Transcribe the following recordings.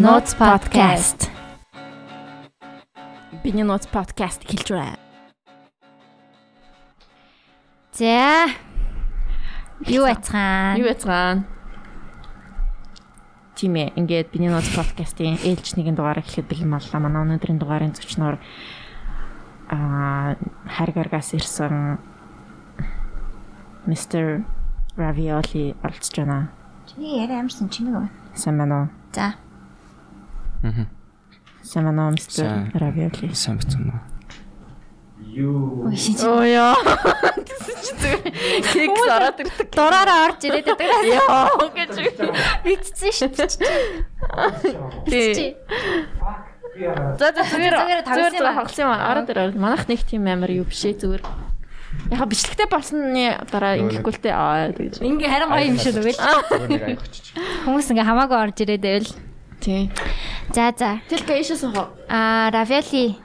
Notes podcast. Биний Notes podcast хэлж байна. За. Юу яцгаан? Юу яцгаан? Тийм ээ. Ингээд биний Notes podcast-ийн ээлж нэгэн дугаарыг хэлэхэд бэлэн боллоо. Манай өнөөдрийн дугаарын зочноор аа харгаргаас ирсэн Mr. Ravioli оролцож байна. Чиний яриа амарсан чимэг байна. Сайн байна уу? За. Байна уу, Mr. Ravioli? Сайн бацсан уу? Шинж. Оо яа. Зүгээр кекс ороод ирдэг. Дураараа орж ирээд байдаг. Яа гэж. Битцсэн шүү дээ. Тий. За за зүгээр Зүгээр аа. тоглосон юм аа. Ороод ирээ. Манайх нэг тийм амар юу бишээ зүгээр. Яха бичлэгтэй болсны дараа ингэхгүй л тээ аа гэж. Ингээ харин гоё юм шүү дээ. Зүгээр. Хүмүүс ингээ хамаагүй орж ирээд байвал. Тий. За за. Тэл гээшээс хоо. Аа, равиоли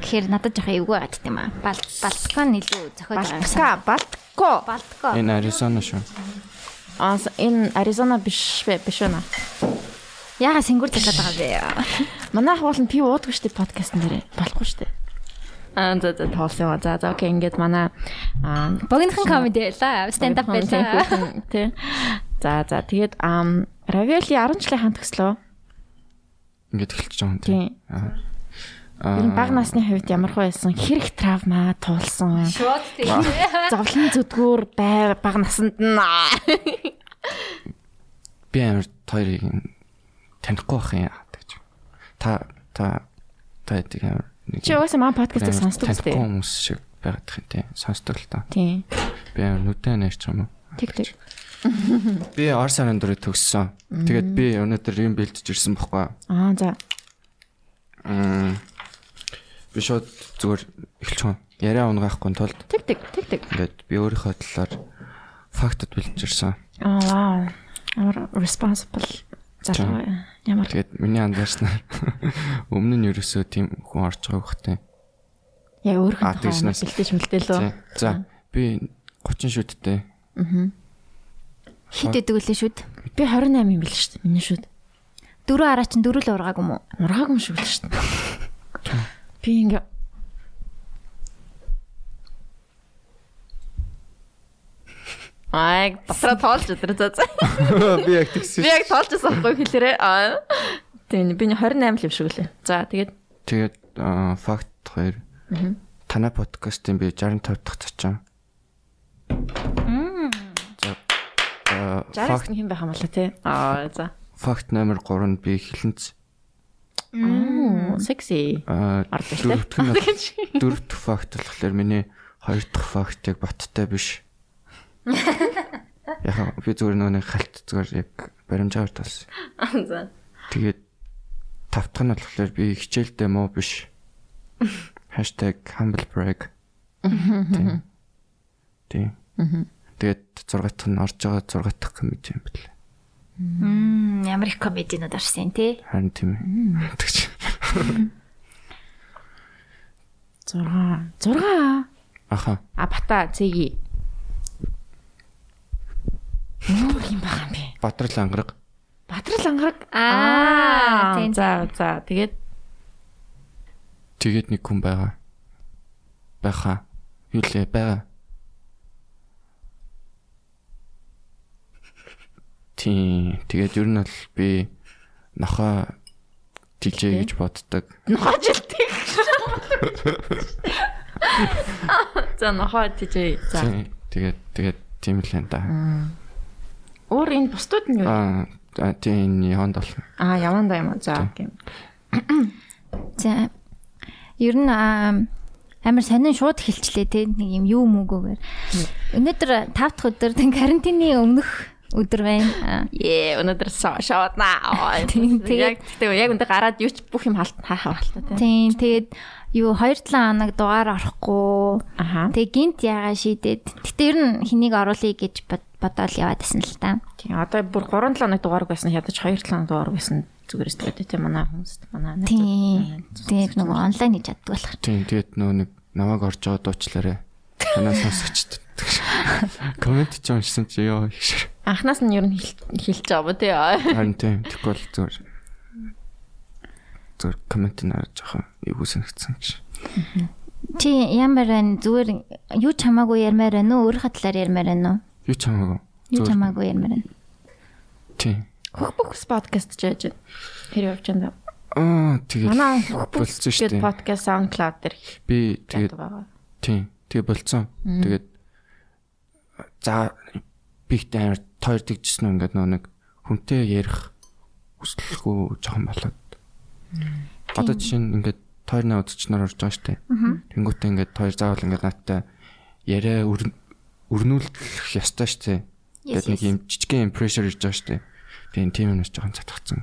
гэхэр надад жоох эвгүй байгаад тийм аа. Бал балкон илүү зохиож байгаа юм. Балтка, Балтко. Балтко. Энэ Аризона шүү. Аа энэ Аризона биш? Биш байна. Яага сэнгүр дахиад байгаа бэ? Манайх бол нь пив уудаггүй штэ подкастн дээр. Болохгүй штэ. Аа за за тоолсон юм. За за окей ингээд манай аа Богинохон комеди байлаа. Stand up байлаа. Тий. За за тэгээд ам Равиоли 10 жилийн хаан төгслөө. Ингээд эхэлчихэж байгаа юм Тий. тий. Аа. Энэ баг насны хувьд ямар хөө байсан хэрэг травма туулсан. Шууд тийм. Зовлон зүдгүүр бай баг насанд нь би амар хоёрыг танихгүй байх юм гэж. Та та та эдгээр амар нэг чи угаасаа маа подкастыг сонсдог танихгүй үстэй. хүмүүс шиг байгаад их тий. Сонсдог л та. Тийм. Би амар нүдэн нэрч юм уу? Тэг тэг. Би Орс сарын дөрөв төгссөн. Тэгээд би өнөөдөр юм бэлдэж ирсэн бохгүй. Аа за. Мм. Би шууд зүгээр эхэлчихв. Яриа унгаахгүй тулд Тэг тэг тэг тэг. ингээд би өөрийнхөө талаар фактад бэлдэж ирсэн. Аа responsible залуу. Ямар Тэгээд миний анзаарснаар өмнө нь ерөөсөө тийм хүн орж байгаа бохтой. яг өөрхөн Аа, бэлтэж мэлтэлөө. За би 30 шүдтэй. Хит идэг үлээ шүүд. Би 28 юм бил шүү дээ. Миний шүүд. Дөрөв араа чин дөрөв л ургааг юм уу? Ургааг юм шиг л шүү дээ. Би ингээ Ай, дотроо тоолж өдр за за. Би яг тэгсэн. Би яг тоолж байсан байхгүй хэлээрээ. Аа. Тийм би 28 л юм шиг үлээ. За тэгээд Тэгээд аа, факт хоёр. Танай подкастын би 65 дахь цачин. За. аа, 60 Факт хэн байх юм болоо те. Аа за. факт номер 3 нь би хилэнц. Мм, секси. Аа, дөрөв дэх факт болохоор миний хоёр дахь факт яг баттай биш. Яха би зүгээр нөгөө халт зүгээр яг баримжаагаар талсан. За. Тэгээд тав дахь нь болохоор би хичээлдээ муу биш. #humble brag. Тийм. Тэгээд 6 дахь нь орж байгаа 6 дахь комеди юм бэл. Мм, ямар их комединууд орсон тий. Харин тийм ээ. Тэгч. 6 6 Аха. А бата цэги. Юу юм байгаа юм бэ? Бадрал ангараг. Бадрал ангараг. Аа, тийм. За за тэгээд Тэгээд нэг хүн байгаа. Байхаа. Юу лээ байгаа. Тийм. Тэгээд ер нь бол би нохоо тижээ гэж боддог. нохожилтыг. За нохоо тийж. За. Тэгээд тэгээд тийм л энэ да. Өөр энэ бусдууд нь юу? Аа тийм яванд бол. Аа яванда юм. За окей. За. Ер нь амар сонин шууд хэлчлээ те нэг юм юу мөгөөр. Өнөөдөр 5 дахь өдөр карантины өмнөх өдөр байна. Ээ өнөөдөр. Тийм, Тэгээд тэгтээ яг өндө гараад юу ч бүх юм халт хаахаа болтой тий. Тийм тэгээд юу 2-7 хоног дугаар орохгүй. Тэгээ гинт ягаа шийдээд. Гэтэ ер нь хэнийг оруулъя гэж бод- бодоод яваад байсан л та. Тийм одоо бүр 3 7 хоног дугаар байсан ядаж 2 7 хоног дугаар байсан зүгээр өстэй тий манай хүмүүст манай найзууд. Тийм. Тэгээд нөгөө онлайн хийж чаддаг болох. Тийм тэгээд нөө нэг намайг орж байгаа дуучлаарэ. Танаа сонсогчд. Комент ч уншсан чи ёо их шир. Анхнаас нь ер нь хэл- хэлж байгаа ба тий. Харин тийм тэгэхгүй бол зүгээр зөв коммент нараа жоохон эвгүй санагдсан гэж. Чи ямар байна? Зүгээр юу ч хамаагүй ярмаар байна уу? Өөрийнхөө талаар ярмаар байна уу? Юу ч хамаагүй. Юу ч Зүгээр. хамаагүй ярмаар байна. Тийм. Хөх бүхс подкаст ч яаж? Хэр явж байна? Аа тэгээд Манай болцсон шүү гэдэг дээ. подкаст SoundCloud дээр би тэгээд тийм. Тэгээ болцсон. Тэгээд за бигтэй амар тойр тэгжсэн үү ингээд нөө нэг хүнтэй ярих хүсэлгүй жоохон болоод. Одоо жишээ нь ингээд тойрны удачнаар орж байгаа штэ. Тэнгүүтээ ингээд тойр заавал ингээд нааттай яриа өр- өрнүүлэх ёстой штэ. Тэгээд нэг юм жижигхэн pressure ирж байгаа штэ. Тийм тийм юмнаас жоохон цатгцсан.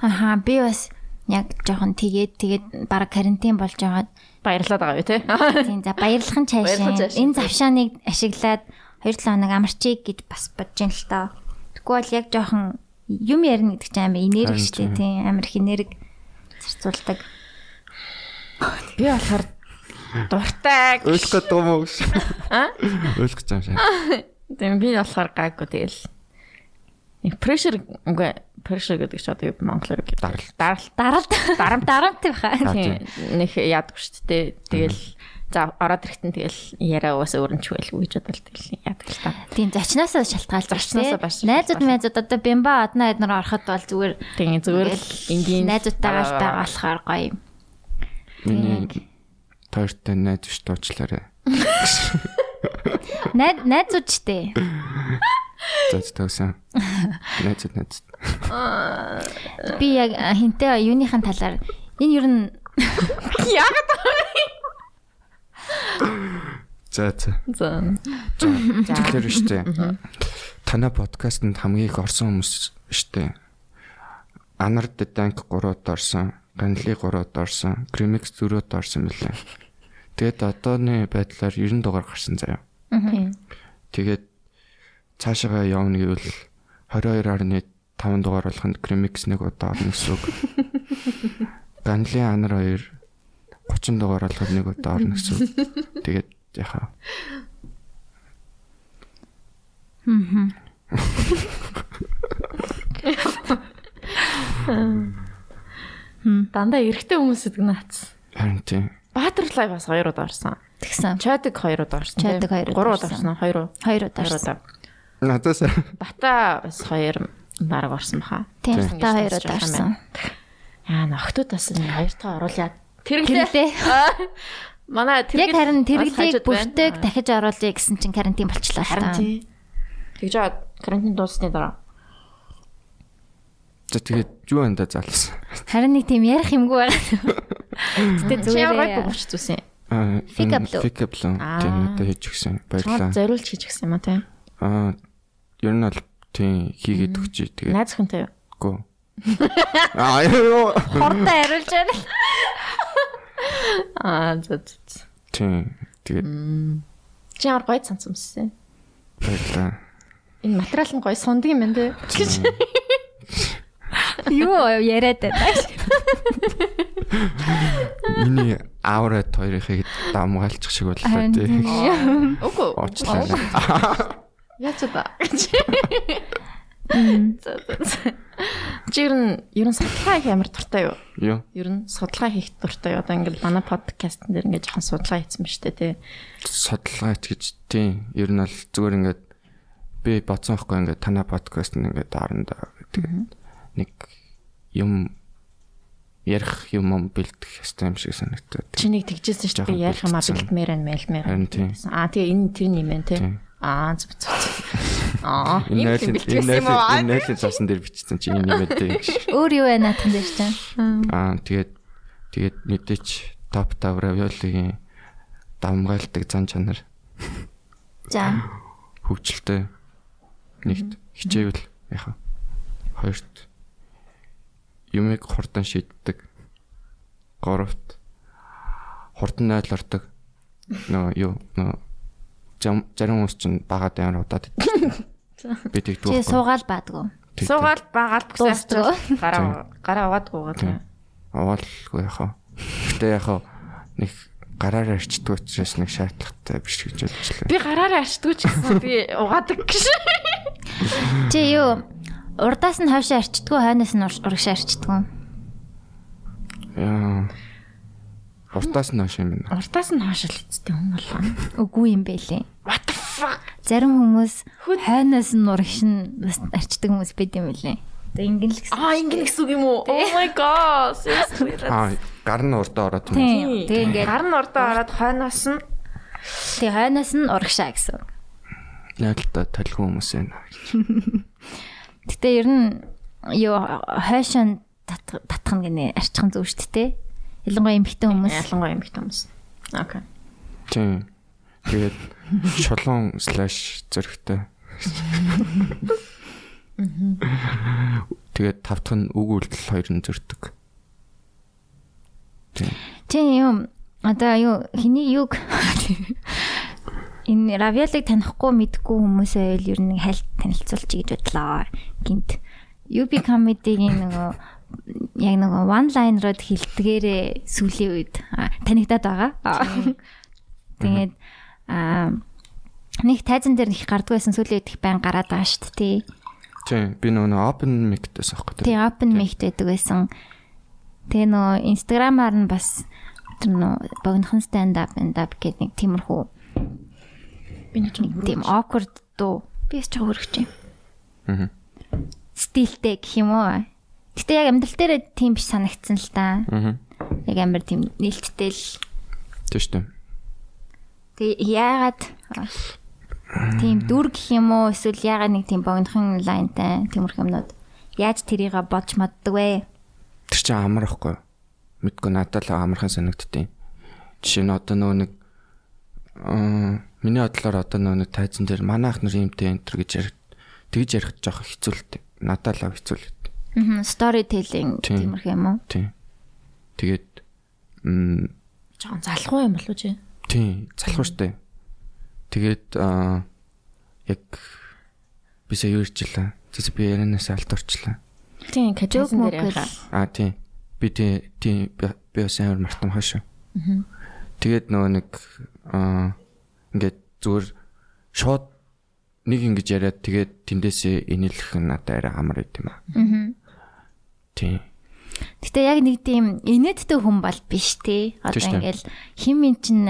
Аха би бас яг жоохон тэгээд тэгээд баг карантин болж байгаа. Баярлалаа байгаа юу те? Тийм за баярлахын Баярлахын цаашаа энэ завшааныг ашиглаад 2-7 хоног амарчиг гэж бас бодож ин л тоо. Тэгвэл бол яг жоохон юм ярина гэдэг чинь амар энерги штэ тийм. амар их энерги зарцуулдаг. Би болохоор дуртай. Ойлгох гэдэг юм уу? Аа? Ойлгох гэж юм шиг. Тийм би болохоор гайгүй тэгэл. Нэг pressure үгүй pressure гэдэг чинь одоо монголоор юу Дарал. дарал Даралт дарамт дарамт баха. Аа, тийм нэг яадаг шүү дээ. Тэгэл за ороод ирэхтэн тэгэл яриа угаасаа өрнчвэлгүй гэж бодвол тэгэл яадаг л та. Тийм зочноосоо шалтгаалж Зочноосоо бас Найзууд найзууд одоо бямба аднаа эднэр ороход бол зүгээр Тийм зүгээр л энгийн найзуудтайгаа л байгаа болохоор гоё. Миний тойртой найз биш дуучлаарай. Найз найзууд штэ. За төгсөн. Найз найз. Би яг хинтээ юуныхын талаар энэ ер нь яагаад За за. за Тэгэхээр штэ. Танай подкастэнд хамгийн их орсон хүмүүс штэ. Анар Данк 3-д орсон, Ганли 3-д орсон, Grimix 4-д орсон мөлий. Тэгээд одооны байдлаар 90 дугаар гарсан заяа. Тэгээд цаашаа явна гэвэл 22.5 дугаар болоход Grimix нэг удаа орно гэсэн үг. Ганли Анар 2 30 дугаар болоход нэг удаа орно гэсэн үг. Тэгээд яхаа. дандаа эрэгтэй хүмүүс гэдэг наац. Харин тийм. Butterfly бас хоёр удаа орсон. тэгсэн. Chadik хоёр удаа орсон. Chadik хоёр удаа Гурав удаа орсон. Хоёр уу? Хоёр удаа орсон. Надаас Бата бас хоёр баг орсон баха. Тийм Тийм. та хоёр удаа орсон. Аа нөхдөөс нь хоёр та оруулаад тэрглээ. Манай Яг тэргэл харин бас байна. бүртэг дахиж оруулъя гэсэн чинь карантин болчлоо л Харин та. тий. Тэгж жаа карантин дуусны дараа. За тэгээд юу энэ залсан. Харин нэг тийм ярих юмгүй байгаа. Чи ямар зүгээр. гой бөгч зүсэн. Аа. Фикаблон Аа. тийм надад хийж. Чамд Баярлалаа. зориулж хийж гисэн юм уу те? Аа, ер нь бол тийм хийгээд өгчий тэгээд Найз хүнтэй юу? гоо. Аа, ёо. Хордоо хариулж байна. Аа зөө. Тийм. Тэгээд Чи ямар гой цанц өмссөн? баярлалаа. Энэ материал нь гой сундаг юм байна те. Гэж. Юу яриад байна. Миний аура хоёрыг дамгаалчих шиг боллоо тийм. Үгүй. Уучлаа. Яач ба. Зөө зөө. Чи ер нь ер нь судалгаа хийх амар дуртай юу? Юу? Ер нь судалгаа хийх дуртай юу? Одоо ингээд манай подкаст дээр ингээд жоохон судалгаа хийсэн ба штэ тий. Судалгаа гэж тийм. Ер нь бол зүгээр ингээд би бодсон байхгүй ингээд танай подкаст нь ингээд дарандаа тэгээд нэг юм ярих юм юм бэлдэх ёстой юм шиг санагдаад. Чи нэг тэгжсэн шүү дээ. Ярих юмаа бэлдмээр байна, мэлмээр. Аа тэгээ энэ тэр юм байна тий. Аа зүг зүг. Аа Энэ юм юм найлын цаасан дээр бичсэн чи энэ юм ээ гэж. Өөр юу байна наатан дээр чинь. Аа тэгээд тэгээд мэдээч топ 5 равиолигийн дамгаалдаг зан чанар За. хөгжилтэй нэгт хичээвэл яхаа. Хоёрт юмыг хурдан шийддэг. Гуравт хурдан ойлордог. Нөө юу нөө зарим хүмүүс чинь багаад амар удаад иддэг. Би Чи тэгдэг. суугаал баадгүй. Суугаал Дуустдаг. бүсээ гараа гараа угаадгүйгаа тий. Овоолгүй яхаа. Гэтэ яхаа нэг гараар арчдаг учраас нэг шаардлагатай биш гэж бодчихлоо. Би гараараа арчдгүй ч гэсэн би угаадаг гэж. Чи юу урдаас нь хойшоо арчдгүй хойноос нь ур- урагшаа арчдгүй. Уртаас нь хойш юм байна. Уртаас нь хойш л эцтэй хүн болоо. Үгүй юм байлээ. What the fuck? Зарим хүмүүс хойноос нь нурагшин бас арчдаг хүмүүс байд юм байлээ. Тэг ингэн л гэсэн. Аа ингэн гэсэн үг юм уу? Oh my god. Аа гар нь урдаа ороод юм. Тэг ингээд гар нь урдаа ороод хойноос нь тэг хойноос нь урагшаа гэсэн. Найдалтаа талхи хүмүүс байна. Гэтэ ер нь юу хойшоо татах нь гинэ арчхан зөв шүү дээ. Ялангуяа эмхтэн хүмүүс. ялангуяа эмэгтэй хүмүүс. Окей. Тийм. Тэгээд шулуун слэш зөрөгтэй. Тэгээд тавтах нь үг үйлдэл хоёр нь зөрдөг. Тийм. Чи юм одоо юу хэний юг энэ равиолыг танихгүй мэдгүй хүмүүсээ л ер нь хальт танилцуулж гэж бодлоо. Гинт. UB comedy-гийн нөгөө яг нөгөө one liner-од хилдгээрээ сүүлийн үед танигдаад байгаа. Тэгээд аа нэг тайзан дээр их гардг байсан сүүлийн үед их байн гараад байгаа шүү дээ. Тийм. Би нөгөө open mic-тэй сахгүй. Тэгээ open mic байдаг байсан. Тэгээ нөгөө инстаграмаар нь бас тэр нөгөө богинохон stand up and up гэдэг нэг тиймэрхүү Би нэг тийм awkward дуу би ч хөргөж юм. Аа. Стилтэй гэх юм уу? Гэтэ яг амьдрал дээр тийм биш санагдсан л да. Аа. Яг амар тийм нээлттэй л. Шүү дээ. Тэгээ яагаад тийм дүр гэх юм уу эсвэл яагаад нэг тийм богинохон лайнтай тиймэрхүү юмнууд яаж тэрийг бодж маддаг вэ? Тэр чинь амар ихгүй. Мэдгүй надад л амархан санагдтiin. Жишээ нь одоо нөгөө нэг аа миний бодлоор одоо нөгөө нэг тайзан дээр манайх нар юмтэй энтер гэж ярих тэгж ярих жоох хэцүүлдэг. Надад л хэцүүлдэг. Аа storytelling Тийм. тиймэрхүү юм уу? Тийм. Тэгээд м жоохон залхуу юм болов уу чи? тийм залхуу штэ. Тэгээд аа яг бисаа юу ирчлээ. Тэс би ярианаас. Тийм, кажуун Joke дээр mock яваа. Аа тийм. Би тийм тийм би бас амар мартам хаашаа. Тэгээд нөгөө нэг аа ингээд зүгээр шууд нэг ингэж яриад тэгээд тэндээсээ инээлэх нь надад арай амар байт юм аа. Аа. Тийм. Гэтэ яг нэг тийм инээдтэй хүн бол биш те. Одоо ингээл хин min чин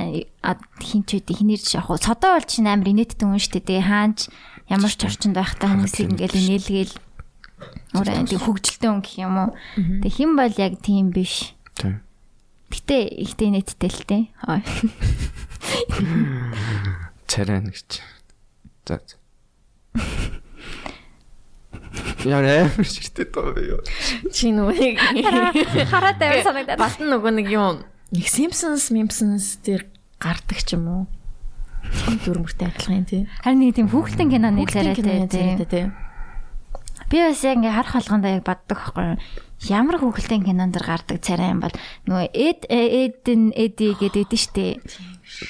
хин ч үгүй хинэрч яг хуу содоо бол чин амар инээдтэй хүн шүү дээ. Тэгээ хаанч ямар ч орчинд байхдаа хүмүүсийг ингээл инээлгээл өөрөө тийм хөгжилтэй хүн гэх юм уу. Тэгээ хин бол яг тийм биш. Тийм. Гэтэ ихтэй инээдтэй л те. Царай нэгч. За. Яа нэ ширтээ тоо юу. Чи нөгөө Хараад амар санагдаад. Бат нь нөгөө нэг юм нэг Simpsons, Simpsons дээр гардаг ч юм уу? Дүрмөртэй адилхан тий. Харин нэг тийм хүүхэлдэйн киноны царайтай тий. Би бас яг ингээ харах болгондоо яг боддог байхгүй юу? Ямар хүүхэлдэйн кинон дэр гардаг царай юм бол нөгөө эд эдэн эди гэдэг дээ штэ.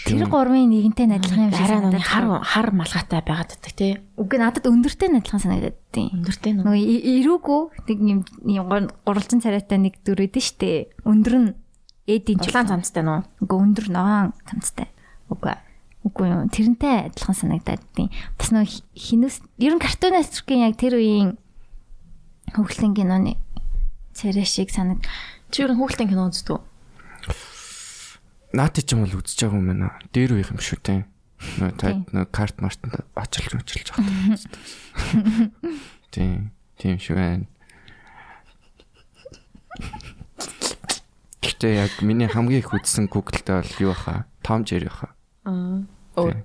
Тэр гурвын нэгэнтэй адилхан юм шиг санагдаад хар хар малгайтай байгаад байдаг тий. Үгүй надад өндөртэй адилхан санагдаад тийм. Өндөртэй нөгөө ирүүгүү нэг юм гурвалжин царайтай нэг дүр эдэн штэ. Өндөр нь эдийн ч улаан цамцтай нөө. Үгүй өндөр ногоон цамцтай. Үгүй. Үгүй юу. Тэрнтэй адилхан санагдаад тийм. Бас нөгөө хи- хинүүс ер нь картуун астрын яг тэр үеийн хөвгөлтэн киноны царай шиг санаг. Чи юу хүүхдийн кино үздэг үү? Наад ч юм бол үзэж байгаа юм байна. Дээр үеих юм шүү дээ. Нөө та нөө карт мартанд очилж очилж байгаа. Тийм. Тийм шүү байна. Гэтэ яг миний хамгийн их үзсэн Google-тэй бол юу баха? Tom Jerry баха. Аа. Тийм.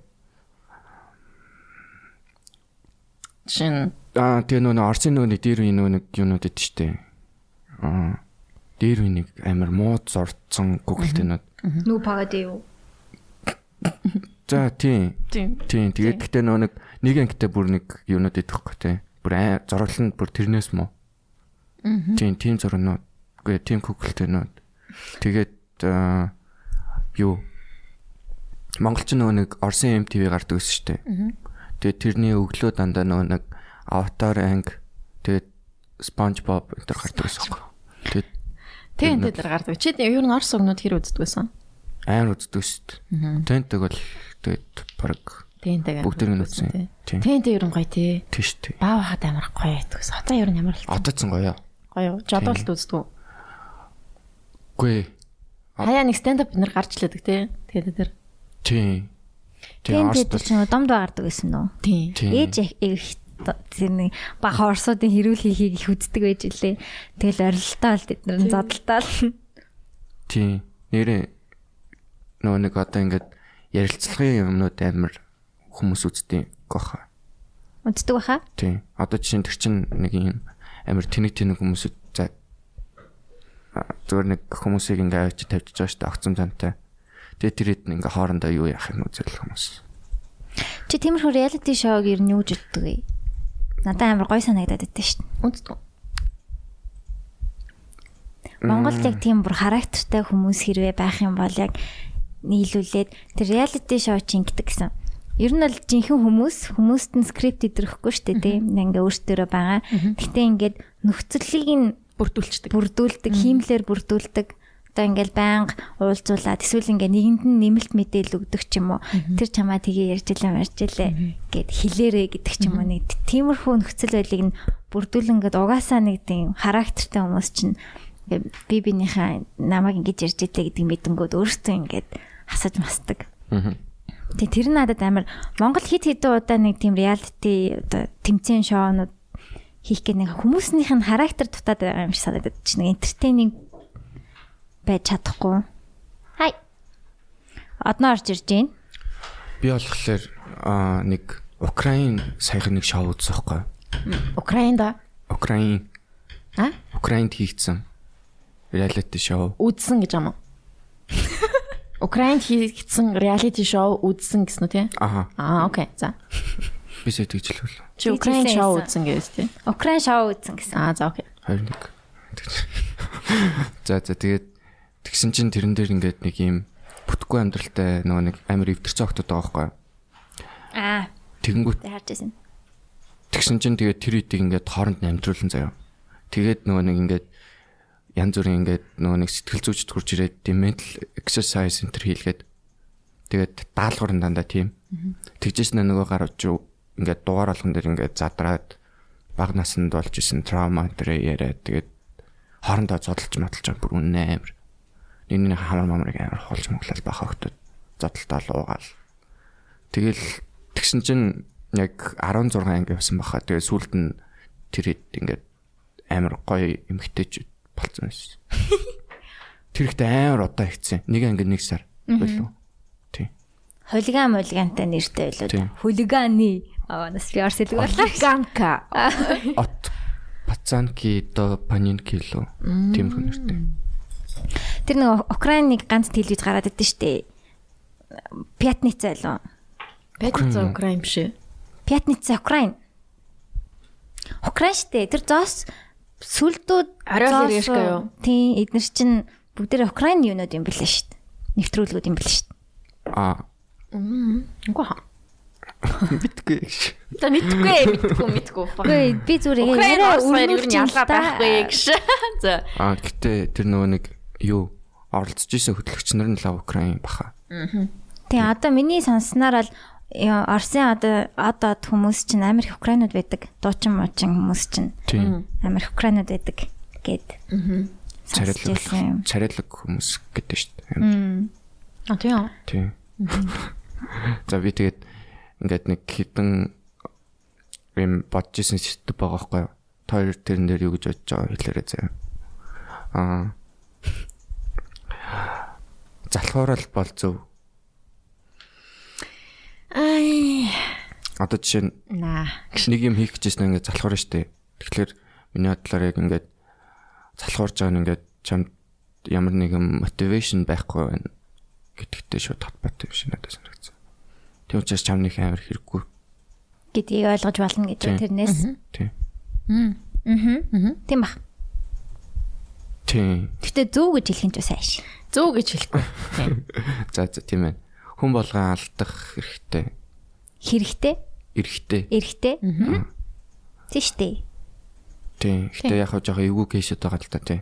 Чин Аа тэгээ нөгөө Орсын нэг дээр үе нөгөө нэг юунууд идэв штэ. Аа дээр үе нэг амар мууд зурцсан Google-тэнүүд. Нүү пагади юу? За тийм. тийм. Тийм. Тэгээд гэхдээ нөгөө нэг нэг ангитай бүр нэг юунууд идэхгүй тий. Бүр аа зураглал нь бүр тэрнээс мó. Аа. Тийм, тийм зурнууд. Үгүй тийм Google-тэнүүд. Тэгээд аа, юу Монголч нөгөө нэг Орсын MTV гардаг гэсэн штэ. Тэгээд тэрний өглөө дандаа нөгөө нэг Avatar анги тэгээд SpongeBob энэ төр гардаг юм. Тэгээд Тийм дээр гардаг. Чи ер нь орс өгнөд хэр үздэг байсан? амар үздэг шүү дээ. Тэнтэйг бол тэгээд баг Тэнтэйг. бүгдийг нь үзсэн. Тэнтэй ер нь гоё тий. Тийш тий. Баа хаад амар гоё байдаг. Одоо ер нь ямар л Одоо ч гоё. гоё. Жодолт үздэг үү? Гүй. Хаяа нэг stand up нар гарч лээдэг тий. Тэгээд тэр. тий. Тий Тийм Оросд тийм ч нэг домд байсан нөө. Тий. тий. Ээж их тэр нэг бага орсуудын хэрүүл хийхийг их үздэг байж лээ. Тэгэл орилтаа л тэд нар нь зодтолтоо л. Тий. Нэрээ нөгөө нэг одоо ингээд ярилцлагын юмнууд амар хүмүүс үздэг гохоо. Үздэг баха. Тий. Одоо жишээ нь тэр чин нэг юм амар тэнэг тэнэг хүмүүс за зүгээр нэг хүмүүсийг ингээ авчиж тавьчих жоо штэ огцом зантай. Тэгээ тэр хэд ингээ хоорондоо юу яах юм үзэл хүмүүс. Чи тиймэрхүү реалити шоуг ер нь юу ч үздэг вэ? Надад амар гой санагдаад байдсан шүү дээ. Үздэг. Монголд яг тийм бүр характертай хүмүүс хэрвээ байх юм бол яг нийлүүлээд тэр реалити шоу чинь гэдэг гэсэн. Ер нь бол жинхэнэ хүмүүс хүмүүст нь скрипт идрэхгүй шүү дээ тийм. Ингээ өөртөө байгаа. Гэтэ ингээд нөхцөлийг нь Бүрдүүлчдэг. бүрдүүлдэг, хиймлэр бүрдүүлдэг. Одоо ингээл байнга уулзуулаад эсвэл ингээ нэгэнд нь нэмэлт мэдээлэл өгдөг ч юм уу. Тэр чамаа тгий ярьж илээ марж илээ гэд хэлээрэ гэдэг ч юм уу нэг тиймэрхүү нөхцөл байдлыг нь бүрдүүлэн гээд угаасаа нэг тийм характертай хүмүүс чинь ингээ би бинийхээ намайг ингэж ярьж илээ гэдэг мэдэнгүүд өөртөө ингээд хасаж масдаг. Аа. Тэгээ тэр надад амар Монгол хит хитэн удаа нэг тийм реалити одоо тэмцээн шоунууд хийх гэх нэг хүмүүсийнх нь характер дутаад байгаа юм шиг санагдаад чи нэг энтертейнинг байж чадахгүй. Хай. Одноо орж ирж байна. Би болохоор аа нэг Украин саяхан нэг шоу үзсэн байхгүй. Украинда Украин а Украинд хийгдсэн реалити шоу. үзсэн гэж юм уу? Украинд хийгдсэн реалити шоу үзсэн гэсэн үү тий? Аха. Аа окей. За. Би хэлвэл. Чи Украин шоу үзсэн гэсэн тий? Украин шоу үзсэн гэсэн. Аа за окей. 21. Тэгж. За за тэгээд тэгсэн чинь тэрэн дээр ингээд нэг юм бүтггүй амьдралтай нөгөө нэг амар эвдэрсэн охтод байгаа байхгүй. Аа, Тэгэнгүүт тэ харж байсан. тэгсэн чинь тэгээд тэр үеийг ингээд хооронд нь амьдруулсан заяа. Тэгээд нөгөө нэг ингээд янз бүрийн ингээд нөгөө нэг сэтгэл зүйчд хурж ирээд mental exercise center хийлгээд тэгээд даалгавар нь дандаа тийм. Тэгжээс нөгөө гарч ингээд дугаар болгон дээр ингээд задраад баг наснд болж исэн траума дээр яриад тэгээд хоорондоо зодолж маталж байгаа бүр үнэ амир. Нэгний хамар мамрыг амир холж моглол байх хогтод зодолтоо луугаал. Тэгэл тэгсэн чинь яг 16 анги явсан баха. Тэгээд сүүлд нь тэр хэд ингээд амар гоё эмгтээч болцсон байсан. Тэр ихтэй амар удаа ихсэн. Нэг анги нэг сар болов. Тий. Хулиган мулигантай нэртэй байлоо. Хулиганы аа нас би орс хэлэг боллоо. Ганка. От пацанки до панинки лөө. Тийм хүн нэртэй. Тэр нэг Украиныг ганц телевиз гараад идэв штэ. Пятница байлоо. Пятница Украин биш ээ. Пятница Украин. Украин штэ. Тэр зоос сүлдүүд Орел зоос- Решка юу? Тийм, эдгээр чинь бүгдээ Украин юунууд юм бэлээ штэ. Нэвтрүүлгүүд юм бэлээ штэ. Аа. Үгүй хаа. Битгүй. За мэдгүй мэдгүй мэдгүй. Үгүй би зүгээр Украин яриа юм ялгаа байхгүй гэж. За. Аа гэтээ тэр нөгөө нэг юу оролцож исэн хөтлөгч нар нь лав Украин баха. Тийм одоо миний сонссноор л Оросын одоо одоо хүмүүс чинь амар их Украинууд байдаг. Дуучин муучин хүмүүс чинь их Украинууд байдаг гэд. Юм. царайлаг хүмүүс гэдэг шүү дээ. А тийм. Тийм. За би тэгээд ингээд нэг хідэн юм бодож исэн сэдв байгаа байхгүй юу? Хоёр тэрэн дээр юу гэж бодож байгаа хэлээрэй заяа. Аа. Залхуурал бол зөв. Ай. Одоо жишээ нь нэг юм хийх гэжсэн ингээд залхуурна штэ. Тэгэхээр миний бодлоор яг ингээд залхуурж байгаа нь ингээд чамд ямар нэгэн мотивашн байхгүй байна гэдэгтээ шууд татбат юм шиг надад санагдсан. Тийм учраас чамных амар хэрэггүй. гэдгийг ойлгож болно гэж тэрнээс. Тийм. Аа. Тийм баг. Тийм. Гэтэ зөв гэж хэлэх нь ч бас айш. Зөв гэж хэлэхгүй. Тийм. За за тийм ээ. Хүн болгон алдах хэрэгтэй. Хэрэгтэй, Эрэгтэй. эрэхтэй. Тийм штэ. Тийм. Гэтэ яг хав жоохон эвгүй кейсэд байгаа л та тийм.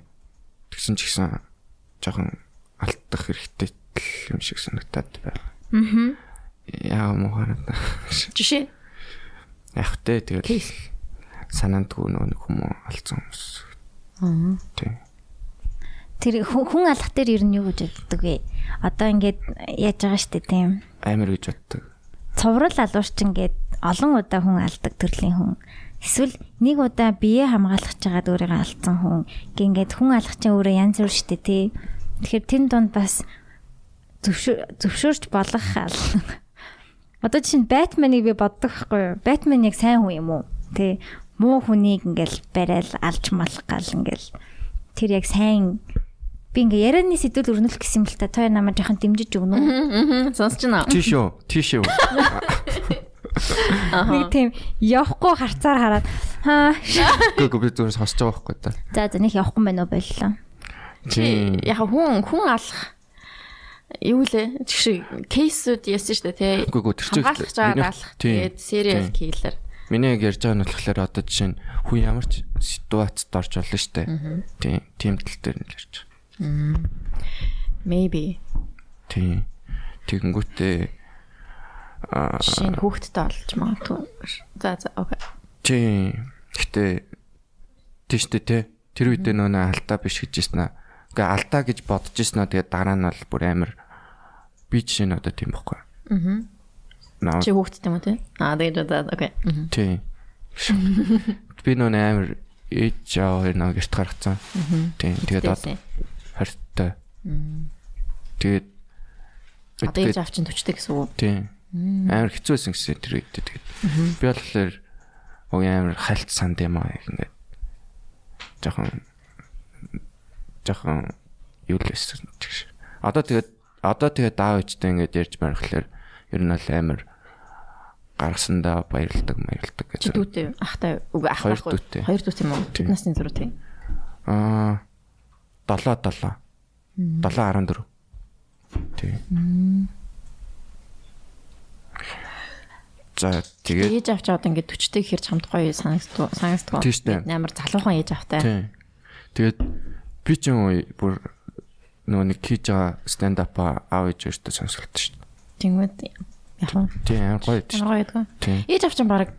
Тэгсэн ч гэсэн жоохон алдах хэрэгтэй юм шиг санагдаад байна. Аа. Яа муугаар. Жишээ. Яг тэ Кейс. санаандгүй нөгөө нэг хүмүүс алдсан хүмүүс. Аа. Тийм. Тэр хүн алах дээр ер нь юу гэж боддог вэ? Одоо ингээд яаж байгаа штэ тийм. Амар гэж боддог. Цоврал алуурч ингээд олон удаа хүн алдаг төрлийн хүн. Эсвэл нэг удаа бие хамгаалах чагаад өөрийгөө алдсан хүн. Ингээд хүн алах чинь өөрөө янз бүр штэ тий. Тэгэхээр тэн донд бас зөвшөөрч болох ал. Одоо чинь Бэтменыг би боддог хгүй юу? Бэтмен яг сайн хүн юм уу? Тэ муу хүнийг ингээл барайл алж малах гал ингээл тэр яг сайн би ингээ ярианы сэдвүүл өрнөх гэсэн юм л та той намайг жоохон дэмжиж өгнө үү? Сонсч байна. Тийш үү? Тийш үү? Нэг тийм явахгүй харцаар хараад хаа Гэхдээ би зүгээр сонсож байгаа байхгүй та. за за нэг явахгүй байна уу боллоо. Чи Яг хүн хүн алах юу лээ? Жишээ кейсүүд яасан шүү дээ тий. Үгүй тэр чинь хамгаалах. Тэгээд serial killer. Миний яг ярьж байгаа нь болохоор одоо жишээ нь хүн ямар ч ситуацид орж болно шүү дээ. Тийм, тийм тал дээр нь л ярьж байгаа. Maybe. Тийм. Тэгэнгүүтээ аа Жишээ нь хүүхдтэй олж магадгүй. За за окей. Тийм. Гэтэ тийштэй те. Тэр үедээ нөө алдаа биш гэж хэлсэн аа. Ингээ алдаа гэж бодож ирсэн аа. Тэгээд дараа нь бол бүр амар би жишээ нь одоо тийм байхгүй. Аа. Наа Чи хүүхдтэй юм уу тий? Аа тэгээд одоо окей. Тийм. Би нөө амар ээж аа хоёр нэг гэрт гаргацсан. Тийм. Тэгээд одоо хортой. Тэгээд Одоо ээж авчин төчтэй гэсэн үг. Тийм. Амар хэцүү байсан гэсэн тэр үедээ тэгээд би болохоор оо амар хальт санд юм аа ингээд жоохон жоохон юу л байсан гэж. Одоо тэгээд одоо тэгээд даав ичтэй ингээд ярьж барихлаар ер нь бол амар гаргасандаа баярлдаг баярлдаг гэж. дүүтэй ахтай үг ах Хоёр байхгүй. Хоёр дүүтэй юм уу? Бид насны зураг тийм. Аа 7 7 7 14. Тийм. За тэгээд Ээж авч аваад ингээд төчтэй гэхэр чамд гоё санагддаг санагддаг. Тийм шүү дээ. Амар залуухан ээж автай. Тийм. Тэгээд би ч юм уу бүр нөгөө нэг хийж байгаа stand up аав ээж өөртөө сонсголт шүү дээ. Тэнгүүд яг нь Тийм гоё шүү. гоё. Тийм. Ээж авчин баг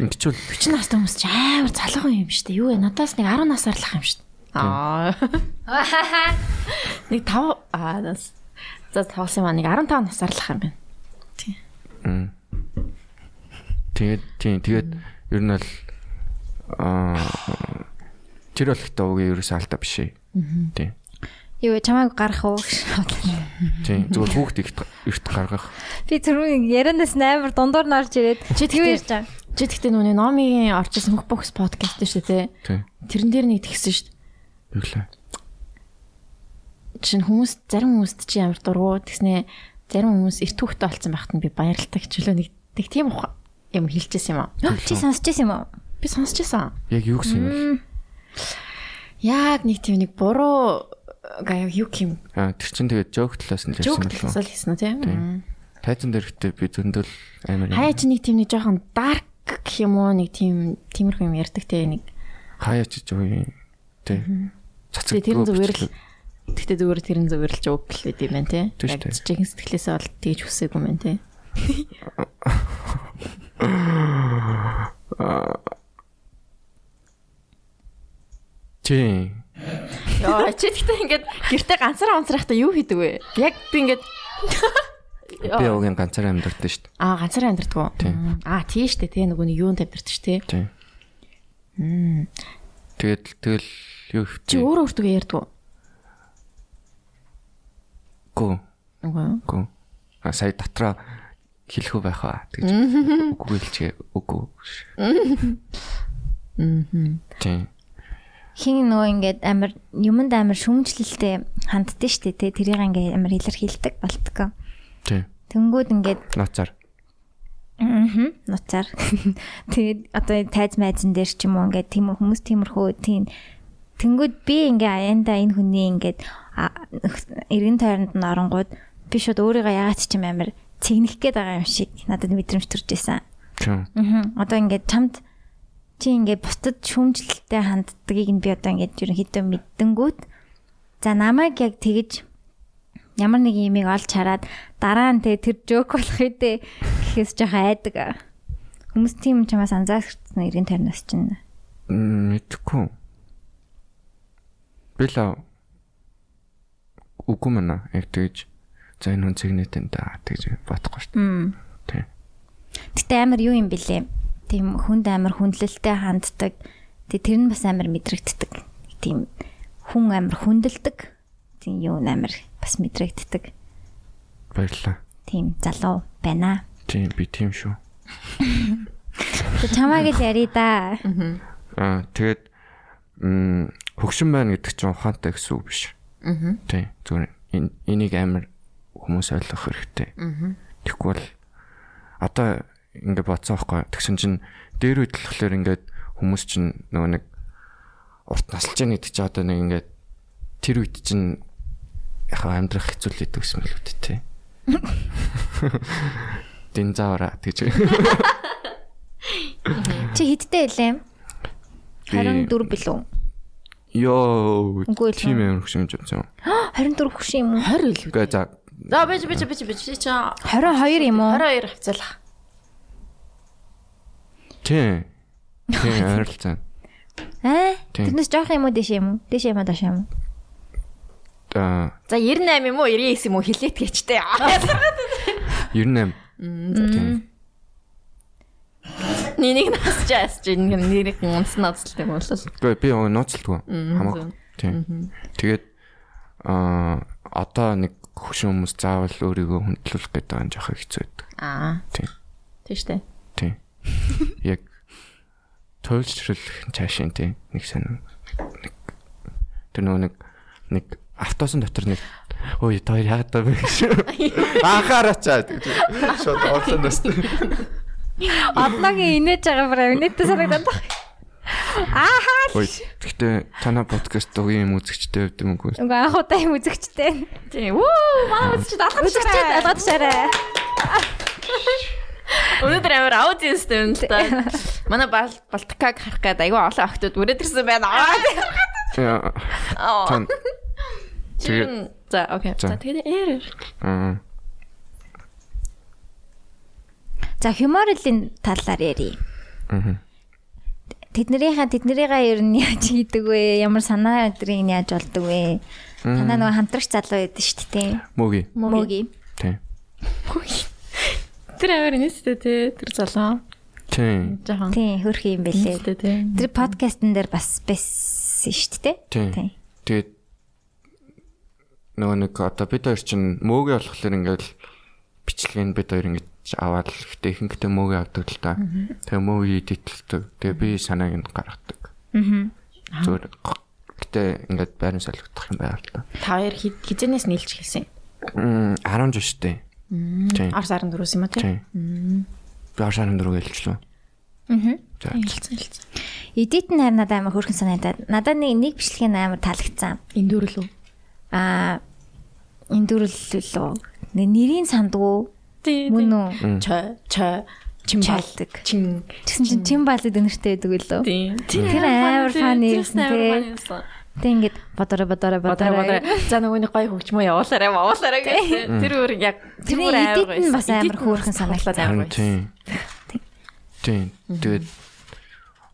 Ингэчүүл 40 настай хүмүүс ч амар залуухан юм шүү дээ. Юу вэ? Надаас нэг 10 насаар лах юм шүү дээ. Аа. Нэг 5 аа нас. За тавсан маа нэг 15 насаар лах юм байна. Мм. Тэгээд тийм тэгээд ер нь бол аа тэр бол ихтэй уг ерөөсөө алдаа биш ээ. Тийм. Юу чамайг гарах уу? Тийм. Зүгээр хүүхд ихт эрт гаргах. Би түрүү ярианаас амар дундуур нарж ирээд Чи юу тэгтээ- ярьж байгаа? Чи тэгтээ нүний номигийн орчсон хөхбокс подкаст шүү дээ. Тэрэн дээр нэг тэгсэн шүү дээ. Биглээ. Чин хүмүүс зарим хүмүүст чи ямар дургу тэгснэ зарим хүмүүс эрт хүүхдтэй болсон байхад нь би баярлалтай хичээлөө нэг тэг тийм юм хэлчихсэн юм аа. Чи сонсч байсан юм уу? Би сонсчихсан. Яг юу гэсэн юм бэ? Яг нэг тийм нэг буруу гая юу юм Аа тэр чин тэгээд жоок талаас нь жоок ярьсан болов. талаас л хийсэн үү тийм. Тайзан дээрхтээ би зөндөл амар юм. Хаяа чи нэг тийм нэг жоохон dark гэх юм уу нэг тийм тиймэрхүү юм ярьдаг те нэг. Хаяа чи жоо юм. Тэ. Цацаг. Тэгээ тэрэн зүгээр л Тэгтээ зүгээр тэрэн зүгээр л жоок л байд юм байна те. Тийм шүү Яг дээ. чихэн сэтгэлээсээ бол тэгж хүсээгүй юм байна те. Тий. Яа чи тэгтээ ингээд гэртээ ганцаараа онцрахтаа юу хийдэг вэ? Яг би ингээд Би угийн ганцаараа амьдардаг шүү дээ. Аа ганцаараа уу? Тийм. Аа тийм шүү дээ те нөгөө нэг юунд тавьдэрч те. Тий. Тэгээд тэгэл юу Чи хвчээ. өөрөө өөртөө ярьдаг уу? Гү. Гү. А сая дотроо хэлэх үү байх аа тэгж. Үгүй хэлчихээ. Үгүй. Мм. Тий. Хин нөгөө ингээд амар юмд амар шүмжлэлтэй ханддсан шүү дээ те. Тэрийг ингээд амар илэрхийлдэг болтгоо. Тий. Тэнгүүд ингээд Ноцаар. Аа нуцаар. Тэгээд одоо тайз майзан дээр ч юм уу ингээд тийм хүмүүс тиймэрхүү тийм тэнгүүд би ингээ аяанда энэ хүний ингээд эргэн тойронд нь оронгууд би шууд өөрийгөө ягаад ч юм амар цэгнэх гээд байгаа юм шиг надад мэдрэмж төрж исэн. Аа одоо ингээд чамд чи ингээд бусдад шүүмжлэлтэй ханддгийг нь би одоо ингээд ерөнхийдөө мэддэнгүүт за намайг яг тэгэж ямар нэг юмыг олж хараад дараа нь тэг тэр жок болох үедээ гэхээс жоох айдаг. Хүмүүс тийм чамаас анзаарчихсан эргэн тойрноос чинь. Мэдхгүй. Била үгүй мана яг тэгж за энэ хүн цэгнэт энэ да тэгж бодохгүй шүү дээ. Гэтэ амар юу юм бэлээ. Тийм хүнд амар хүндлэлтэй ханддаг. Тэг тэр нь бас амар мэдрэгддэг. Тийм хүн амар хүндэлдэг. Тийм юу амар бас мэдрэгддэг. Баярлалаа. Тийм залуу байна. Тийм би тийм шүү. Тэг чамааг л яри да. Аа тэгээд м хөгшин байна гэдэг чинь ухаантай гэсэн үг биш. Аа. Тийм зүгээр энийг амар хүмүүс ойлгох хэрэгтэй. Аа. Тэгэхгүй бол одоо ингээд бодсон байхгүй. Тэгсэн чинь дээр болохоор ингээд хүмүүс чинь нөгөө нэг урт насалж яах гэдэг чинь одоо нэг ингээд тэр үед чинь яхаа амьдрах хэцүү л юм л үү тий. Динзавра гэж. Чи хидтэй илээ? Би- 24 билүү? Йоо. Тийм амар хөшин гэж бодсон. 24 хөш юм уу? 20 илүү. Үгүй за За бич бич бич бич чи 22 юм уу? 22 хавцаалах. тий. Тий ойролцоо. Аа? Тийм. Тэрнээс жоох юм уу дэш юм уу? Дэш юм уу даш юм уу? Аа За 98 юм уу 99 юм уу хилээд гэчтэй. 98. Тийм. Нэнийг насчаас чи нэрийг унс ноцлдаг юм бол. Үгүй би нууцлдгүй. Хамаагүй. Тийм. Тэгээд аа одоо нэг хөшин хүмүүс заавал өөрийгөө хүндлүүлэх гэдэг нь жоох хэцүү байдаг. Аа. Тийм. Тийш үү. Тийм. Яг туйлшруулах цаашин тийм нэг сонир нэг тэр нөгөө нэг нэг автобусын дотор нэг ой тоор яагаад вэ гэж анхаараач гэж шууд орлоноос Одногийн инээж байгаа бара инээдтэй санагдаад байна. Ааха. ой гэхдээ танаа подкаст угийн юм үзэгчтэй байд юм уу Уг анх удаа юм үзэгчтэй. Тийм. Вөө маа үзчих алгад Үзэгчтэй алгаад шаарай. Өнөөдөр амар аудиенстэй юм л та. Манай Бал- Балтикаг харах гээд айгүй олон охтууд үрээд ирсэн байна. Яа, Аа. тэгээд За окей. За. Тэгээд ээр. аа За хюморлын талаар ярий. аа Тэднэрийнхээ тэднэрийгээ ер нь яаж хийдэг вэ? Ямар санаа өдрийг нь яаж болдог вэ? Танаа нөгөө хамтрагч залуу байдаг шүү дээ. мөги Мөги. тийм Тэр амар нэстэй те тэр залуу. тийм Жохон. Тийм хөрх юм бэлээ. Тэр подкастн дээр бас байсан шүү дээ. тийм тэгээд нөгөө нэг одоо бид хоёр чинь мөөгийн болохоор ингээл бичлэгийн бид хоёр ингэж аваад л ихтэй ихэнхдээ мөөгийн авдаг л та. Тэгээ мөөгийн дítэлдэг. Тэгээ би санааг нь гаргадаг. Аа. Зүгээр гэтээ ингээд байран солигдох юм байна л та. Та хоёр хи- хизэнээс нийлж хэлсэн. Мм 10 жиштэй. Тийм. Арс 14-өөс юм а те. Тийм. Би 14 гэлжлээ. Аа. За. Хэлсэн хэлсэн. Эдит нь харин надад амар хөрхэн санагдаад. Надад нэг нэг бичлэг нь амар таалагдсан. Эндүрлүү. Аа энэ дүрлэлөө. Нэг нэрийн сандгүй. Мөн үү? Ча ча чимбал. Чалдаг. Чин. Тэгсэн чинь Тим балд өнөртэй байдаг үлээ. Тий. Тэр амар фан ирсэн те. те. Тэг ингээд бодорой бодорой Бодорой. За нөгөөний гой хөгжмөө явуулаарай явуулаарай гэсэн. Тэр өөр яг Тэрний бүр амар нь бас байсан. амар хөөрхөн санагдлаа. амар байсан. тийм. Тийм. Тэгээд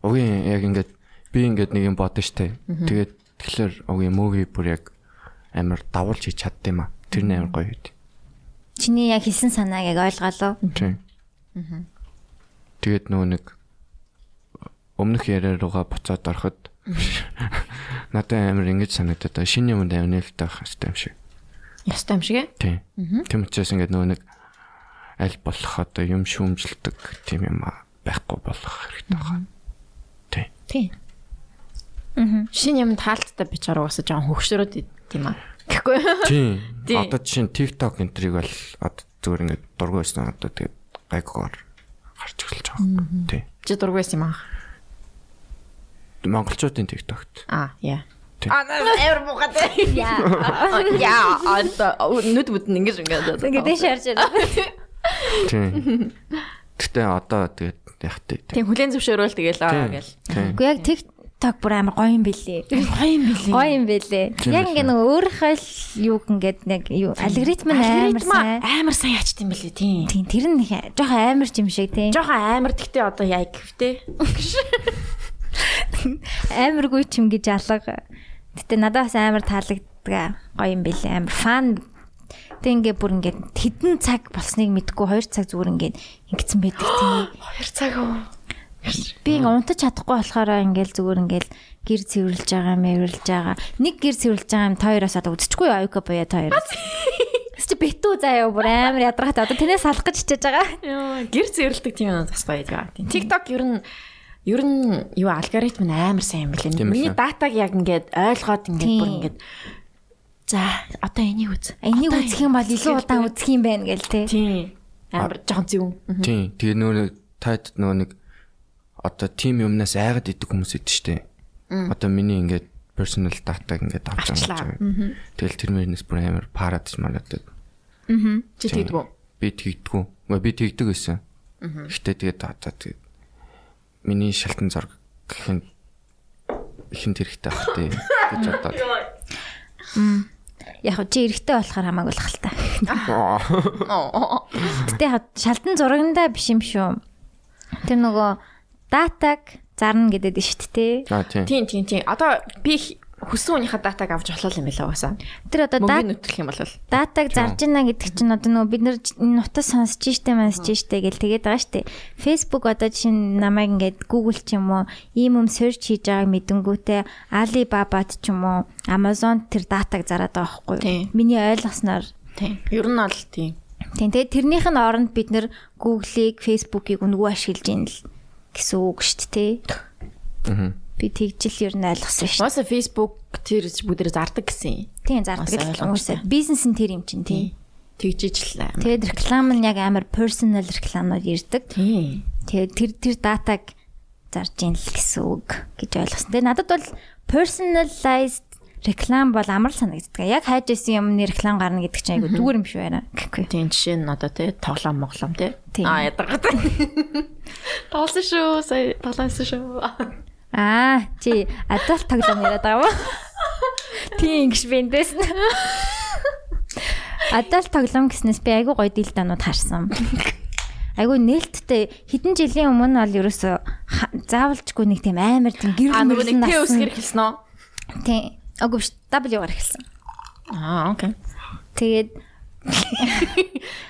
огийн яг ингээд би ингээд нэг юм бодсон штэ. Тэгээд тэгэхээр огийн мөгийн бүр яг амар давуулж хийж чаддсан юм а. Тэр нь амар гоё үед. Чиний яг хэлсэн санааг яг ойлгоолоо. Тийм. Тэгээд нөгөө нэг өмнөх яриа руугаа буцаад ороход надад амар ингэж санагдаад байна. шинэ юмд амар нээлттэй байх хэрэгтэй юм шиг. Ястай юм шиг ээ. Тийм. Тийм учраас ингээд нөгөө нэг аль болох одоо юм шүүмжилдэг тийм юм байхгүй болох хэрэгтэй байна. Тийм. Тий. Аа. Шинэ юм таалттай би чаруу уусаж жоохон хөвгшрөөд тийм аа. Гэхгүй. Тийм. Тийм. Одоо жишээ нь TikTok энтрийг бол одоо зүгээр ингээд дургуйсан одоо тэгээд гайгуугаар гарч эхэлж байгаа. Тийм. Чи дургүйс юм аа. Монголчуудын TikTok-т. Аа, яа. Тийм. Аа, амар муухай. Яа. Яа, аа нүд бүдэн ингэж ингэж. Ингээд дэш харж байна. Тийм. Гэтэ одоо тэгээд яг тий. Тийм хүлэн зөвшөөрөөл тэгэл аа Тийм. гэл. Тийм. Уу яг TikTok бүр амар гоё юм бэлээ. Гоё юм билий. Гоё юм бэлээ. Яг ингээд нөгөө өөрийнхөө л юу ингээд нэг юу алгоритм нь амар сайн. амар сайн яачт юм билий тийм. Тийм тэр нь жоохон амар ч юм шиг тийм. Жохон амар тэгтээ одоо яа гэвтэй. Амаргүй ч юм гэж алга. Гэтэ надад бас амар таалагдсан байгаа. Гоё юм бэлээ. Амар фан. Тэг ингээ бүр ингээ хідэн цаг болсныг мэдгүй 2 цаг зүгээр ингээ ингэсэн байдаг тийм. 2 цаг уу. Би унтаж чадахгүй болохоор ингээл зүгээр ингээл гэр цэвэрлж байгаа, мэвэрлж байгаа. Нэг гэр цэвэрлж байгаа юм та хоёроос одоо үзчихгүй юу аюука буяа та хоёроос. Чи битүү заяа бүр амар ядрахад одоо тэнээс салах гэж хичээж байгаа. Гэр зэвэрлдэг тийм юм бас гоё байгаа. TikTok ер нь ер нь юу алгоритм нь амар сайн юм билээ. Миний датаг яг ингээд ойлгоод ингээд бүр ингээд за одоо энийг үз. Энийг үзэх юм бол илүү удаан үзэх юм байна гэл те. Тийм. Амар жоохон зөв. Тийм. Тэгээ нөгөө таад нөгөө нэг одоо тим юмнаас айгаад идэх хүмүүс идэв штэ. Одоо миний ингээд personal data ингээд авч байгаа. Тэгэл тэр мөрнэс бүр амар парад мараад. Чи тэгдэггүй. Би тэгдэггүй. Уу би тэгдэг байсан. Гэхдээ тэгээд одоо тэгээд миний шалтан зураг гэхин ихэнд хэрэгтэй ах тий гэж бодоод. Яг хөө чи эрэхтэй болохоор хамаагүй л хальтаа. Гэтэ шалтан зурагндаа биш юм шүү. Тэр нөгөө датаг зарна гэдэг нь шүү дээ. Тийм тийм тийм. Одоо би хүссэн хүнийхээ датаг авч болох юм байна уусаа. Тэр одоо дат Мөнгөний нүтгэх юм бол датаг зарж ийна гэдэг чинь одоо нөгөө бид нар нутас сонсож штэ сонсож штэ гэл тэгээд байгаа штэ. Facebook одоо жишээ нь намайг ингээд Google ч юм уу ийм юм search хийж байгааг мэдэнгүүтээ Alibaba-д ч юм уу Amazon тэр датаг зараад байгаа байхгүй юу? Миний ойлгосноор тийм. Ер нь бол тийм. Тийм тэгээд тэрнийх нь оронд бид нэр Google-ийг, Facebook-ийг өнгөө ашиглаж ийн л гэсэн үг шүү дээ. Аа. Би тэгжил ер нь ойлгосон шүү. Уусаа Facebook тэр бүгдээр зардаг гэсэн. Тийм зардаг л уусаа. Бизнес нь тэр юм чинь тийм. Тэгжиж л. Тэгээд реклам нь яг амар personal рекламууд ирдэг. Тийм. Тэгээд тэр тэр датаг зарж ийн л гэсэн үг гэж ойлгосон. Тэгээд надад бол personalized реклам бол амар санагддаг. Яг хайж исэн юмны реклам гарна гэдэг чинь айгу зүгээр юм шүү байна. Гэхгүй. Тийм жишээ нь одоо тий тоглоом моглоом тий. Аа ядаргаад. Тоглосон шүү. Сая тоглосон шүү. Аа, чи адалт тоглоом яриад байгаа юм. Тийм гэж би энэс. Адалт тоглоом гэснээс би айгу гоё дилданууд харсан. Айгу нээлттэй хэдэн жилийн өмнө бол ерөөсө ха- заавалчгүй нэг тийм амар тийм гэр нөгөө нэг бүл Т үсгэр хэлсэн үү? Тийм. Агуу биш W-гаар эхэлсэн. Аа окей. Тэгээд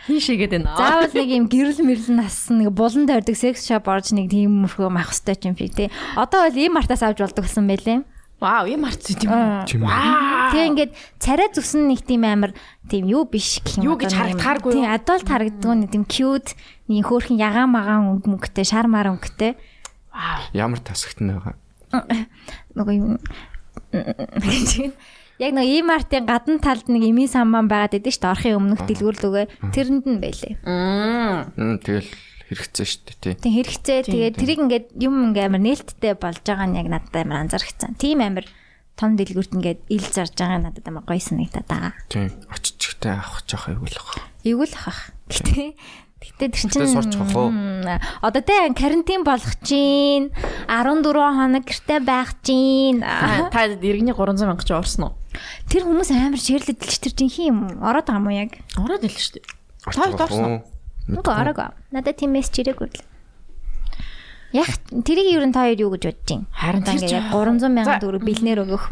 Хин шигээд байна. заавал нэг юм гэрэл мэрэл нассан нэг булан тойрдог секс шоп орж нэг тийм мөрхөө мах хөстэй юм шиг тий. Одоо бол ийм мартаас авч болдог гэсэн байлээ. Вау, юм арц тийм үү? Тэгээ ингээд царай зүсэн нэг тийм амар тийм юу биш гэх юм Юу гэж харагдахааргүй юу? Тийм адуулт харагддаг нэг тийм cute нэг хөөрхөн ягаан магаан өнгө мөнгөтэй шар мар өнгөтэй Вау. Ямар тасагт нь байгаа. нөгөө юм Яг нэг ийм артын гадна талд нэг эмийн самбан байгаад идэв шүү дээ. Орхын өмнөх дэлгүүрлүгээ тэрэнд нь байлээ. Мм тэгэл хэрэгцээ шүү дээ тий. Тэг хэрэгцээ тэгээд тэрийг ингээд юм ингээ амар нээлттэй болж байгаа нь яг надад амар анзаарчихсан. Тийм амар том дэлгүүрт ингээд ил зарж байгаа нь надад амар гоё санагдаад байгаа. Тий. Очичгтай авах жоох айгуул байгаа. Эвгүй л хах. Гэтэ Гэтэ тэр Гэтэ сурч хах уу? Одоо тэ карантин болох чинь 14 хоног гэрте байх чинь. Та иргэний 300 мянга ч орсон уу? Тэр хүмүүс амар ширлэдэлч тэр жинхэнэ юм ороод байгаа юм уу яг? Ороод ил шүү дээ. Та орсон уу? Үгүй ороогүй. Надад тийм мессеж ирээгүй л. Яг тэрийг юу н та хоёр юу гэж бодож байна? Харин Та тэр ингээд яг чинь- 300 мянган За. төгрөг бэлнээр өгөх.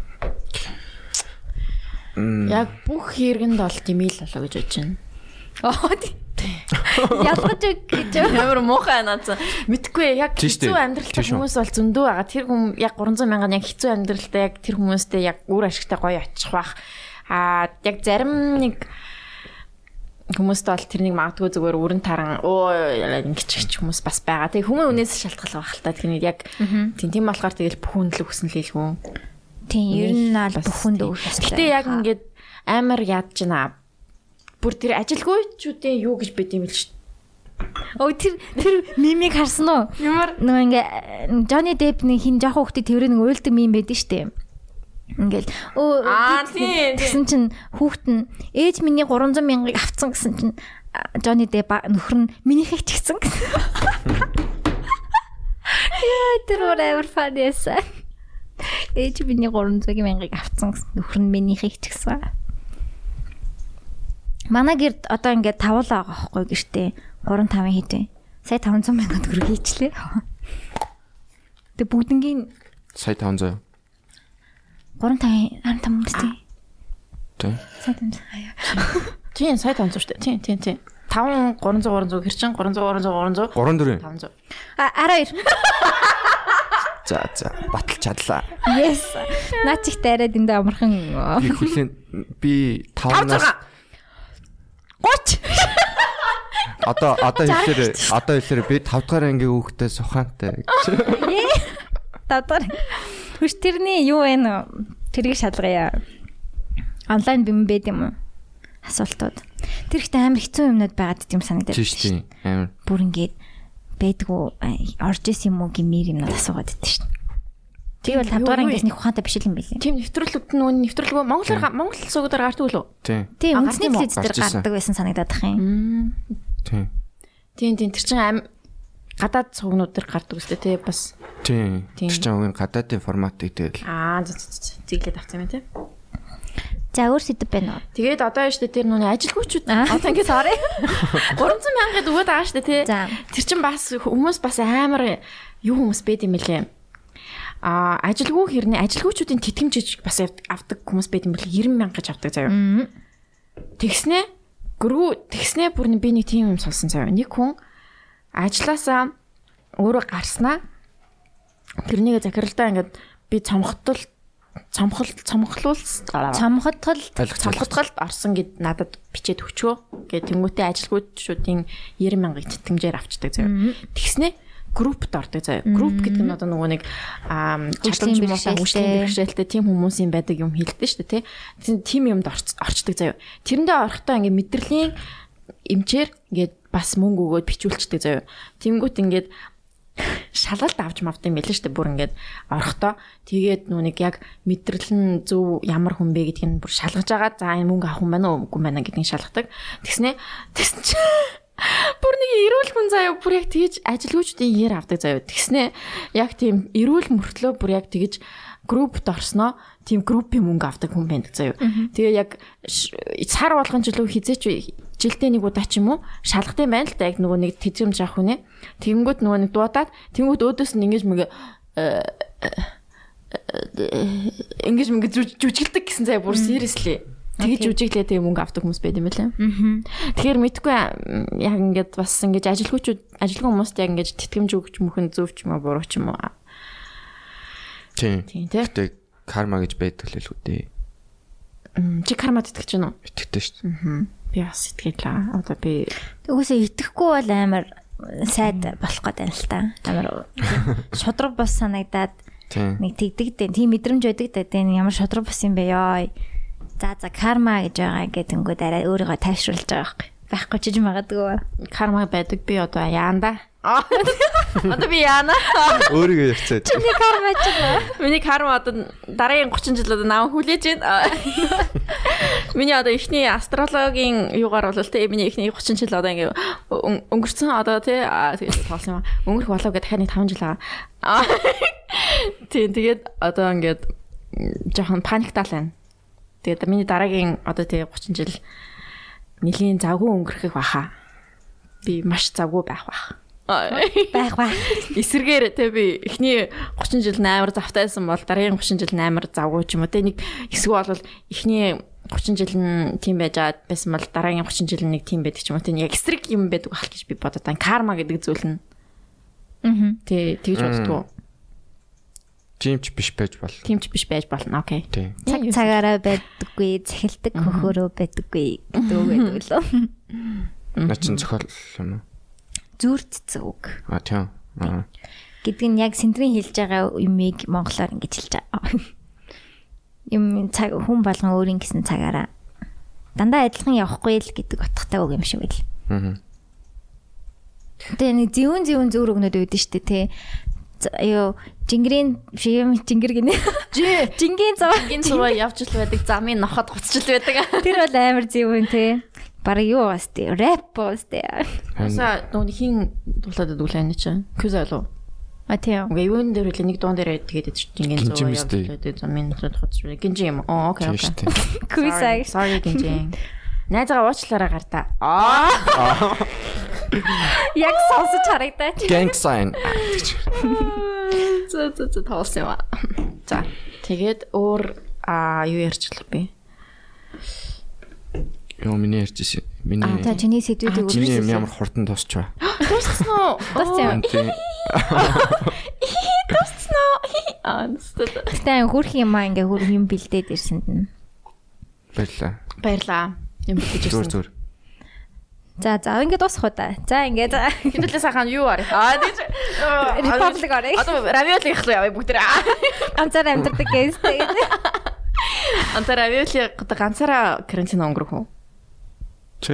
Яг бүх хэрэгэнд бол димэйл болоо гэж бодож байна. Оо тийм. Ялгаж өг гэж. Ямар муухай наацсан. Мэдхгүй яг хэцүү амьдралтай хүмүүс бол зөндөө байгаа. Тэр хүм яг 300 мянган яг хэцүү амьдралтай яг тэр хүмүүстэй яг үр ашигтай гоё очих бах. Аа яг зарим нэг хүмүүст бол тэрнийг магадгүй зүгээр өрн таран оо ингэч хүмүүс бас байгаа. Тэгээ хүмүүс үнээс шалтгаалж байгаа хэл та. Тэгэхээр яг тийм тийм болохоор тэгэл бүх хүндлэг хүснэ л хэлгүй. Тийм, ер нь аль Бас бүхэнд тийм. өгөх ёстой. Гэтэ яг ингээд амар яад чина. Бүр тэр ажилгүйчүүдийн юу гэж бид юм л шүү. Өө тэр тэр мимиг харсан уу? Ямар Нөгөө ингээ Johnny Depp-ний хин жоох хүүхдээ тэрээр нэг уйлдаг мим байдэн штэ. Ингээл өө Аа, тийм, тийм. Тэгсэн чинь хүүхд нь ээж миний 300 мянгаыг авцсан гэсэн чинь Depp а- нөхөр нь минийхээ ч гэсэн. Яа тэр өөр фан ясаа. Ээж миний 300 мянгаыг авцсан гэсэн нөхөр нь минийхээ ч гэсэн. Манай гэрд одоо ингээд тавуулаа байгаа байхгүй гэртээ 3 5 хийдэ. Сая 500 мянган төгрөг хийчлээ. Тэг бүгднгийн Сая 500. 3 5 15 мөстэй. Тий. Сайн тэмцэн хаяа. Тийм сая 500 шүү дээ. Тийм тийм тийм. 5 300 300 хэрчин 300 300 300 3 4. 500. А 12. За за батал чадлаа. Yes. Наа чих дайраад эндээ амархан Би хүлэн би 5-наас 30. одоо одоо хэлээр одоо хэлээр би 5 дахь ангийн хүүхдээ сухаантай гэж. давдар. Хүч тэрний юу вэ нэ? Тэрийг шалгая. Онлайн бим байд юм уу? Асуултууд. Тэр ихтэй амар хэцүү юмнууд байгаад тийм санагдаад. Тийш тийм амар. Бүр ингээд байдгүй орж исэн юм уу гэмээр юмнууд асуугаад байдсан шүү Тэгээ бол 5 дугаар ангиас нэг ухаантай биш юм билээ. Тийм нэвтрүүлгүүд нь үн нэвтрүүлгөө монголоор монгол суугаар гардаг үлээ. Тийм. Үндэсний телевиз дээр гардаг байсан санагдаад ах юм. Тийм. Тийм тийм тэр чин ам гадаад суугнууд дээр гардаг үстэй тий бас. Тийм. Тэр чинь үгийн гадаадын форматыг тэгэл Аа зиглээд авсан юм тий. За өөр сэдв байна уу? Тэгээд одоо яаж тэ тэр нүний ажилгүйчүүд одоо ингээд sorry 300 мянга гэдэг өгöd байгаа дээ тий. Тэр чин бас хүмүүс бас амар юу хүмүүс байд юм бэлээ. А ажилгүй хэрнээ ажилгүйчүүдийн тэтгэмжиж бас авдаг хүмүүс байд юм бэл 90 мянга гэж авдаг заяа. Тэгснэ гүрүү тэгснэ бүр би нэг тийм юм сонсон заяа. Нэг хүн ажилласаа өөрөө гарснаа тэрнийг захиралдаа ингээд би цомхтол цомхол цомхлуулсан Цамхотгол цамхатгалд орсон гэд надад бичээд өчөө. Гэ тэмүүтэ ажилгүйчүүдийн 90 мянгаыг тэтгэмжээр авчдаг заяа. Тэгснэ группт ордог заяа. Групп гэдэг нь одоо нөгөө нэг чадамж муутай хөгжлийн бэрхшээлтэй тийм хүмүүсийн байдаг юм хэлдэг шүү дээ тий. Тийм юмд орчдөг заяа. Тэрэндээ орохдоо ингээ мэдрэлийн эмчээр ингээд бас мөнгө өгөөд бичүүлчихдэг заяа. Тэнгүүт ингээд шалгалт авч мавд юм байлээ шүү дээ бүр ингээд орохдоо тэгээд нүү нэг яг мэдрэл нь зөв ямар хүн бэ гэдгийг нь бүр шалгаж байгаа за энэ мөнгө авах юм байна уу үгүй байна гэдгийг шалгадаг тэгснэ тэгсэн чи бүр нэг эрүүл хүн заяа бүр яг тэгж ажилгүйчдийн иер авдаг заяа. Тэгснэ яг тийм эрүүл мөртлөө бүр яг тэгж группт орсноо тийм группийн мөнгө авдаг хүн байдаг заяа. Тэгээ яг сар болгон жилүү хизээч жилдээ нэг удаа ч юм уу шалгах юм байна л да. Яг нөгөө нэг тэтгэмж авах хүнээ. Тэгэнгүүт нөгөө нэг дуудаад тэгэнгүүт өөдөөс нь ингэж мэг ингэж мэг жүжиглдэг гэсэн заяа бүр seriously тэгж жүжиглээ тэгээ мөнгө авдаг хүмүүс байд юм байлаа. Тэгэхээр мэдгүй яг ингээд бас ингэж ажилгүйчүүд ажилгүйн хүмүүст яг ингэж тэтгэмж өгч мөхөн зөв ч юм уу буруу ч юм уу. Тийм. Тийм тий. Гэтэ карма гэж байдаг л л үдээ. М, Чи кармад итгэж байна уу? Итгэдэг шүү дээ. Би бас итгэлээ. Одоо би Үгүйсээ итгэхгүй бол амар сайд болох гээд байна л та. Амар шудраг бас санагдаад нэг тэгдэг дээ. Тийм мэдрэмж байдаг дээ. Ямар шудраг бас юм бэ ёо. За за карма гэж байгаа гэдэнгүүд арай өөрийгөө тайвшруулж байгаа байхгүй. Байхгүй ч гэж магадгүй. карма байдаг. Би одоо яанда. Одоо би яана. Өөрийгөө ярьцаад. Би карма ч юм. Миний карма одоо дараагийн 30 жил одоо наваа хүлээж байна. Миний одоо ихний астрологийн юугаар бол тэ миний ихний 30 жил одоо ингээ өн- өнгөрцөн одоо аа, тэгээд тоолсон юм. аа. Өнгөрөх болов гэдэг дахиад нэг 5 жил байгаа. Аа. Тийм тэгээд одоо ингээд жоохон паниктал байна. Тэгээд миний дараагийн одоо тий 30 жил нэлийн завгүй өнгөрөх баха. Би маш завгүй байх бах. Байх байх. эсэргээр те би эхний 30 жил 8 завтайсан бол дараагийн 30 жил 8 завгүй ч юм уу те нэг хэсэг бол эхний 30 жил нь тийм байж аад байсан бол дараагийн 30 жил нэг тийм байдаг ч юм уу те нэг яг эсрэг юм байдаг ах гэж би бодод. Карма гэдэг зүйл нь Аа. те тэгж боддгоо. Жимч биш байж бол. Тийм ч биш байж болно. Окей. Цаг цагаараа байдаггүй, захилдаг хөхөөрөө байдаггүй гэдэг үг байдаг лөө. Наа чин зохиол юм уу? Зүр цэцэг үг. А тийм. Аа. Гэдэг нь яг сэндрийн хэлж байгаа юмыг монголоор ингэж хэлж байгаа. Юм цаг хүн болгон өөрийн гэсэн цагаараа дандаа адилхан явахгүй л гэдэг утгатай үг юм шиг байл. Аа. Тэгээ нэг зэвүүн зэвүүн зөөр өгнөд үүдэн штэ тий. Юу жингэрийн юм жингэр гинэ. Жи Жингийн зав. гин цуваа явж л байдаг. Замын нохот гуцчил байдаг. Тэр бол амар зэвүүн тий. Бараг юу бас тий. Рэп бас тий. Аса нууны хин дуулаад байдаг лээ чи. Күз алуу. А тий. Ингээ юун дээр үлээ нэг дуун дээр тэгээд Гинжи цуваа мэстэй. явж байдаг. Замын нохот гуцчил. Гинжи юм. Оо окей Тийм окей. Квизаг. Sorry гинжин. Найзгаа уучлаарай гартаа. Аа. Яг сонсож харагдаач. Gang sign. Зөө зөө зөө тоолсон юм аа. За. Тэгээд өөр аа юу ярьчлаа би? Йоо миний ярьжсэн. Миний А за чиний сэдвүүдийг чиний үргэлж ямар хурдан дуусч ба. Дууссан уу? Тийм. Дууссан уу? Аа, дууссан. Гэтэ хөрх юм аа ингээ хөр юм бэлдээд ирсэнд нь. Баярлаа. Баярлаа. Юм бэлдэж Зүр ирсэн. зүр. За за ингээ дуусах уу да. За ингээ за. Хинтэлээ сайхан юу арай? Аа, тийч. Republic орё. Одоо равиоли их яваа бүгд. Ганцаар амьдардаг гэстэй. Антара равиоли одоо ганцаараа карантин өнгөрөх үү? Чи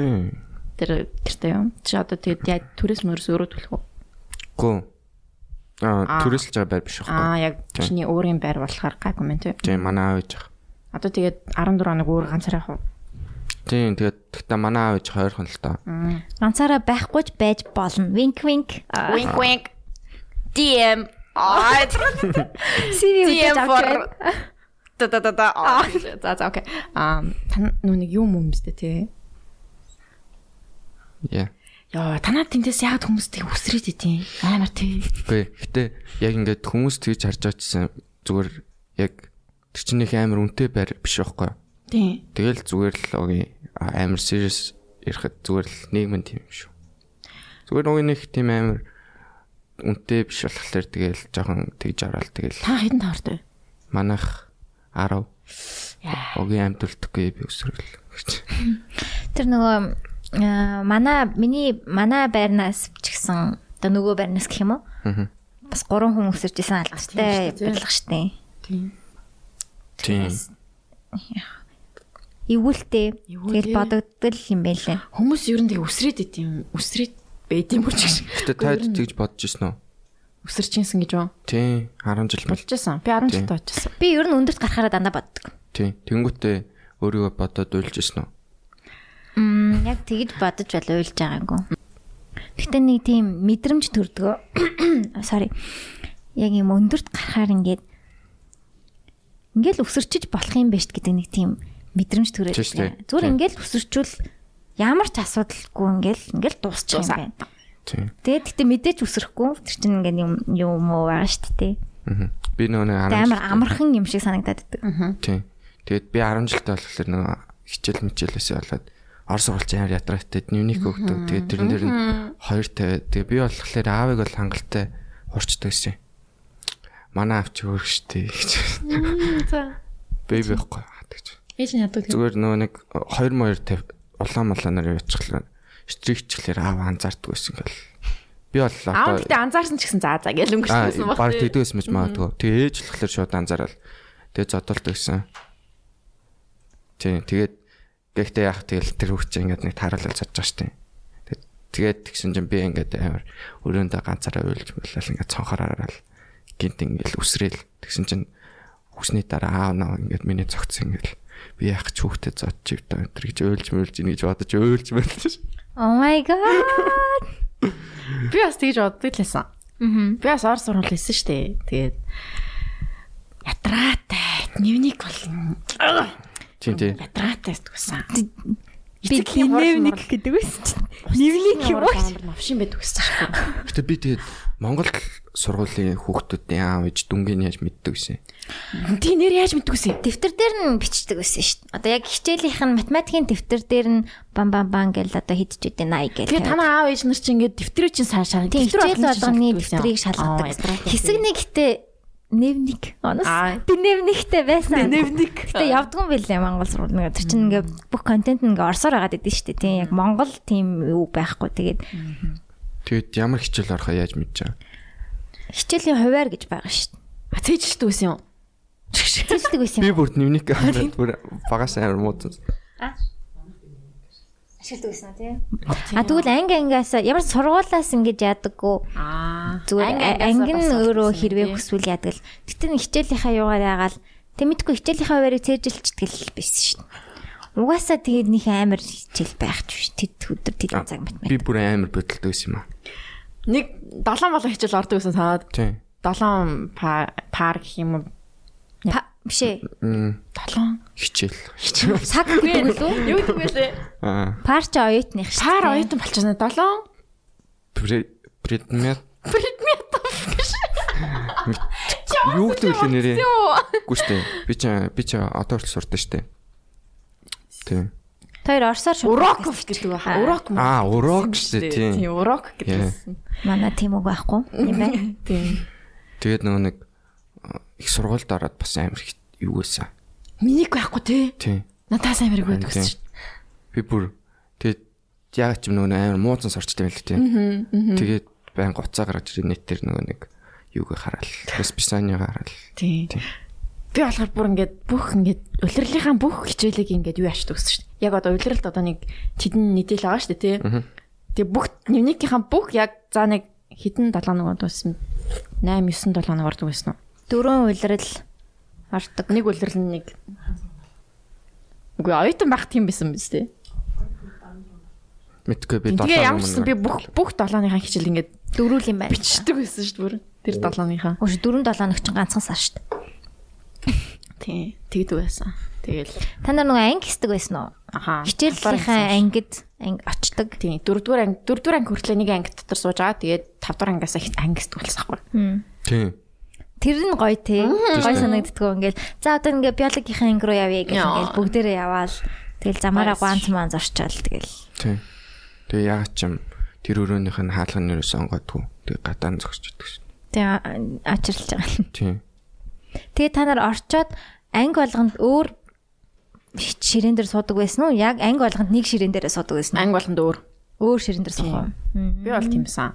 Тэр тэртэй юм. Чи одоо тэгээд яа түрээс мөрөөс өөрөө төлөх үү? гоо. Аа. Түрээсэлж байгаа байр биш байхгүй. Аа, яг чиний өөрийн байр болохоор гайгүй мэн тий. Тийм манай аав ээж. Одоо тэгээд 14 хоног өөр ганцаараа явах уу? Тийм тэгээд тэгтээ манай аав ээж хоёрхон л таа. Ганцаараа байхгүй ч байж болно. Wink wink. Wink wink. DM. Аа, CV DM үдэж for авч та та та та. За за окей. Аа, нүг юм юм бэ тий. Яа. Яа, танаа тэндээс яг хүмүүстэй үсрээд идэв. Амар тий. Үгүй гэтээ яг ингээд хүмүүс тэгж харж очсон зүгээр яг тэр чинь их амар үнэтэй байр биш байхгүй. Тий. Тэгэл зүгээр л огийн амар serious ирэхэд зүгээр л нийгмэн тийм юм шүү. Зүгээр нөгөө нэг тийм амар үнэтэй биш болохоор тэгэл жоохон тэгж авраал тэгэл Та хэдэн таартай? манайх 10 Яа. огийн амьдулдаггүй би өсрөл. Тэр нөгөө манай миний манай байрнаас ч гэсэн одоо нөгөө байрнаас гэх юм уу? Аа. Бас гурван хүн өсөрж исэн алгастай тийм шүү дээ. байлгах штэ. Тий. Тийм. Эвгүүлтэй. Эвгүүлээ. Тэгэл бодогдол юм байлээ. Хүмүүс ер нь тэг үсрээд идэв. Үсрээд байд юм уу ч гэж. Гэтэ таад тэгж бодож ирсэн үү? Үсэрч юмсан гэж юу? Тийм 10 жил бол. Болжсэн. Би 10 Тийм. жилд очсон. Би ер нь өндөрт гарахаараа дандаа боддог. Тийм. Тэнгүүтээ өөрийгөө бодоод уйлж ирсэн үү? Мм яг тэгж бодож бол уйлж байгаагүй. Гэтэ нэг тийм мэдрэмж төрдгөө. Sorry. Яг юм өндөрт гарахаар ингээд ингээл өсөрчиж болох юм биш гэдэг нэг тийм мэдрэмж төрөөд. Зүгээр ингээл өсөрчүүл ямар ч асуудалгүй ингээл ингээл дуусчих юм байна. Тэгээд гэтээ мэдээж өсөхгүй. Тэр чинь ингээд юм юм уу байгаа шүү дээ. Аа. Би нөгөө нэг 10 Тэгээд амар амархан юм шиг санагдаад байдаг. Тийм. Тэгээд би 10 жилдээ болохоор нөгөө хичээл мичээлээсээ болоод Орос сургууль амар ядраатай нүник өгдөг. Тэгээд тэрэн дээр нь хоёр тавиад тэгээд би болохоор аавыг бол хангалттай урчдаг гэсэн. Манай аав ч өөр штэ гэж. За. Бэби байхгүй гэж. Ээж нь яддаг. Зүгээр нөгөө нэг 2 моёр тавь улаан маланаар явчихлаа. Штрикчлэр аав анзаардаг байсан гэл. Би бол Аа одоо тэгтээ анзаарсан ч гэсэн заа заа Аа, өнгөрсөн баг. баг тэгдэгс мэт магадгүй. Тэгээ ээж болохоор шууд анзаарал. Тэгээ зодолт гэсэн. Тийм, тэгээд гэхдээ яах тэгэл тэр хүүхд чинь ингээд нэг тааруулал зодж байгаа штеп. Тэгээд тэгсэн чинь би ингээд амар өрөөндөө ганцаараа уйлж мөлөл ингээд цонхораараа гинт ингээд үсрээл тэгсэн чинь хүсний дараа аав наа ингээд миний цогцсон ингээд би яах ч хүүхдэд зодж ивдэ өнтер гэж уйлж мөлж ийн гэж бодож уйлж мөлж. Oh my god. Би бас тэгж боддог лээсэн. Мгм. Би бас орс сургууль хийсэн шүү дээ. Тэгээд ятраатай дневник бол Тийм тийм. ятраатай гэсэн. Би нэмник гэдэг байсан чинь. Нэмник юм уу? Амар новшин байдаг гэсэн шүү. Гэтэ би тэгээд Монгол сургуулийн хүүхдүүдийн аав ээж дүнгийн яаж мэддэг гэсэн. Тий нэр яаж мэддэгсэн? Дэвтэр дээр нь бичдэг байсан шүү дээ. Одоо яг хичээлийнх нь математикийн дэвтэр дээр нь бам бам бам гэл одоо хидж үдэ 80 гэл. Тэгээд танаа аав ээж нар чинь ингээд дэвтрээ чинь сайн тийм хичээл болгоны дэвтрийг шалгадаг. Хэсэг нэг гэтээ нэвник. Онос. Аа. Би нэвниктэй байсан. Нэвник. Гэтэ явдггүй байлээ Монгол сургууль нэг. Тэр чинь ингээ бүх контент нь ингээ орсоор байгаа гэдэг шүү дээ. Тийм яг Монгол тийм юу байхгүй. Тэгээд Тэгээд ямар хичээл орохоо яаж мэдэж байгаа. хичээлийн хуваар гэж байгаа шүү дээ. А цээжилдэг байсан юм. Цэцдэг байсан Би юм. бүр нүник аваад бүр багаас амар муудсан. Ашигладаг байсан тий. А тэгвэл анги ангиас ямар сургуулаас ингэж яадаггүй. Аа. Зүгээр анги нь өөрөө хэрвээ хүсвэл яадаг л. Гэтэ хичээлийнхаа юугаар яагаал тэг мэдгүй хичээлийнхаа хуваарыг цээжилчдэг л байсан дээ. Угаасаа тэгээд нэг амар хичээл байх ч биш. Тэд өдөр тэд цаг математик. Би бүр амар бодолтой байсан юм аа. Нэг 7 болон хичээл ордог гэсэн таад Тийм. 7 пар гэх юм уу? Биш ээ. Мм 7. хичээл. Хичээл. Цаг гэдэг үү? Юу гэдэг вэ лээ? Аа. Парч оюутных шүү. Пар дээ. оюутан болчихсон 7. Пре- Предмет Предметов гэж. юу гэдэг вэ нэрээ? Үгүй штэ. Би чи би чи одоо хүртэл сурдаг штэ. Тийм. Тэр орсоор шууд Уроков гэдэг баха. Урок мөн. Аа, урок шүү дээ, тийм. Тийм, урок гэдэгсэн. манай тийм үг байхгүй юм байна. Тийм. Тэгээд нөгөө нэг их сургуульд ороод бас амар их юу байсан. Минийг байхгүй тий. Тийм. Надаас амирг Тийм. байдаг гэсэн чинь. Би бүр тэгээд яг ч юм нөгөө амар муузан сорчтой байл тийм. Тэгээд байн гоцаа гаргаж ирээ нэт тэр нөгөө нэг юуг хараал. Расписанига хараал. Тийм. Би болохоор бүр ингээд бүх ингээд улирлынхаа бүх хичээлийг ингээд юу яачдаг гэсэн чинь. Яг одоо улиралд одоо нэг тэдэн нийтэл байгаа шүү дээ тий. Тэгээ бүх нэмнийхээ бүх яг за нэг хитэн 7 нэг дууссан. 8 9 7 нэг ордог байсан уу? Дөрөв улирал ордог. Нэг улирал нь нэг Үгүй оюутан байх тийм байсан биз дээ. Мэдгүй би Тэгээ ямарчсан би бүх бүх 7-ныхаа хичээл ингээд Дөрүүл юм байна. бичдэг байсан шүү дээ. Тэр 7-ныхаа. Ууш 4 7 ног чинь ганцхан сар шүү дээ. Тийм. Тэгдэг байсан. Тэгэл Та нар нөгөө анги хэсдэг байсан уу? аха. Хичээлийнхаа ангид анги очдог. Тийм. Дөрөвдүгээр анги дөрөвдүгээр анги хүртэл нэг анги дотор сууж байгаа. Тэгээд тавдугаар ангиас анги сэтгүүлсэхгүй. Тийм. Тэр нь гоё те. Гоё санагддгөө ингээл. За одоо ингээ биологийн анги руу явъя Яа. ингээл бүгдээрээ яваал. Тэгэл замаараа ганц маан зорчаал тэгэл. Тийм. Тэгээ яг ч юм тэр өрөөнийх нь хаалганы нэрээс онгодгүй. Тэгээ гадаан зогсож идэх шин. Тэгээ ачирлж байгаа. Тийм. Тэгээ та нар орчоод анги болгонд өөр ширээн дээр суудаг байсан уу? Яг анги болгонд нэг ширээн дээрээ суудаг байсан? Анги болонд өөр. Өөр ширээн дээр суух уу? Би бол тиймсэн.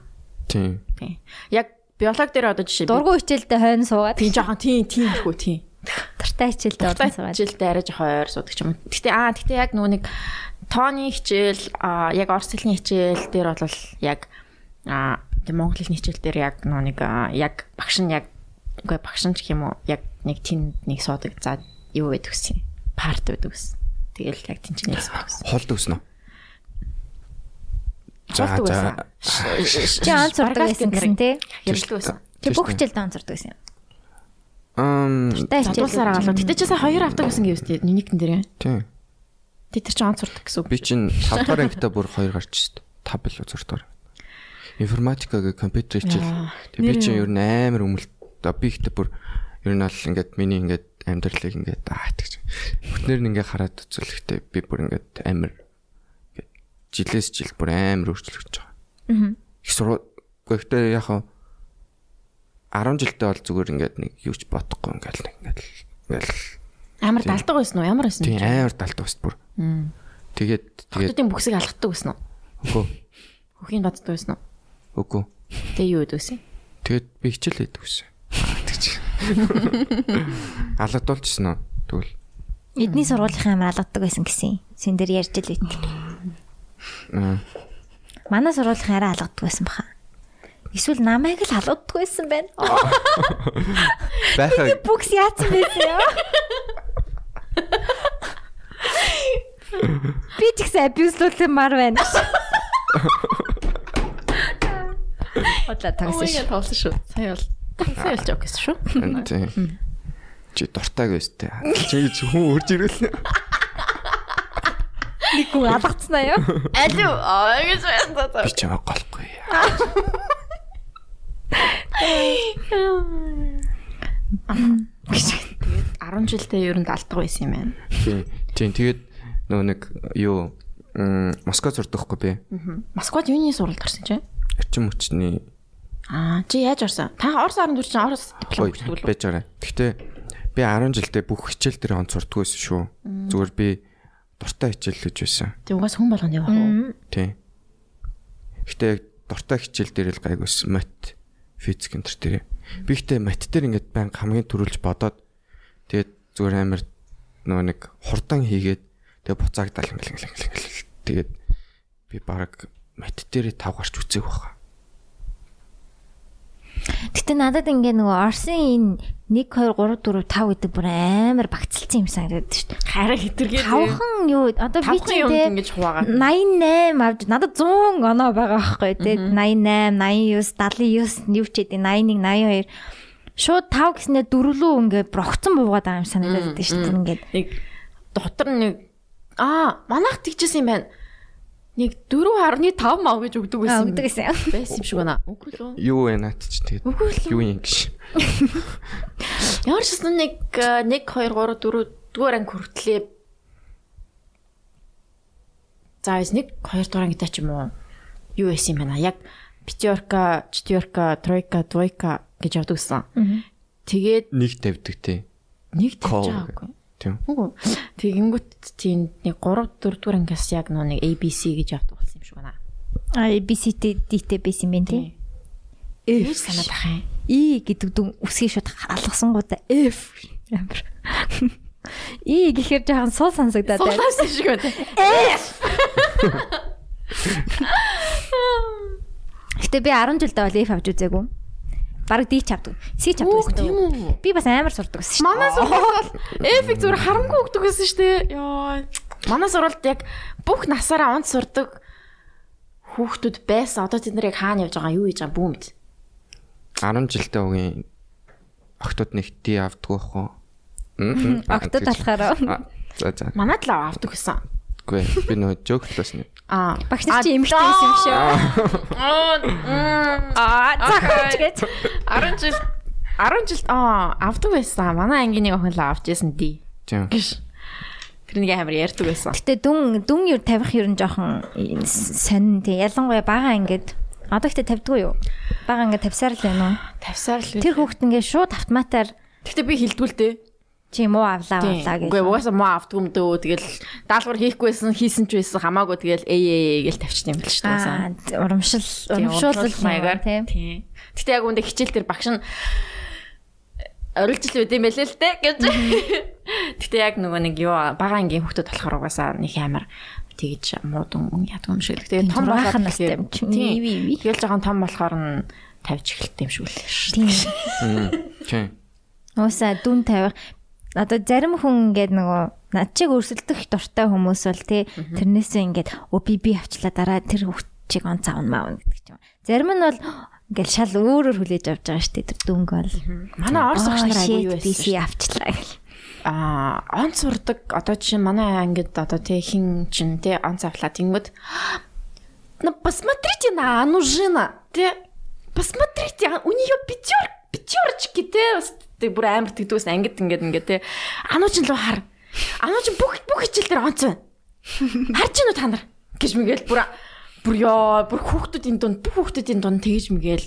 Тийм. Тийм. Яг биологи дээр одоо жишээ Дургуй хичээлдээ хойно суугаад тийм жоохон тийм тийм хөө тийм. тартай хичээлдээ уран суугаад. Хичээлдээ арай жоохон ойр суудаг юм. Гэтэ аа гэтэ яг нөгөө нэг тооны хичээл аа яг орс хэлний хичээл дээр бол яг аа тийм монгол хэлний хичээл дээр яг нөгөө нэг яг багш нь яг үгүй багш нь ч гэх юм уу яг нэг тэнд нэг суудаг. За юу байдаг гэсэн. Парт байдаг гэсэн. Тэгэл яг суудаг гэсэн. Холд өснө. За за. Чи онц сурдаг байсан гэсэн тий? Хэрэлдэг байсан. Чи бүх хичээлдээ онц сурдаг байсан юм. Ам Тартай Задуулсаар агаалаа. Гэтэ ч сая хоёр авдаг гэсэн гэвс тий. Нэгэн дээр. тийм. Тэ тэр чинь онц сурдаг гэсэн үг. Би чинь 5 дахь ангитай бүр 2 гарч шít. 5 бил 6 дахь. Информатикагийн компьютер хичээл. Тэгээ би чинь ер нь амар өмөлт. Би ихтэй бүр ер нь бол ингээд миний ингээд амьдралыг ингээд аа гэж. Бүтнээр нь ингээд хараад үзүүлэхдээ би бүр ингээд амар жилээс жил бүр амар өөрчлөгдөж байгаа. Аа. Их сургууль гэхдээ яг хаа 10 жилдээ бол зүгээр ингээд нэг юу ч бодохгүй ингээд ингээд ингээд Амар далдаг байсан уу? Ямар байсан тийм бэ? амар талт баст бүр. Тэгээд тэгээд Хотуудын бүксийг алгаддаг байсан уу? үгүй Хөхийн баддаг байсан уу? үгүй Тэгээ юу гэдэг вэ? Тэгээд би хичээл хийдэг гэсэн. Аа тэгч. Алгадуулчихсан уу? Тэгвэл Эдний сургуулийн амар алгадаг байсан гэсэн. Син дээр ярьж л ит. Манай сургуулийн арай алгадаг байсан баха. Эсвэл намайг л халууддаг байсан байна. байхаа Бүкс яатсан байсан яа. Би ч гэсэн абьюзлуулмаар байна. Одлаа тагсан шүү. тоглосон шүү. Сая бол сая бол жок гэсэн шүү. тийм. Чи дуртайг байстай. Чи хүн үрж ирвэл Нэг хүн алгацсан аа юу? Алуу аа гэж байна. би ч ямаа голхгүй. Тэгээд 10 жилдээ ер нь далдаг байсан юм байна. Тийм. Тэгээд нөгөө нэг юу Москва сурдагхгүй би. Москвад юуны суралт орсон чи? Орчин хүчний Аа чи яаж орсон? Та Орос орнд үр чинь Орос диплом өгдөг үү? байж байгаа. Гэхдээ би 10 жилдээ бүх хичээл дээр онц сурдаггүй байсан шүү. Зүгээр би дуртай хичээл гэж байсан. Тэг угаас хүн болгонд явах уу? Тийм. Гэхдээ яг дуртай хичээл дээр л гайгүйс мат физик энэ төр дээр. Би ихтэй мат дээр ингээд баян хамгийн түрүүлж бодоод тэгээд зүгээр амар нөгөө нэг хурдан хийгээд тэгээд буцаагдал ингээл ингээл ингээл ингээл. Тэгээд би баг мат дээр 5 гарч үзег баха. Гэтэ надад ингээ нөгөө Орсын энэ 1 2 3 4 5 гэдэг бүр амар багцлцсан юм санагдаад шүү дээ. Хараа хитргээд. Тавхан юу одоо би ч тийм ингэж хуваагаад. 88 авч надад 100 оноо байгаа байхгүй тий 88 89 79 юу ч гэдэг 81 82 шууд 5 гэснээр дөрвөлөө ингээ брогцсон буугаад байгаа юм санагдаад байдаг шүү дээ ингээд Нэг дотор нэг аа манайх тэгжсэн юм байна. Нэг 4.5 мав гэж өгдөг байсан. өгдөг гэсэн. Байсан юм шиг байна. Үгүй л үү? Юу вэ наад чи тэгээд Үгүй л юу юм гэж. Ямар ч гэсэн нэг 1 2 3 4 дугаар анги хүртлээ За бас нэг хоёр дугаар ангидаа ч юм уу юу байсан юм байна. Яг пятерка, четверка, тройка, двойка гэж явдаг гэсэн. Тэгээд Нэг тавьдаг тий. нэг тавьж байгаагүй. Тийм. Тэгэнгүүт тийм нэг 3 4 дугаар ангиас яг нөө нэг ABC гэж явдаг болсон юм шиг байна. А ABCD дтэй байсан юм тий. F санаад ах юм. E гэдэг дүн үсгийг шууд алгасангуудаа F амар. E гэхээр жоохон сул сонсогдоод байна. Суулаас шиг байна. Гэтэ би 10 жилдээ бол F авч үзээгүй. Бараг D ч авдаг. C ч авдаг. Үгүй гэсэн. тийм үү. Би бас амар сурдаг гэсэн. Манай сургууль бол F-ийг зүгээр харамгүй өгдөг гэсэн шүү дээ. Йоо. Манай сургуульд яг бүх насаараа онц сурдаг хүүхдүүд байсан. Одоо тэд нар яг хаана явж байгаа юу хийж байгаа бүү мэд. 10 жилдээ угийн октод нэг ди авдаг байхгүй. Октод болохоор За за. Манайд л авдаг гэсэн. Үгүй би нөө жөөхлөөс нэг. Аа. багш нар чи эмэгтэй байсан юм шүү. Аа захаач гэж. 10 жил 10 жил аа авдаг байсан. Манай ангийн нэг охин л авч яасан ди. Тийм. Гэж. Тэр нэг амар ярьдаг байсан. Гэтэ дүн дүн юу тавих юу жоохон сонин тий. Ялангуяа бага ингээд одоо ихтэй тавьдгүй юу? Бага ингээд тавьсаар л байна уу? Тавсаар л. Тэр хүүхэд ингээд шууд автоматар Гэхдээ би хилдгүүл дээ. Чи муу авлаа авлаа гэж. Үгүй угаасаа муу автгүй юм дөө. Тэгэл даалгавар хийхгүйсэн хийсэн ч байсан хамаагүй тэгэл ээ ээ гэл тавьчихсан юм л шүү Аа дээ. урамшил урамшуулал маягаар тийм. Гэтэ яг үндэ хичээл дээр багш нь орилж л үт юм байлээ л дээ гэж. Гэтэ яг нөгөө нэг юу бага ангийн хүүхдүүд болохоор угаасаа нэг амар тэгж муудан яадаг юм шиг л. Тэгээ том юм чи. Тийм. Иви иви. Тэгэл жоохон том болохоор нь тавьж эхэлт юм шиг л шүү. Тийм. Тийм. Ууса дүн тавих одоо зарим хүн ингээд нөгөө над чиг өрсөлдөх дуртай хүмүүс бол тий тэрнээсээ ингээд өө би би авчлаа дараа тэр хүүхчийг онц аавна маавна гэдэг юм. Зарим нь бол ингээд шал өөрөөр хүлээж авч байгаа шүү дээ тэр дүнг бол. Манай орс багш нар аягүй юу би байсан. си авчлаа гэл. Аа, онц сурдаг одоо чинь манай ангид одоо тий хин чин тий онц авлаа тэнгүүд Ну посмотрите на Анужина. Тэ посмотрите, у нее пятер пятерочки тэ тэ бүр амар тэгдэгс ангид ингээд ингээд тэ Анужин руу хар. Анужин бүх бүх хичээл дээр онц байна. Харж гинүү та нар гэж мэгэл бүр бүр ёо бүр хүүхдүүдийн дунд бүх хүүхдүүдийн дунд тэгж мэгэл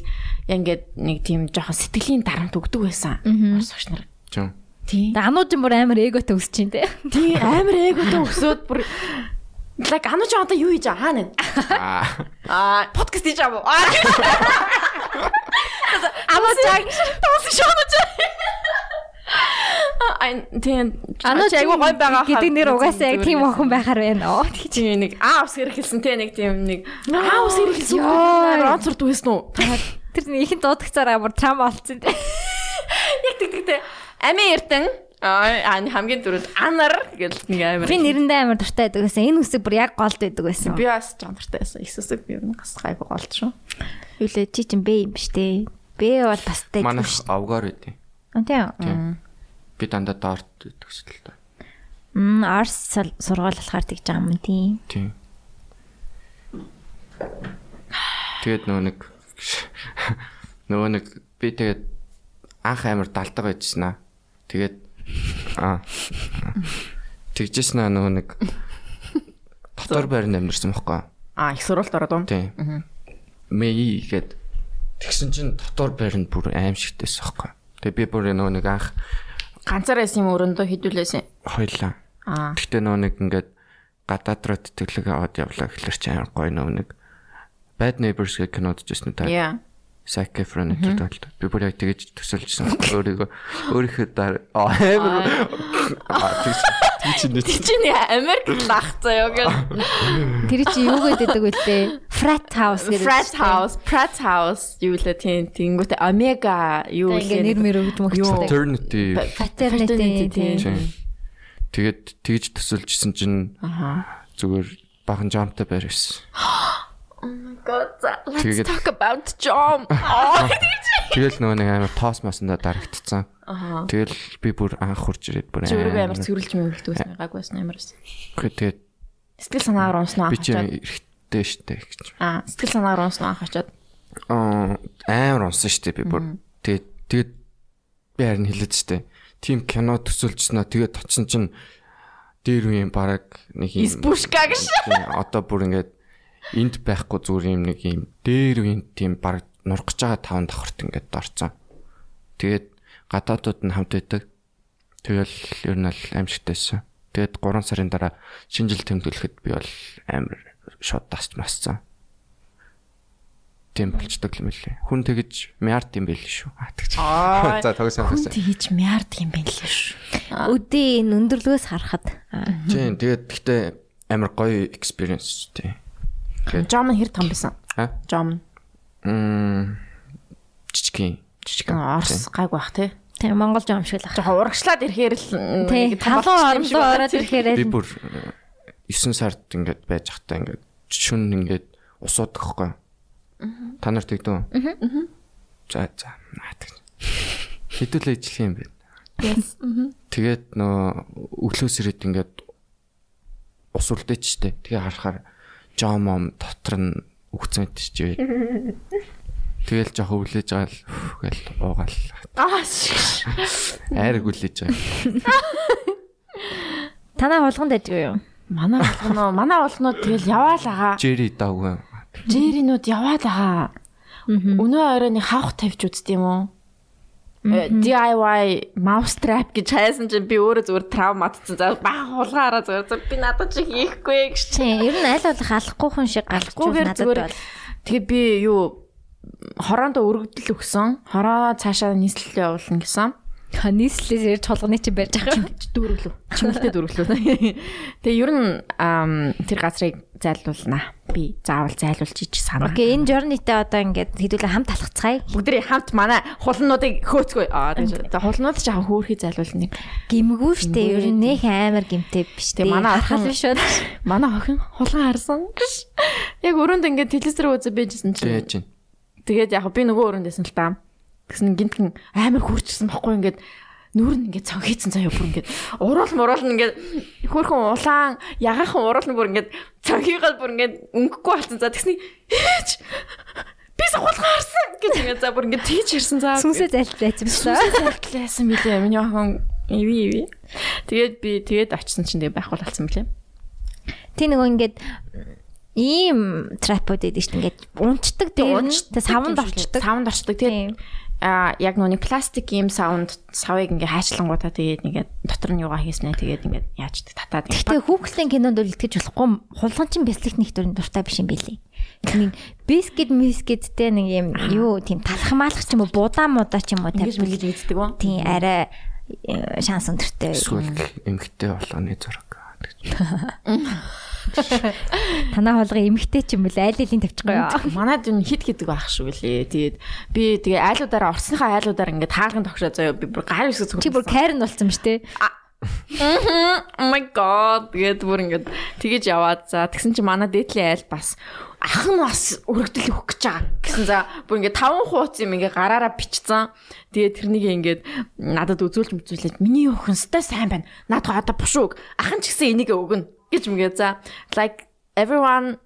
яа ингээд нэг тийм жоохон сэтгэлийн дарамт өгдөг байсан. Орс багш нар. Тийм. Анууд юм бүр амар эготой өсч чинь тий. Тийм амар эготой өсөөд бүр Лаг анууч одоо юу хийж байгаа хаана? Аа. Аа, подкаст хийж байгаа. Аа. Амаа цаг тоос шоонож. Аа, тийм. Анууд айгу гой байгаа. гэдэг нэр угаасаа яг тийм охин байхаар байна. Тийм нэг аа ус хэрхэлсэн те нэг тийм нэг аа ус хэрхэлсэн. Йоо. Онцорд байсан уу? Тэр ихэнх дуудагцаараа бүр трам олцсон тий. Яг тэг тэг те. Ами эрдэн Аа хамгийн дөрөнд анар гэж нэг амар. Би нэрэндээ амар дуртай байдаг байсан. Энэ үсэг бүр яг голд байдаг байсан. би бас жанртай байсан. Их сүсэг би юу гас гайгүй голд шүү. Юу лээ чи чинь бэ юм дээ. Бэ бол бас тай. Манай авгаар үдээ. А тийм. Би дандаа доорт төгсөл та. Мм арс сургууль болохоор тэгж байгаа юм тийм. Тийм. Тэгээд нөгөө нэг нөгөө нэг би тэгээд анх амар далдаг байжсэн аа. Тэгээд аа тэгжсэн аа нөгөө нэг дотор байранд амьдэрсэн байхгүй. Аа их сурвалт ороод уу? Тийм. Мэй гээд тэгсэн чинь дотор байранд бүр аимшигтэйсэн байхгүй. Тэгээд би бүр нөгөө нэг анх Ганцаар байсан юм өрөндөө хідүүлээсэн. хойлоо. Аа. Гэхдээ нөгөө нэг ингээд гадаад руу тэтгэлэг аваад явлаа гэхэлэр чи амар гоё нөгөө нэг Bad Neighbors гэх кинод жишнэ та. Яа. Гэж бодлоо. Би бүр яг тэгэж төсөлжсэн. Өөрийгөө өөрийнхөө дараа амар аа тэгж тэгж нэг Ти чи нэг Америк лах заяа гэл. Тэр чи юу гэдэг вэ? Frat house гэдэг. Frat house, Pratt house юу лээ тийм тэнгүүтээ Omega юу Ингээ нэр мэр өгд мөгчтэй. Fraternity Fraternity тийм. Тэгээд тэгж төсөлжсэн чинь зүгээр бахан жамтай байр байсан. Oh my god. Let's talk about Jom. Аа. Тэгэл нөгөө нэг амар тоос масандаа дарагдцсан. Тэгэл би бүр анх хурж ирээд бүр амар цэвэрлж мөвөлт байсан гайгүйсэн амар байсан. Тэгээд Сэтгэл санаагаар унснаа би анх очоод. эрэхтэй штэ гэж. Аа, сэтгэл санаагаар унснаа анх очоод. Аа амар унсан штэ би бүр. Тэгээд тэгээд би харин хэлээд штэ. Тим кино төсөөлжснөө тэгээд тоцсон чинь дээр үеийн баг нэг юм Избушка гэж. Одоо бүр ингээд энд байхгүй зүгээр юм нэг юм дээр үеийн тийм баг нурах гэж байгаа таван давхарт ингээд орцсон. Тэгээд гадаадууд нь хамт байдаг. Тэгэл ер нь бол аимшигтайсэн. Тэгээд 3 сарын дараа шинэ жил тэмдэглэхэд би бол амар шууд тасч масцсан. Тийм болчдөг юм лээ. Хүн тэгэж мярд юм байл шүү. Аа тэгж. За тогсон Хүн тогсон. тэгэж мярд юм байна лээ шүү. Өдөө энэ өндөрлгөөс харахад аа, Тийм тэгээд гэхдээ амар гоё experience тийм. Жом хэр том байсан? Аа? Жом Мм жижиг жижиг Орс гайг байх тий. тийм Монгол жоо юм шиг л ах. Жохоо урагшлаад ирэхээр л халуун оромдоо ороод ирэхээр Би бүр 9 сард ингээд байж захтаа ингээд шүн ингээд усуудаг хгүй. Та нар тэгдэн. Аа. За за. Хэдүүлээ ижлэх юм бэ? Yes. Тэгээд нөө өглөөс ирээд ингээд ус үлдээч штэ. Тэгээ харахаар жомом дотор нь үгцэн идчихвээ. Тэгэл жоох өвлөж байгаа л гэл уугаал. Аа. шиш. Айрг үлээж байгаа. Танаа хулганд ажгүй юу? Манай болгоно, манай болгонууд тэгэл яваал агаа. Жери даавгүй. Жиринууд яваад агаа. Өнөө оройн хавх тавьж үзт юм уу? DIY mouse trap гэж хайсан чинь би өөрөө зүгээр травматцсан. За баг хулгаараа зүгээр би надад чи хийхгүй гэж чи. Ер нь аль болох алахгүй хүн шиг Алхгүйгээр надад зүгээр тэгээ би юу хороондоо өргөдөл өгсөн. Хороо цаашаа нийслэл явуулна гэсэн. Ха нийслэлээс ирж толгоны чи барьж байгаа. Дүүрлүү. Чимэлтэй дүүрлүү. Тэгээ ер нь тэр газрыг зайлуулнаа. Би заавал зайлуулж ич санаа. Окей, энэ journey-тэй одоо ингээд хэдүүлээ хамт алхацгаая. Бүгдээ хамт манай хулнуудыг хөөцгөө. Аа тийм. За хулнууд ч яхаа хөөрхий зайлуулна. Гимгүү штэ ер нь нэх амар гимтэй биш Тэгээ манай охин- биш үү? Манай охин хулган харсан. Яг өрөөнд ингээд телевизээр үзэж байжсэн чинь. Чинь. Тэгээд яг би нөгөө өрөөнд байсан л та. Тэгсэн гинтхэн амар хурцсан байхгүй ингээд нүүр нь ингээд цонхийцэн заяа бүр ингээд уруул муруул нь ингээд хөөхөн улаан ягахан уруул нь бүр ингээд цонхийгал бүр ингээд өнгөхгүй болсон. За тэгсний ээч би сахуулган харсан гэж ингээд за бүр ингээд тийч харсан за. Сүнсээ байсан биш үү? Сэлтлээсэн билээ. Миний охин иви иви. Тэгээд би тэгээд очсон чинь тэгээ байхгүй болсон билээ. Тэ нөгөө ингээд ийм трапууд шүү дээ. Ингээд унцдаг дээр нь савнд орчдөг. Савнд орчдөг. Тэгээд а яг нүг пластик юм саунд савыг ингээ хайчлангуудаа тэгээд ингээд дотор нь юугаа хийснэ тэгээд ингээд яачдаг татаад ингээд Гэтэ хүүхлийн кинонд бол итгэж болохгүй хулган чин бяцлах нэг төрлийн дуртай биш юм билий. Нэг бискет мискеттэй нэг юм юу тийм талах маалах ч юм уу будаа мудаа ч юм уу тавьж мэгж ийддэг үү? тийм арай э, шанс өндөртэй. Эсвэл эмгтэй болгоны зураг. Танаа хулган эмгтэй ч юм бэл айл алийн тавьчихгүй юу? Манайд энэ хит гэдэг байх шүү лээ. Тэгээд би тэгээ айлуудаараа орсныхаа айлуудаар ингээд таархан тогшоо заяа. Би бүр гар үсэг Чи бүр Карен болсон ба штэ. Oh my god. Тэгээд бүр ингээд тэгэж яваад за тэгсэн чи манай дээдлийн айл бас ах нь бас өргөдөл өгөх гэж байгаа гэсэн. За бүр ингээд таван хууц юм ингээд гараараа бичсэн. Тэгээд тэрнийг ингээд надад үзүүлж мүзүүлээд миний өхөн стай сайн байна. Надад одоо бушууг. Ах нь ч гэсэн энийг өгнө гэж мгээ за like everyone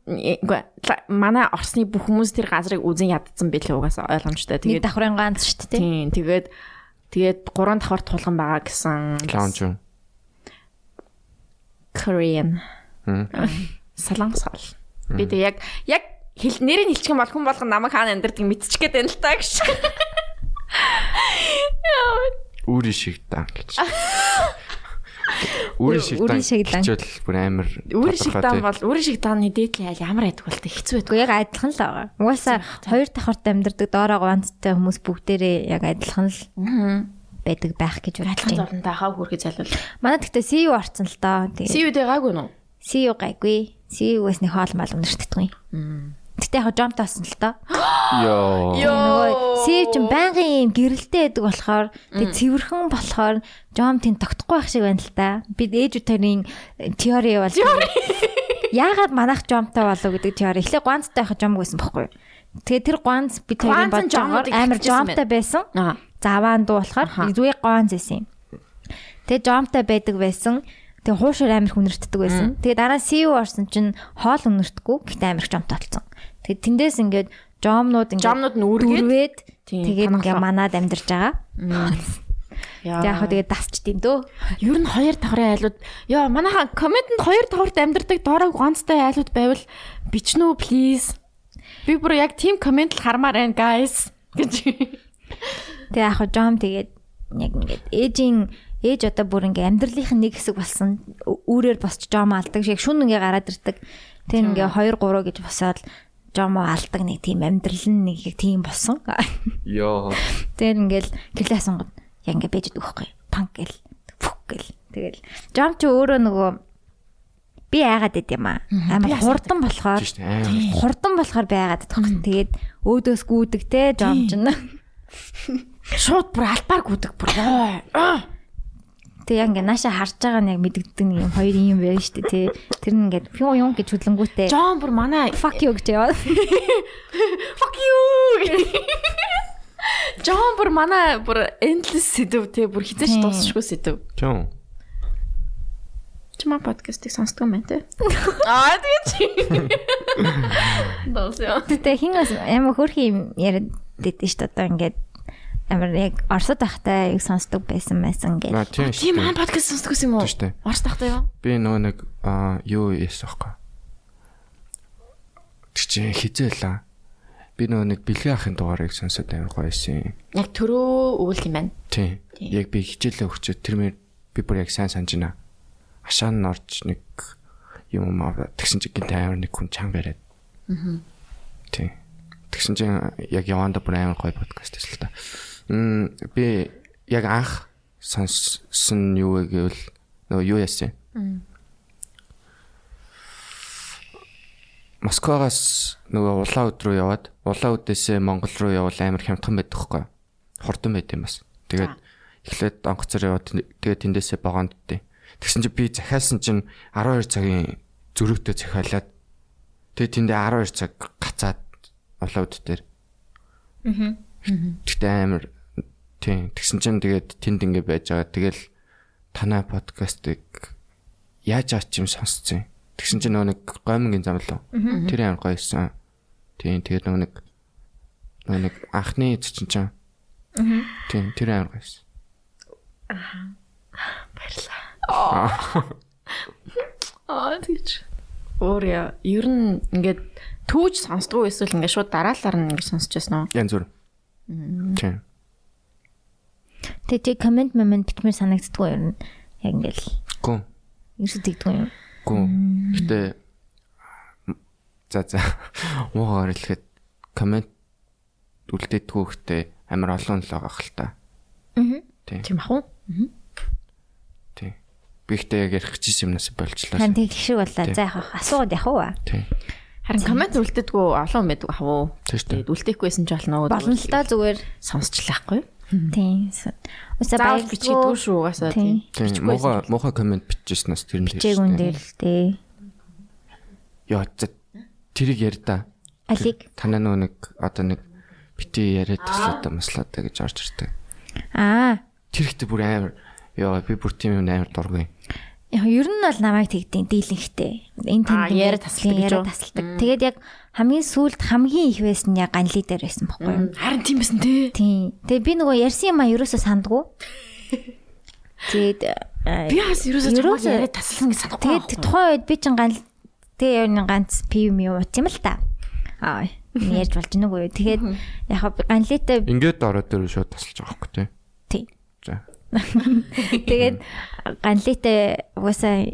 манай орсны бүх хүмүүс тэр газрыг үзен ядсан байлээ угаасаа ойлгомжтой тэгээд давхрын ганц штэ тий. тийм тэгээд тэгээд гурван давхар тулган байгаа гэсэн юу? Korean. Солонгос хол. Би тэг яг яг хэл нэрийг хэлчих юм бол хүн болгон намайг хаана амьдрдаг мэдчих гээд байна л та гэж. Үүрийн шиг дан гэж. Үүрийн шиг дан. Үүрийн шиг дан. Хичээл бүр амар. Үүрийн шиг тодорхой дан тий. бол өөрийн шиг дааны дээдлийн айл ямар байдаг бол хэцүү байдаг. Яг адилхан л байгаа. Угаасаа хоёр давхарт амьдардаг доороо ганцтай хүмүүс бүгдээрээ яг адилхан л байдаг байх гэж бодож Адилхан зовлонтой хаа хүрхий зайлвал. Манай тэгтээ CU орцсон л доо. Тэгээ CU-д гайгүй нүү. CU гайгүй. CU-гээс нэг хоол мал өнөртдэггүй. Гэтэ яг жомт болсон л доо. Йоо. Нөгөө CU чинь байнгын юм гэрэлтэй байдаг болохоор тэгээ цэвэрхэн болохоор жом тийм тогтохгүй байх шиг байна л та. Бид ээжүүдийн теори бол Яагаад манайх жомтой болов гэдэг теори. Эхлээ гуанцтай байхад жомг байсан байхгүй юу? Тэгээ тэр гуанц бид хоёрын Гуанц нь бодож жомнуудыг амар жомтой байсан. Аа. Заваан дуу болохоор зүй гуанц байсан юм. Тэгээ жомтой байдаг байсан. Тэгээ хуушаар амар хүнэртдэг байсан. Тэгээ дараа CU орсон чинь хоол өнөртгөө гэхдээ амар их жомтой болсон. Тэгээ тэндээс ингээд жомнууд ингээд Жомнууд нь үргээд Тийм, тэгээд ингээд манад амьдарч байгаа. Яг хөө тэгээд дасчдیں۔ дөө. Ер нь хоёр давхрын айлууд ёо манайхан комментэнд хоёр давхарт амьдардаг доорог ганцтай айлууд байвал бичнэ үү please. Би бүр яг team коммент л хармаар байна guys гэж. Тэгээ яг хөө жом тэгээд яг ингээд ээжийн ээж одоо бүр ингээ амьдралынх нь нэг хэсэг болсон үүрээр босч жом алдаг шиг шүн ингээ гараад ирдэг. Тэр ингээ 2 3 гэж босоод жомо алдаг нэг тийм амьдрал нь нэг яг тийм болсон. Йоо. Тэр ингээл гэрлээ асуунгод яг ингээ бэж идэх байхгүй. Панк гэл фүк гэл. Тэгэл жом чи өөрөө нөгөө би айгаад байд юм аа. Амар хурдан болохоор хурдан болохоор байгаад байдаг. Тэгээд өөдөөс гүйдэг те жом ч нь. Шууд бүр албаар гүдэг бүр. Аа. Тэг яг ингээ нааша харж байгаа нь яг мэдэгддэг нэг юм хоёр юм байна шүү дээ тий. Тэр нь ингээ фью юм гэж хөдлөнгүүтээ Жон бүр манай fuck you гэж яваад. fuck you. Жон бүр манай бүр endless сэдв те бүр хизээч дуусахгүй сэдв. Чон. Чи маа подкастыг сонсдог юм байна те. Аа тэгээ чи. Досё. Тэгтээ хин бас амар хөрхи юм яриад дээдэн шүү дээ. Одоо ингээд амар яг орсод байхтай яг сонсдог байсан байсан гэж. Тийм Тийм шүү маа дээ. подкаст сонсдог юм уу? Орс тахтай юу? Би нөгөө нэг аа юу яасан байхгүй. Тэг чи хизээлээ. Би нөгөө нэг бэлгийн ахын дугаарыг сонсоод амар гоё байсан. Яг төрөө өгөл юм байна. Тийм. Яг би хичээлээ өгчөө тэр мэр би бүр яг сайн санаж байна. Ашаан нь орж нэг юм аа тэгсэн чи гинт амар нэг хүн чанга яриад. Аа. Тийм. Тэгсэн чи яг яванда бүр амар гоё подкаст байсан л та. Би яг анх сонссон юу вэ гэвэл нөгөө юу яасан. Москвагаас нөгөө улаан өд рүү яваад улаан өдөөсөө Монгол руу явал амар хямдхан байдаг хгүй. Хурдан байт юм бас. Тэгээд эхлээд онгоцоор яваад тэгээд тэндээсээ богоонддээ. Тэгсэн чинь би захиалсан чинь 12 цагийн зөрөгтэй захиалаад тэгээд тэндээ 12 цаг гацаад улаан өд дээр. Аа. Тэгтээ амар тийм тэгсэн чинь тэгээд тэнд ингэ байж байгаа. Тэгэл танай подкастыг яаж аач юм сонсцсон. Тэгсэн чинь нөгөө нэг гомингийн зам лөө. Тэр амар гоёсэн. Тийм тэгээд нөгөө нэг нөгөө нэг анхны чинь чинь. Тийм тэр амар гоёсэн. Аа тэгэж. Өөр ер нь ингээд түүж сонсдгоо эсвэл ингээд шууд дараалалаар нь ингээд сонсч яснаа. Янз бүр. Тийм. Тэг чи комент момент бичмээр санагддгүй юм. Яг ингээл Гүн. ерөөсөө тэгдгүй юм. Гүн. Гэтэ за за муугаар хэлэхэд комент үлдээдгүү ихтэй амар олон л байгаа хэл та. Аа. Тийм ах уу? Тийм. Би ихтэй яг ярих гэсэн юмнаас болчлоо. Харин тэг шиг боллоо. За яг асууад явах уу? Тийм. Харин комент үлддэггүй олон байдаг ах уу? Тийм. Тэгээд үлдээхгүйсэн ч болно. Болно л та зүгээр. сонсчлаахгүй. Тийм. Уса Заавал баярлалаа. бичээдгүй шүү угаасаа тийм. Муухай муухай комент бичижснаас тэр нь Чигүүн дээр л дээ. Яа за тэрийг яри да. Алиг. Танаа нөгөө нэг одоо нэг бити яриад таслаад маслаад гэж орж ирдэг. Аа. Тэр ихтэй бүр амар яа би бүр тийм юм амар дургүй. Яг ер нь бол намайг тэгдэв дийлэнхтэй. Энэ тэнд яриа тасалдаг гэж яриа үү? тасалдаг. Тэгээд яг хамгийн сүүлд хамгийн их байсан нь яг ганли дээр байсан байхгүй юу? Харин тийм байсан тий. Тийм. Тэгээд би нөгөө ярьсан юм а ерөөсөө сандгүй. Тэгээд аа, Би бас ерөөсөө Ерөөсөө- яриад тасалсан гэж санахгүй. тэгээд тухайн үед би чинь ганл тэгээ ер нь ганц пив юм ууц юм л та. Аа ярьж болж гэнэ үгүй. Тэгээд яг ганлитай Ингээд ороод дээр шууд тасалж байгаа байхгүй тий. тий. За. Тэгээд ганлитай угаасаа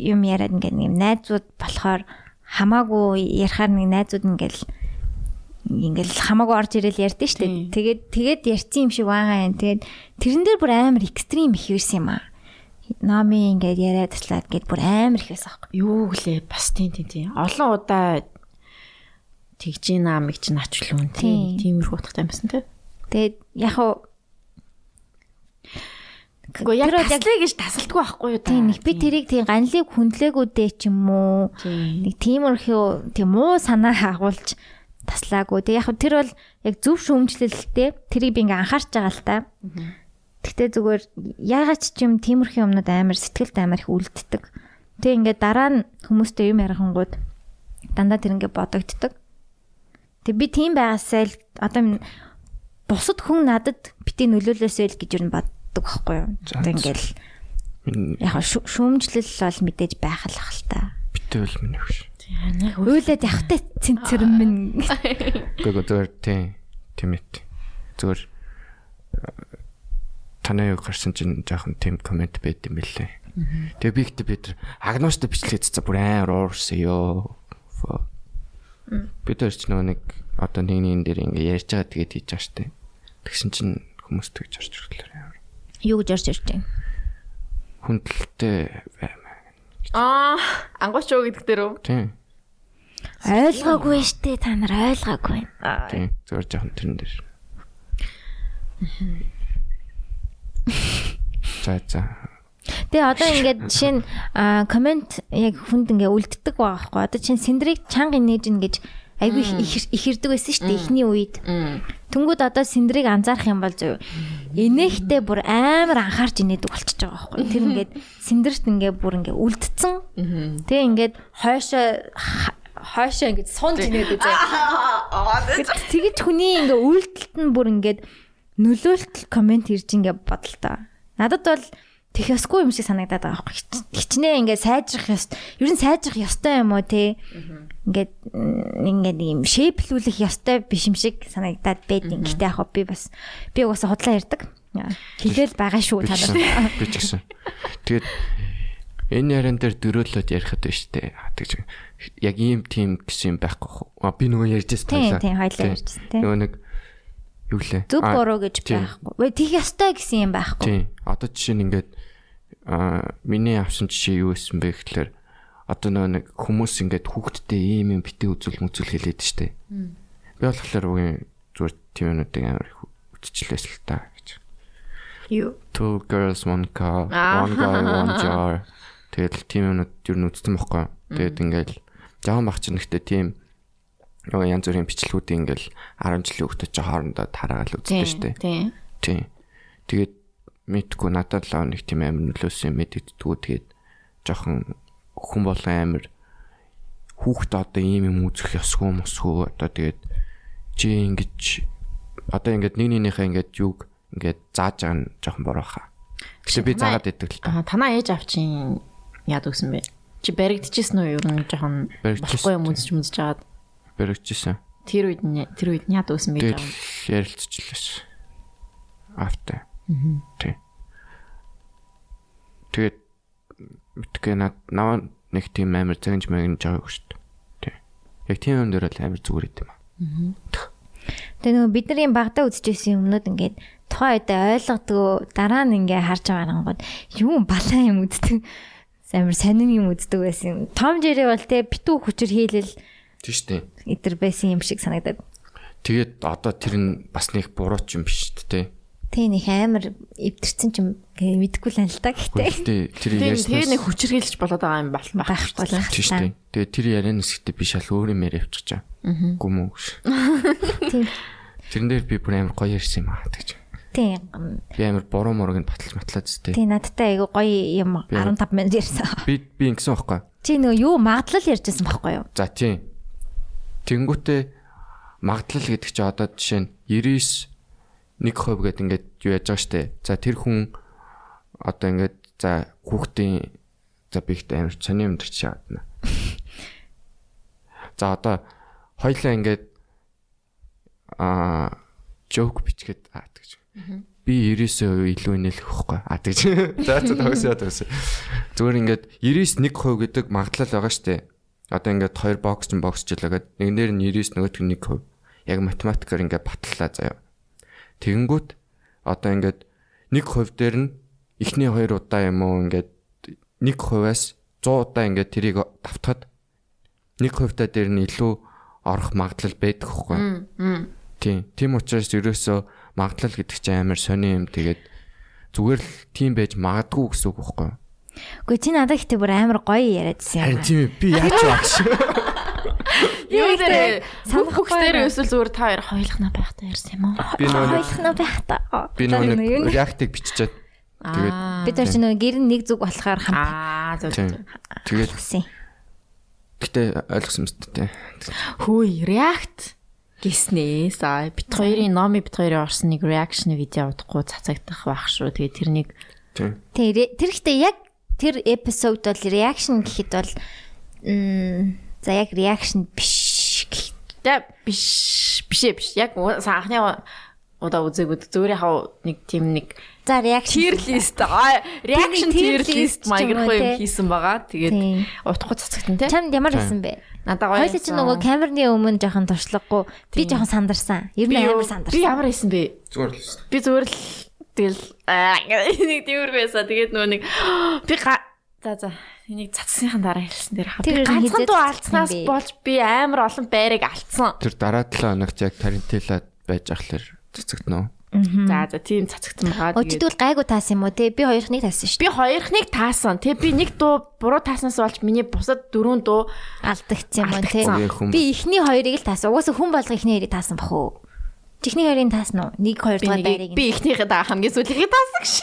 юм яриад ингээд юм найзууд болохоор хамаагүй ярихаар нэг найзууд ингээл ингээл хамаагүй орж ирэл ярьдэн штэ. Тийм. Тэгээд тэгээд ярьсан юм шиг байгаа юм. Тэгээд тэрэн дээр бүр амар экстрим их байсан юм аа. Нами ингээд яриад таслаад гээд бүр амар их байсан аахгүй. Юу гэлээ бас тийм тийм тийм. Олон удаа тэгж наа мэг чи начлуун Тийм. тийм. Тиймэрхүү утгатай юм байсан тий. Тэгээд яг хуу Гэхдээ яг таслая гэж тасалдгүй байхгүй юу та. тийм нэг би тэрийг тийм ганлыг хүндлээгүүдээ ч юм уу нэг тиймэрхүү тийм муу санаа агуулж таслаагүй. Тэг яг тэр бол яг зөв шүүмжлэлтэй тэрийг би ингээ анхаарч байгаа л та. Гэхдээ зүгээр яагаад ч юм тиймэрхүү юмнууд амар сэтгэлд амар их үлддэг. Тэг ингээ дараа нь хүмүүстэй юм ярихангууд дандаа тэр ингээ бодогддог. Тэг би тийм байгаасаа л одоо бусад хүн надад бити нөлөөлөөсэй л гэж юу н үлддэг байхгүй юу. Одоо ингээл Минь яг шү- шүүмжлэл бол мэдээж байх л ах л та. битэл минь өгш. Яг Үйлээд явахтай цэнцэрэн минь. Гэхдээ зүгээр тийм тийм ээ. Зүгээр э, танай юу гарсан чинь жоохон тийм комент байд юм билээ. Тэгээ би ихтэй бид агнуустай бичлээд цаа бүр амар уурсан ёо. Бид чинь нөгөө нэг одоо нэг нэгэн дээр ингээ ярьж байгаа тэгээд хийж байгаа штэ. Тэгсэн чинь хүмүүс тэгж орж ирлээ амар. Юу гэж орж ирж байна? Хүндэлтэй баймаа. Аа, ангууч уу гэдэг дээр үү? Тийм. Ойлгоогүй штэ та нар ойлгоогүй. Тийм. Зүгээр жоохон тэрэн дээр. За за. Тэгээ одоо ингээд жишээ нь аа, комент яг хүнд ингээ үлддэг байгаа хгүй. Одоо чинь синдрийг чанга нээж ингэж айгүй их их ирдэг байсан шүү дээ эхний үед. Тэнгүүд одоо синдрийг анзаарах юм бол зөв. Энэхтэй бүр амар анхаарч инээдэг болчихж байгаа байхгүй. Тэр ингээд синдерт ингээ бүр ингээ үлдсэн. Тэгээ ингээд хойшоо хойшоо ингээд сунж инээдэг зөө. Тэгэж хүний ингээ үйлдэлт нь бүр ингээд нөлөөлтөл комент ирж ингээ бодолтой. Надад бол тех ёсгүй юм шиг санагдаад байгаа байхгүй. Хичнээн ингээ сайжрах ёс. Ер нь сайжрах ёстой юм уу те? Ингээд ингээд юм шейплүүлэх ёстой биш юм шиг санагдаад байд. Гэхдээ яг би бас би угаасаа худлаа ярддаг. Хэлэл байгаа шүү та нар. Би ч гэсэн. Тэгээд энэ яран дээр дөрөөлөд ярихэд байна штэ. Тэгж яг ийм тим гэсэн юм байхгүй би нөгөө ярьж байсан Тийм тийм хоёлаа Тийм. ярьжсэн тийм. Нөгөө нэг юу лээ? А, буруу гэж тийм. байхгүй. Вэ тих ёстой гэсэн юм байхгүй. Тийм. Одоо жишээ нь ингээд а миний авсан жишээ юу байсан бэ гэхэлэр одоо нэг хүмүүс ингээд хүүхдтэй ийм юм битээ үзүүл мүзүүл хэлээд штэ. Би болохоор үгүй зүгээр тийм юмнуудыг амар их үтчлээс л та гэж. Юу? Two girls one car, one guy one jar. Тэгэл тийм юмнууд юу нүцсэн бохгүй. Тэгээд ингээл жаахан бах чинь гэхдээ тийм нөгөө янз бүрийн бичлэгүүдийг ингээл 10 жилийн чи хоорондоо тараагаал үздэг штэ. Тийм. Тийм. Тэгээд мэдгүй надад л нэг тийм амар нөлөөсөн юм мэддэггүй тэгээд жоохон хүн болон амар хүүхд одоо ийм юм үзэх ёсгүй мосгүй одоо тэгээд чи ингэж одоо ингээд нэг нэгнийхээ ингээд юг ингээд зааж байгаа нь жоохон буруу хаа. Гэтэ би заагаад идэг л та. Аа, танаа ээж авчин яад өгсөн бэ? Чи баригдчихсэн уу ер нь жоохон Баригдчихсэн. болохгүй юм үзэж мүзэж жаад Бэрэгчсэн. тэр үед нь тэр үед нь яад өгсөн бэ Тэгэл жаа. ярилцчихлаа. Автай. Тий. Тэгээд мэдгүй над наа нэг тийм амар загинж магинж байгааг шүү дээ. Тий. Яг тийм юм дээр л амар зүгээр идэм аа. Тэгээ нөгөө бидний багада үзчихсэн юмнууд ингээд тухайн үед ойлгодгоо дараа нь ингээ харж байгаа гот юм балаа юм үздэг. Амар сонин юм үздэг байсан. Том жирээ бол те битүү хүчээр хийлэл Тий штэ. идэр байсан юм шиг санагдаад. Тэгээд одоо тэр нь бас нэг буруу ч юм биш шүү дээ. Тэ нэг амар эвдэрсэн ч юм гээ мэдэхгүй л анал та гэхдээ. Тэр Тэгээ ярьснаас тэгээ нэг хүчрхийлж болоод байгаа юм бол Байхгүй л. тий штэ. Тэгээд тэр ярианаас ихтэй би шал өөр юм яриа авчих чаа. Гүм үү. Тийм. Тэрэн дээр би бүр амар гоё ярьсан юм аа гэж. Тийм. Би амар буруу мурыг баталж матлаад зү. Тийм надтай айгу гоё юм 15 минут ярьсан. Би би ингэсэн байхгүй. Чи нөгөө юу магадлал ярьжсэн байхгүй юу? За тийм. Тэнгүүтээ магадлал гэдэг чи одоо жишээ нь 99 1% гэдэг ингээд юу яаж байгаа штэ. За тэр хүн одоо ингээд за хүүхдийн за би ихтэй амар цоны юм төрч шаадна. За одоо хоёлаа ингээд аа жок бичгээд аа гэж. Би 99% илүү инээлэх байхгүй. Аа гэж. За за тагсаа тагсаа. Зүгээр ингээд 99 1% гэдэг магадлал байгаа штэ. Одоо ингээд хоёр бокс чинь бокс жилээгээд нэгнээр нь 99 нөгөөх нь 1%. Яг математикаар ингээд батлаа заяа. Тэгэнгүүт одоо ингээд 1% дээр нь эхний хоёр удаа юм уу ингээд 1%-аас 100 удаа ингээд тэрийг давтахад 1% та дээр нь илүү орох магадлал байдаг хгүй. Тийм. Тийм учраас ерөөсөө магадлал гэдэг чинь амар сони юм. Тэгээд зүгээр л тийм байж магадгүй гэсэн үг байхгүй юу? Гэхдээ чи надад ихтэй бүр амар гоё яриадсэн Харин юм. тийм ээ. Би яаж багш. Юу санахгүй дээр байна. эсвэл зүгээр та хоёр хойлохна байхдаа ярьсан юм уу? Би нөгөө Хойлохна байх та. би нэг реактыг биччихээд тэгээд бид нар чи нөгөө гэр нэг зүг болохоор хамт Аа, зөв. Тэгээд гэтээ ойлгосон мэт тээ. Хөөе, React. гиснээс аа бит хоёрын номи бит хоёрын орсон нэг реакшн видео удахгүй цацагдах байх шүү. Тэгээ тэрнийг Тийм. Тэр тэр ихтэй яг тэр эпизод бол реакшн гэхэд бол м за яг реакшн биш гэх. тэ биш бишээ биш. Яг анхны удаа үзээгүүд зүгээр яхаа нэг тийм нэг За реакшн tier list аа reaction tier list те. хийсэн байгаа. Тэгээд утахгүй цацагтан те. Чамд ямар байсан бэ? Надад гоё. Хоёул чи нөгөө камерны өмнө жоохон туршлагагүй. Би жоохон сандарсан. Ер нь амар сандарсан. Би ямар хийсэн бэ? Зүгээр л байсан. Би зүгээр л тэгэл нэг тиймэр байсан. Тэгээд нөгөө нэг би за за энийг цацсныхан дараа хэлсэн дээр хаа. Тэр хизээд дуу алдснаас болж би амар олон байрыг алдсан. Тэр дараа 7 хоногт яг Тарантила байж ахлаар цэцэгдэнэ. За за тийм цацагтсан байгаа. Тэгээд Өчигдвэл гайгүй таасан юм уу те? Би хоёрхныг таасан шүү. би хоёрхныг таасан. Тэг би нэг дуу буруу тааснаас болж миний бусад дөрөв дуу Алдагдсан юм уу те? Би эхний хоёрыг л таасан. Угаасаа хүн болго эхний хоёрыг таасан бах уу? Чихний хоёрыг таасан уу? Нэг хоёр би дахь байрыг. би ихнийхээ даа хамгийн сүүлийнхээ таасан гэж.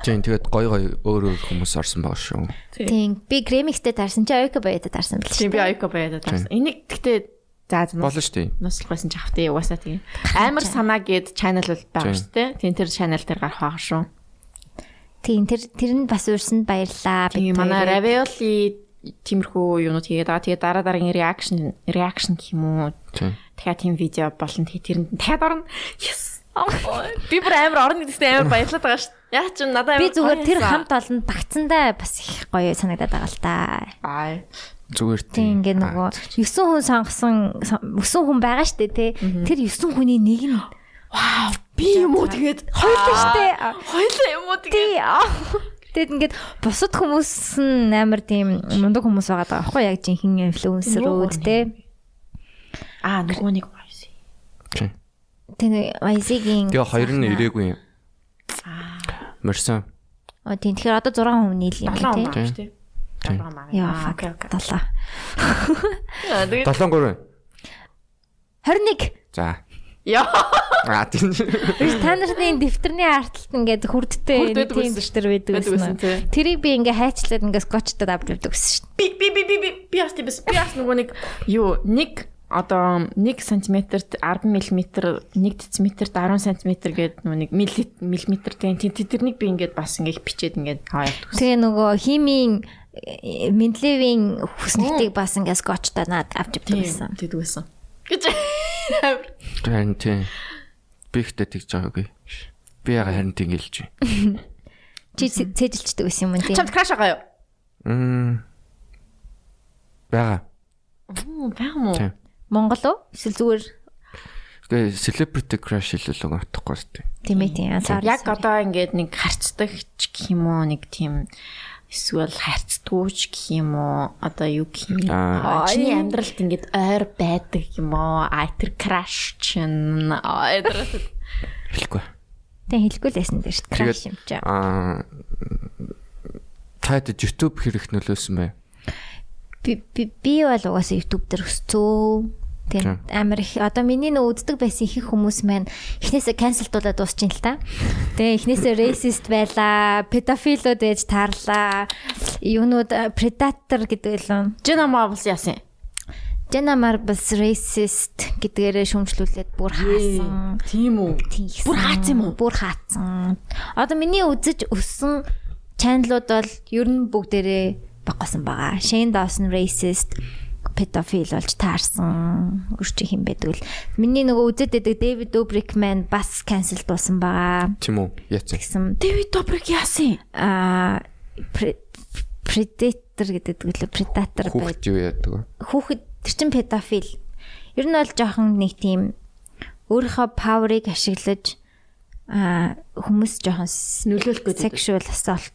Тийм тэгээд гой гой өөр өөр хүмүүс орсон байгаа шүү. Тийм. Би Гремикстэй таарсан чи Ойко баяда таарсан бэл Тийм би Айко баядаа таасан. Энийг гэхдээ за Болно шүү дээ. нослох байсан ч автай угаасаа тийм. Амар санаа гээд channel бол байгаа шүү дээ. Тийм тэр channel дээр гарах байгаа шүү. Тийм тэр тэр нь бас урьсанд баярлаа. Тийм манай ravioli тиймэрхүү юунууд хийгээд байгаа. Тэгээ дараа дараагийн reaction reaction гэх юм уу? Тийм. Тэгэхээр тийм видео болно. Тэгээ тэрэнд дахиад орно. Yes. Би бүр амар орно гэдэгтээ амар баярлаад байгаа шүү. Яа ч юм надад Би зүгээр тэр хамт олонд багцсандаа бас их гоё санагдаад байгаа л та. Аа. Зүгээр Тийм ингээ нөгөө 9 хүн сонгосон 9 хүн байгаа штэ те. Тэр 9 хүний нэг нь Вау. Би юм уу тэгээд хоёулаа штэ. Хоёлаа юм уу тэгээд Тий. Тэгэд ингээд бусад хүмүүс нь амар тийм мундаг хүмүүс байгаа даа. Аахгүй яг жинхэнэ инфлюенсерүүд те. аа нөгөө нэг байсан. Тийм. Тэгээ YZ-гийн Тэгээ хоёр нь ирээгүй юм. Мөрсөн. Оо тийм тэгэхээр одоо 6 хүн нийл юм 7 тий. он байна дээ. Тийм. Яа окей. далаа. Аа, тэгээд 73. 21 За. Яа. Аа тийм. та нарны дэвтэрний арталт ингээд хүрдтэй тийм дэвтэр байдаг гэсэн. Тэрийг би ингээ хайчлаад ингээ скотчтод авч явдаг гэсэн шүү Би би би би би би бас тийм байсан. Би бас нөгөө нэг юу нэг одоо 1 см-т 10 мм 1 дециметрт 10 см гээд нөгөө нэг миллиметр тийм тэрнийг би ингээд бас ингээд бичээд ингээд аваа дээ. Тэгээ нөгөө химийн Мендлевийн хүснэлтийг бас ингээ скотчтод над авч явдаг Тийм гэсэн. тэгдэг байсан. Гэж. Харин тийм. Би ихтэй тэгж байгаагүй. Би яга харин тэнгэлж байна. Чи цэ- цээжилчдэг байсан юм уу тий? Чамд краш байгаа юу? Мм. Бага. Оо, байгаа мó. Тийм. Монгол уу? Эсвэл зүгээр Тэгээ celebrity crush хэлүүлэг утахгүй шүү. тийм ээ тийм. Яг одоо ингээд нэг харцдаг ч гэх юм уу нэг тийм эсвэл харцдагч гэх юм уу одоо юу гэх юм чиний амьдралд ингээд ойр байдаг юм уу а тэр краш чин аа тэр Хэлэхгүй. Тэг хэлэхгүй л байсан дээр шүү. Краш юм чи. Аа таад YouTube хэрэг нөлөөсөн бай. Би би бол угаасаа YouTube дээр өсцөө. Тийм амар их одоо миний нөө үздэг байсан их хүмүүс маань эхнээсээ канселдуулаад дуусчихин л та. Тэгээ эхнээсээ racist байлаа, педофилууд ээж таарлаа. Юунууд э, predator гэдэг л Жена Marbles яасан Jenna Marbles racist гэдгээрээ шүүмжлүүлээд бүр хаасан. тийм үү. Бүр хаацсан юм уу? Бүр хаацсан. Одоо миний үзэж өссөн чаналууд бол ер нь бүгдээрээ багасан байгаа. Shane Dawson racist педофил болж таарсан. Үрчи хин байдаг л. Миний нөгөө үзээд байдаг Dobrik маань бас cancel дуусан байгаа. Тийм үү? Яцсан. Тэгсэн Дэвид Добрик яасан аа pre- predator гэдэг л predator байд. Хүүхэд юу яадаг вэ? Хүүхэд тэр чин педофил. Ер нь бол жоохон нэг тийм өөрийнхөө power-ыг ашиглаж аа хүмүүс жоохон нөлөөлөх гэдэг sexual assault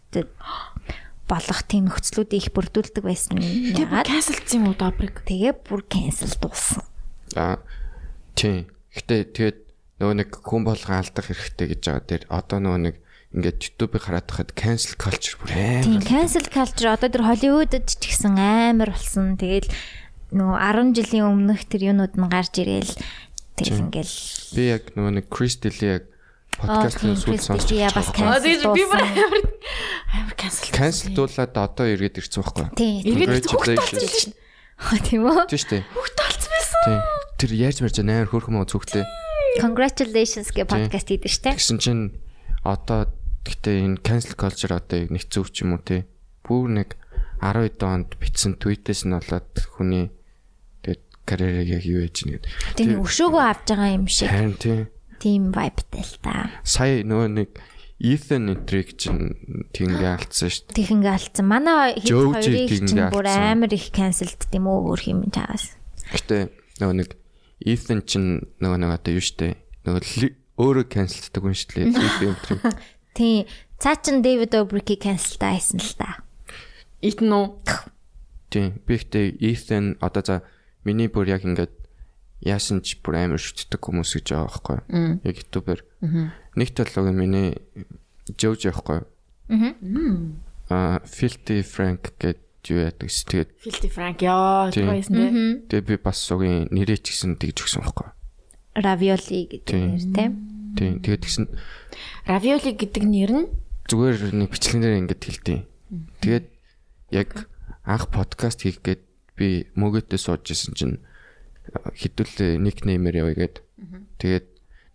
болох тийм нөхцлүүдийг их бүрдүүлдэг байсан. Ягаад? кэнселдсэн юм уу Добрик Тэгээ бүр cancel дууссан. Аа тийм. Гэтэ тэгээд нөгөө нэг хүн болгон алдах хэрэгтэй гэж байгаа дээр одоо нөгөө нэг ингээд YouTube-ыг хараад тахад cancel culture бүр Тийм амар. cancel culture одоо тэр Холливуудад ч гэсэн амар болсон. Тэгэл нөгөө 10 жилийн өмнөх тэр юунууд нь гарч ирээл тэгэл ингээл Би яг нөгөө нэг Crystal-ийг яг Аа, подкастын сүүл бас байгаа. би бүр амар амар кэнсел Cancel-дуулаад одоо эргээд ирсэн байхгүй юу? Тийм. Эргээд Congratulations. Хаа тийм үү? Тийм шүү дээ. хөхт талцсан байсан Тийм. тэр яаж марж амар хөөрхөн мөн зүгтээ. Congratulations гэ подкаст хийдэж штэ. Тэгсэн чинь одоо гэхдээ энэ cancel culture одоо нэг зөв ч юм уу те. Бүр нэг 12 онд бичсэн tweet-ээс нь болоод хүний тэгээд карьерийг яг юу яаж нэгэд. Тэг нэг өшөөгөө авч байгаа юм шиг. Харин тийм. Тийм vibeтай л та. Сая нөгөө нэг Ethan Entrick чинь тийгээ алдсан шүү дээ. Тэг ингээ алдсан. Манай Joe хоёрыг чинь бүр амар их cancelд тийм үү өөр юм чагаас. Гэтэ нөгөө нэг Ethan чинь нөгөө нэг одоо юу штэ. Нөгөө ли- өөрөө cancelддаг хүн шүү дээ. Ethan Entrick. Тийм. Цаа чин David Dobrik-ийг cancel та хийсэн л та. Итэн үү? Тийм. Би ихтэй Ethan одоо за миний бүр яг ингээд яасан ч бүр амар шүтдэг хүмүүс гэж байгаа байхгүй? Яг ютубер. Нэг талог миний Jojo байхгүй? Аа Filthy Frank гэдэг юу яадаг ш. Тэгээд Filthy Frank яа Тийм. гоёсэн дээ. тэгээд би бас сугийн нэрээ ч гэсэн тэгж өгсөн байхгүй? Ravioli гэдэг Тийм. нэр тийм. Тийм. Тэгээд тэгсэн Ravioli гэдэг нэр нь зүгээр нэг бичлэгнээр ингээд хэлдэг. Тэгээд яг анх подкаст хийх гээд би мөгөөдөө сууж исэн чинь а, хэдүүлээ никнеймээр явъя гээд. Тэгээд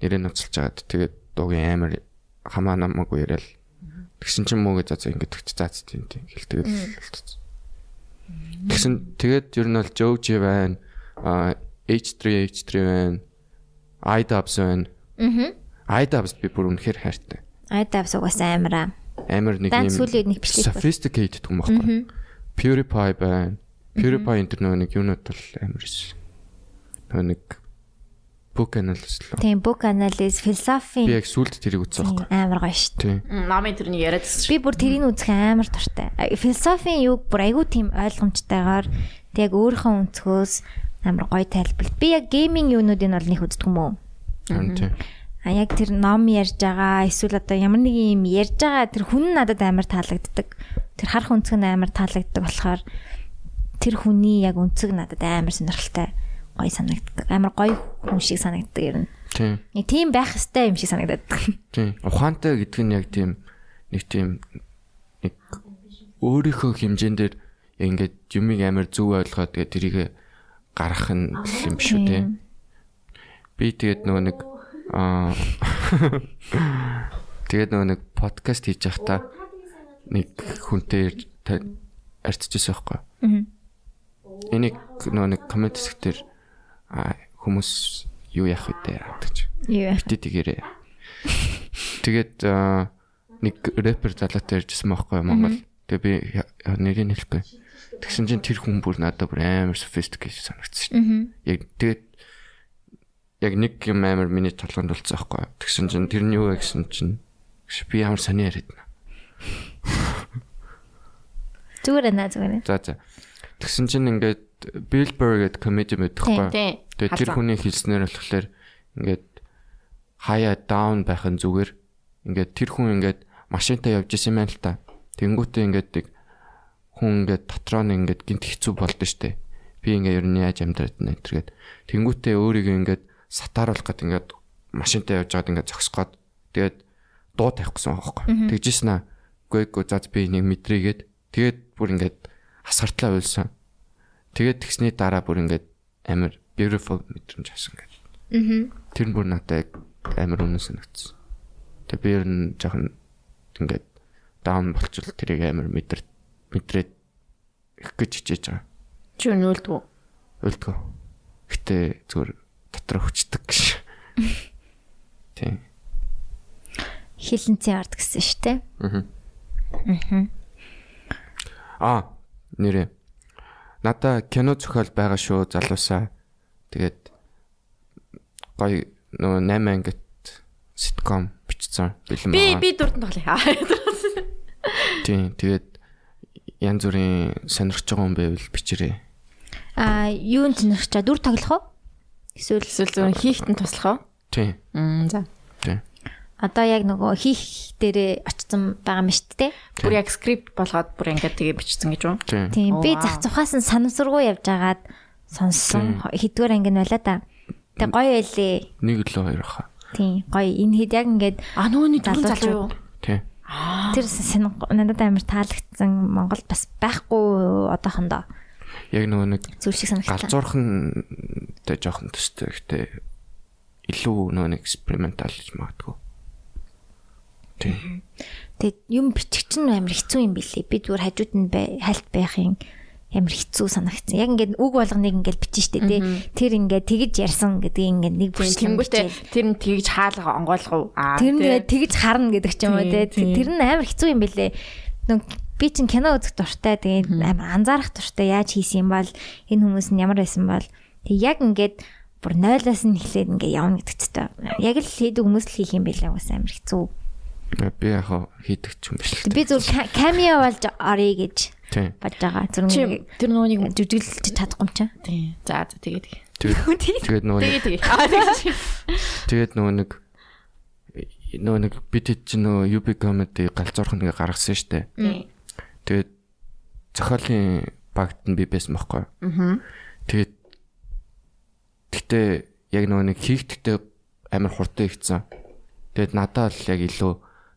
нэрээ ноцолж агаад тэгээд дуугийн амар хамаа намаагүй яриад тэгсэн чинь мөгөө заа ингээд тэгч заац тийм тийм хэлтэйг л Тэгсэн тэгээд ер нь бол Joe G байна. А H3 H3 байна. iDubbbz байна. Аа. iDubbbz би бүр үнэхээр хайртай. Айдавс угаасаа амараа. амар нэг Дан юм сүүлийн нэг бичлэг sophisticated юм баггүй. PewDiePie байна. PewDiePie нөгөө нэг юунууд бол амар ш. Нэг book analysis л. Тийм book analysis, Би philosophy яг сүлд тэрийг үзсэн байхгүй. амар гоё шүү дээ. Тийм. намын тэрний яриад байсан. Би бүр тэрийг үзэх амар дуртай. Philosophy юг бүр айгүй тийм ойлгомжтойгоор тэг өөрийнхөө өнцгөөс амар гоё тайлбарлалт. Би яг гейминг юунуудыг бол нэг үздэг юм уу? Тийм. А яг тэр ном ярьж байгаа эсвэл одоо ямар нэг юм ярьж байгаа тэр хүн надад амар таалагддаг. Тэр харах өнцөг нь амар таалагддаг болохоор тэр хүний яг өнцөг надад амар сонирхолтой гоё санагддаг. Амар гоё хүн шиг санагддаг ер нь. Тийм. Нэг тийм байх хэвээр юм шиг санагдаад. Тийм. Ухаантай гэдэг нь яг тийм нэг тийм нэг өөрийнхөө хэмжээндээр ингээд юмыг амар зөв ойлгоод тэгээ тэрийг гаргах нь юм шүү дээ. Би тэгээд нөгөө нэг аа тэгээд нөгөө нэг подкаст хийж байхдаа нэг хүнтэй арчижсэн байхгүй. Аа. Энийг нөгөө нэг коммент хэсгээр хүмүүс юу яах вэ гэдэг ч. Юу. Бити тэгэрээ. Тэгээд нэг рэпер залуутай ярьжсэн байхгүй Монгол. Тэгээ би нэрийг хэлэхгүй. Тэгсэн чинь тэр хүн бүр надад бүр амар sophisticated санагдсан шүү. Аа. Яг тэгээд яг нэг юм амар миний толгонд болцсон байхгүй. Тэгсэн чинь тэр нь юу вэ гэсэн чинь "Ш, би ямар сони яриад байна. Зүгээр наа зүгээр. За за. Тэгсэн чинь ингээд Bill Burr гэдэг комеди. Тий. Тэгээ тэр хүний хэлснээр болохоор ингээд хаяа даун байх нь зүгээр. Ингээд тэр хүн ингээд машинтаа явж исэн юм байна л та. Тэнгүүтээ ингээд хүн ингээд дотроо нь ингээд гинт хэцүү болдсон штэ. Би ингээд ер нь яаж амьдраад байна тэргээд. Тэнгүүтээ өөрийгөө ингээд сатааруулах гэдэг ингээд машинтаа явж байгаад ингээд зогсгоод тэгээд дуу тавих гэсэн байхгүй. Тэгжсэн аа. Үгүй эгүй заз би нэг мэдрийгээд тэгээд бүр ингээд хасгартлаа уйлсан. Тэгээд тэгсний дараа бүр ингээд амар beautiful мэдрэмж авсан гэдэг. Аа. Тэр нь бүр надад яг амар үнэн санагдсан. Тэгээ би ер нь жоохон ингээд даун болчихвол тэрийг амар мэдэр мэдрээд их гэж хичээж байгаа. Чи нүүлдгүү? Уйлдгоо. Гэтэ зүгээр дотор хүчдэг гэж. Тийм. Хилэнцэн ард гэсэн шүү дээ. Аа, нэрээ. Надаа кино зохиол байгаа шүү залуусаа. Тэгээд гоё нөгөө 8 ангит ситком бичсэн бэлэн Би байгаа. би дурдан тоглоё. Тийм. Тэгээд янз бүрийн сонирхож байгаа хүн байвал бичээрэй. Аа, юунд сонирхчаа дүр тоглох уу? Эсвэл Эсвэл зөв хийхтэн туслах уу? Тийм. Мм за. Одоо яг нөгөө хийх дээрээ очсон байгаа юм шүү дээ. Бүр яг скрипт болгоод бүр ингээд тэгээ бичсэн гэж үү? Тийм. Би зах зухаас нь санамсаргуу явж агаад сонссон. Хэдгээр анги нь байла та. Тэг гоё байлээ. Нэг лөө хоёр хаа. Тийм. Гоё. Энэ хэд яг ингээд А нөгөөний дөрөв Залуучууд. залуу юу? Тийм. тэр сэн надад амар таалагдсан Монголд бас байхгүй одоохондоо. яг нөгөө нэг Зүйл шиг санагдлаа. галзуурхан тэ жоохон төстэй гэхдээ илүү нөгөө нэг экспериментал гэж магадгүй. Тийм. Тэгээд юм бичих чинь амар хэцүү юм билий. Би зүгээр хажууд нь бай- хальт байхын амар хэцүү санагдсан. Яг ингээд үг болгоныг ингээд бичин штэ тий. Тэр ингээд тэгж ярьсан гэдгийг ингээд нэг бүрчлэн Тэнгүүтээ тэр нь тгийж хаалга онгойлгов. Аа. Тэр нь тэгж харна гэдэг ч юм уу тий. Тэр нь амар хэцүү юм билээ. Нүг би чинь кино үзэх дуртай тэгээд амар анзаарах дуртай яаж хийсэн юм бол энэ хүмүүс нь ямар байсан бол тэг яг ингээд бүр нойлоос нь эхлээд ингээд явна гэдэг ч та. Яг л хийдэг хүмүүс л хийх юм билээ бас амар хэцүү. Би яг хийдэг ч юм биш. Би зүгээр камео болж орё гэж Тийм. бодож байгаа. Зүр Чи нэг тэр нэг жүжиглэж чадахгүй юм чам. тий. За за тэгээ тэгээ. Тэгээд тэгээд нөгөө нэг Тэгээ тэгээ. Аа тэгээ. тэгээд нөгөө нэг нөгөө нэг бид хэд ч нөгөө UB comedy галзуурхан нэг гаргасан штэ. Тэгээд зохиолын багт нь би байсан байхгүй. Аа. Тэгээд гэхдээ яг нөгөө нэг хийхдээ амар хурдан ихсэн. Тэгээд надад л яг илүү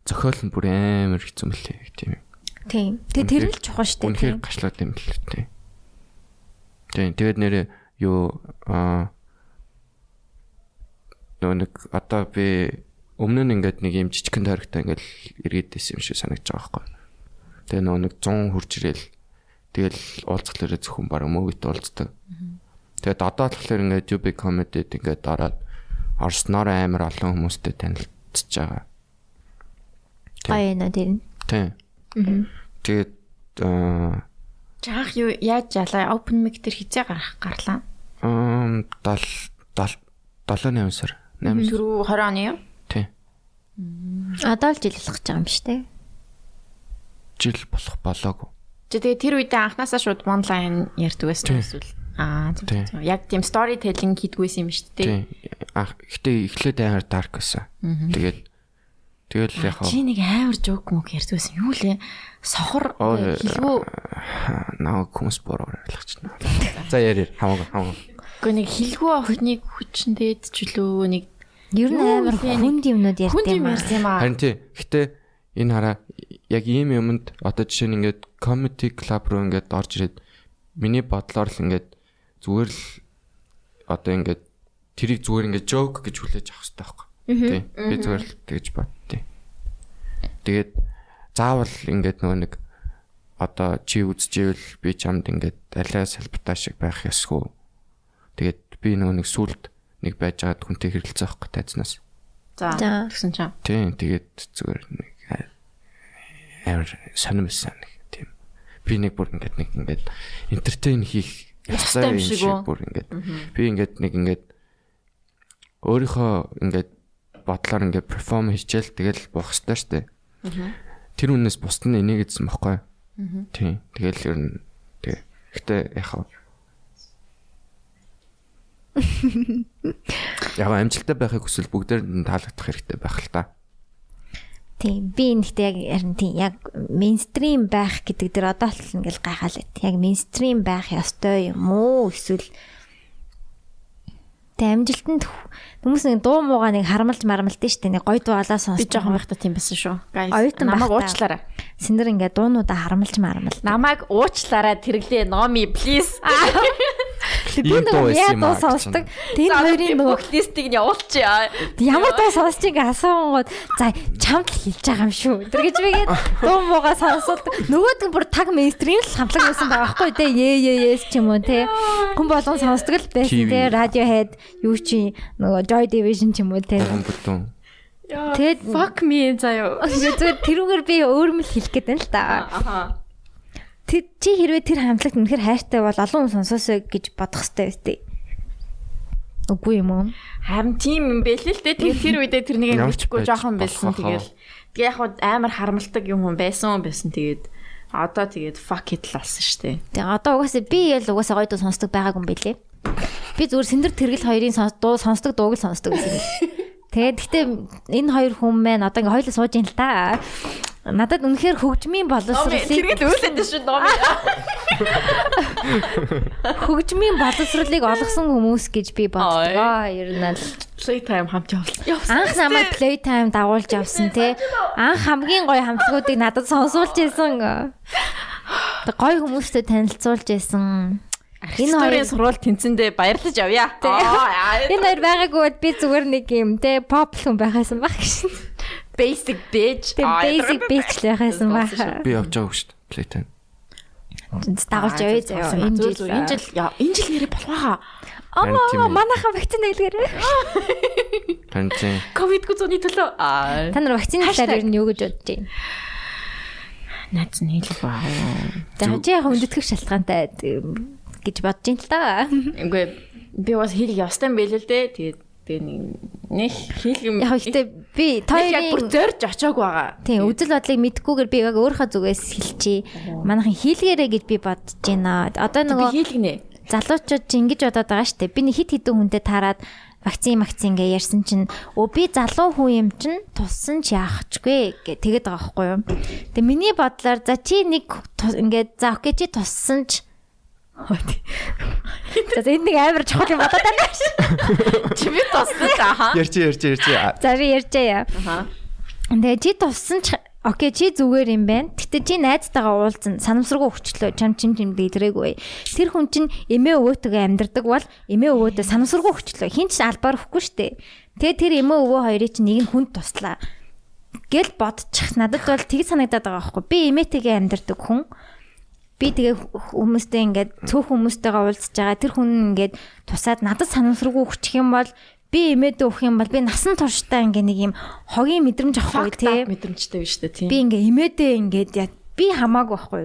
зохиол нь бүр амар хэцүү мөлий тийм юм. Тийм. Тэгээ тэр л чухал штэ. Үнэхээр тийм. гашлаад юм л тийм. Тийм тэгээд нэрээ юу аа нэг одоо би өмнө нь ингээд нэг юм жижигхэн тойрогтой ингээд эргээд байсан юм шиг санагдаж байгаа байхгүй. Тэгээ нөгөө нэг 100 хурж ирэл тэгэл уулзахлаараа зөвхөн баг мөгөт уулздаг. Тэгээд одоо болохоор ингээд UB comedy-д ингээд ороод орсноор амар олон хүмүүстэй танилцж байгаа. Гоё нэ тэр. нь. Тийм. Тэгээд аа Жаах юу яаж ялаа open mic тэр хизээ гарах гарлаа. ам 7 7 8 сар. 8 сар. Түрүү 20 оны юу? Тийм. Одоо л жил болох гэж байгаа юм шүү дээ. Жил болох болоогүй. Тэгээ тэр үедээ анханасаа шууд онлайн ярьдаг байсан эсвэл аа Тийм. Яг тийм storytelling хийдгүйсэн юм шүү дээ. Тийм. Ах гэтээ эхлээд амар dark байсан. Тэгээд тэгэл яг Чи нэг амар жоок мөг ярьдгүйсэн. Юу лээ? Сохор Оо, хэлгүү наа хүмүүс бороор ойлгож байна. За яар хамаагүй хамаагүй. Гэхдээ нэг хэлгүү охиныг хүчнээд ч үлээ нэг Ер нь амар хүнд юмнууд ярьд хүнд юм аа. ярьсан юм аа. Харин тий. Гэтээ энэ хараа яг ийм юмд одоо жишээ нь ингээд comedy club руу ингээд орж ирээд миний бодлоор л ингээд зүгээр л одоо ингээд тэрийг зүгээр ингээд joke гэж хүлээж авах хэрэгтэй байхгүй. Тий. Би зүгээр л тэгж боддتي. Тэгээд заавал ингээд нөгөө нэг одоо чи үзчихвэл би чамд ингээд алиа салбартаа шиг байх ёсгүй. Тэгээд би нөгөө нэг сүлд нэг байж байгаад хүнтэй хэрэлцэх байхгүй тайзнаас. За. Тэгсэн чинь. Тийм тэгээд зүгээр нэг амар сонирмсан нэг тийм. Би нэг бүр ингээд нэг ингээд entertain хийх Ёстой юм шиг бүр ингээд би ингээд нэг ингээд өөрийнхөө ингээд бодлоор ингээд перформ хийчихэл тэгэл бох ёстой штэ. Тэр үнээс бусд нь энийг эзэн бохгүй. Тийм. Тэгэл ер нь тэг. Гэтэ яхаа Яг амжилттай байхыг хүсвэл бүгдээр нь таалагдах хэрэгтэй байх л та. Тийм. Би нэгтэй яг харин тийм яг мейнстрим байх гэдэг дэр одоо л ингээл гайхаад байт. Яг мейнстрим байх ёстой юм уу? Эсвэл Тэ амжилтанд хүмүүс нэг дуу муугаа нэг харамлж марамлдээ штэ нэг гой дуугалаа Би сонсдог. жоохон байхдаа тийм байсан шүү. Оюутан намайг уучлаарай. Синдэр ингээ дуунуудаа харамлж марамл. Намайг уучлаарай тэрглээ номи please. Би нөгөө яа дуу сонсдог. Тэр хоёрын нөгөө листийг нь явуулчих. ямар дуу сонсч ингээ асуунгууд за чамд л хэлж байгаа юм шүү. Тэр гэж бигээд дуу муугаа сонсоод нөгөөд нь бүр таг мейнстрим л хамтлаг байсан байгаа байхгүй те. Ээ ээ ээс ч юм уу те. Хүн болгон сонсдог л байсан те. Radiohead юу чи нөгөө Joy Division ч юм уу те. Тэгээд Fuck me заяа. зүгээр тэрүүгээр би өөрөмөл хэлэх гээд байна л та. Аха. Тэр чи хэрвээ тэр хамтлагт үнэхээр хайртай бол олон хүн сонсоосоо гэж бодох хэрэгтэй үстэй. Үгүй юм уу? Харин тийм юм бэлээ л дээ. Тэгээд тэр үедээ тэр нэг байж жоохон байсан тэгэл. Тэгээ яг амар харамлдаг юм хүн байсан байсан тэгээд одоо тэгээд fuck it л болсон штэ. Тэгээ одоо угаасаа би ял угаасаа гоё дуу сонсдог байгаагүй юм бэлээ. Би зүгээр сэндэр тэргэл хоёрын дуу сонсдог дууг л сонсдог гэсэн. Тэгээд гэхдээ энэ хоёр хүн маань одоо ингээ хоёулаа сууж ин л та. Надад үнэхээр хөгжмийн боловсролыг Тэргээл үйлээд шүү номи. хөгжмийн боловсролыг олгосон хүмүүс гэж би боддгоо. Ер нь л Playtime хамт явуулсан. анх намайг playtime дагуулж авсан те. Анх хамгийн гоё хамтлагуудыг надад сонсуулж байсан. Тэг гоё хүмүүстэй танилцуулж байсан. Энэ Архитектурын хоёр сургууль тэнцэндээ баярлаж авъя. Энэ хоёр байгаагүй бол би зүгээр нэг юм те pop хүн байхасан баг гэж. Basic bitch. Тэг basic bitch л байхасан баг. Би явж байгаа шүү дээ. Playtime. Дагуулж явъя заяа. Энэ жил энэ жил энэ жил нэрээ тийм Аа манайхан вакцин хэлгээрээ. Тийм. Ковидгүй зуны төлөө. Аа. Та нар вакцины талаар ер нь юу гэж бодож байна? Найз нь хэлэх баа. За чи яг өндөтгэх шалтгаантай гэж бодож байна л да. Үгүй би бас хэлэх явстай юм байл л дээ. Тэгээд тэгээ нэг нэг юм. Яг ихтэй би яг бүр тоёрын зорж очиагүй байгаа. Тийм үзэл бодлыг мэдгүйгээр би яг өөрийнхөө зүгээс хэлчихье. Манайхан хийлгээрэй гэж би бодож байна. Одоо нөгөө хэлгэнэ. залуучууд ингэж бодоод байгаа штэ. Би нэг хит хитэн хүнтэй таарад вакцин вакцин гээ ярьсан чинь өө би залуу хүн юм чинь туссан ч яахчгүй гэ тэгээд байгаа байхгүй юу. Тэгээ миний бодлоор за чи нэг ингээд за окей чи туссан ч За энэ нэг амар чухал юм бодоод байна. Чи би туссан аа. Ярьч ярьч ярьч. За би ярьжаа яа. Аха. Тэгээ чи туссан ч окей чи зүгээр юм байна. Гэтэ чи найзтайгаа уулзсан санамсаргүй өгчлөө чам чин чим дээрээгүй. Тэр хүн чинь эмээ өвөөтэйгээ амьдардаг бол эмээ өвөөдөө санамсаргүй өгчлөө. Хин ч албаар өгөхгүй штэ. Тэгээ тэр эмээ өвөө хоёрыг чинь нэг нь хүнд туслаа. Гэл бодчих надад бол тэг санагдаад байгаа байхгүй. Би эмээтэйгээ амьдардаг хүн. Би тэгээ хүмүүстэй ингээд цөөх хүмүүстэйгээ уулзж байгаа. Тэр хүн ингээд тусаад надад санамсаргүй өгчих юм бол би эмээдээ өгөх юм бол би насан туршдаа ингээ нэг юм хогийн мэдрэмж авахгүй тий. мэдрэмжтэй биш үү тийм. Би ингээ эмээдээ ингээд яг би хамаагүй байхгүй.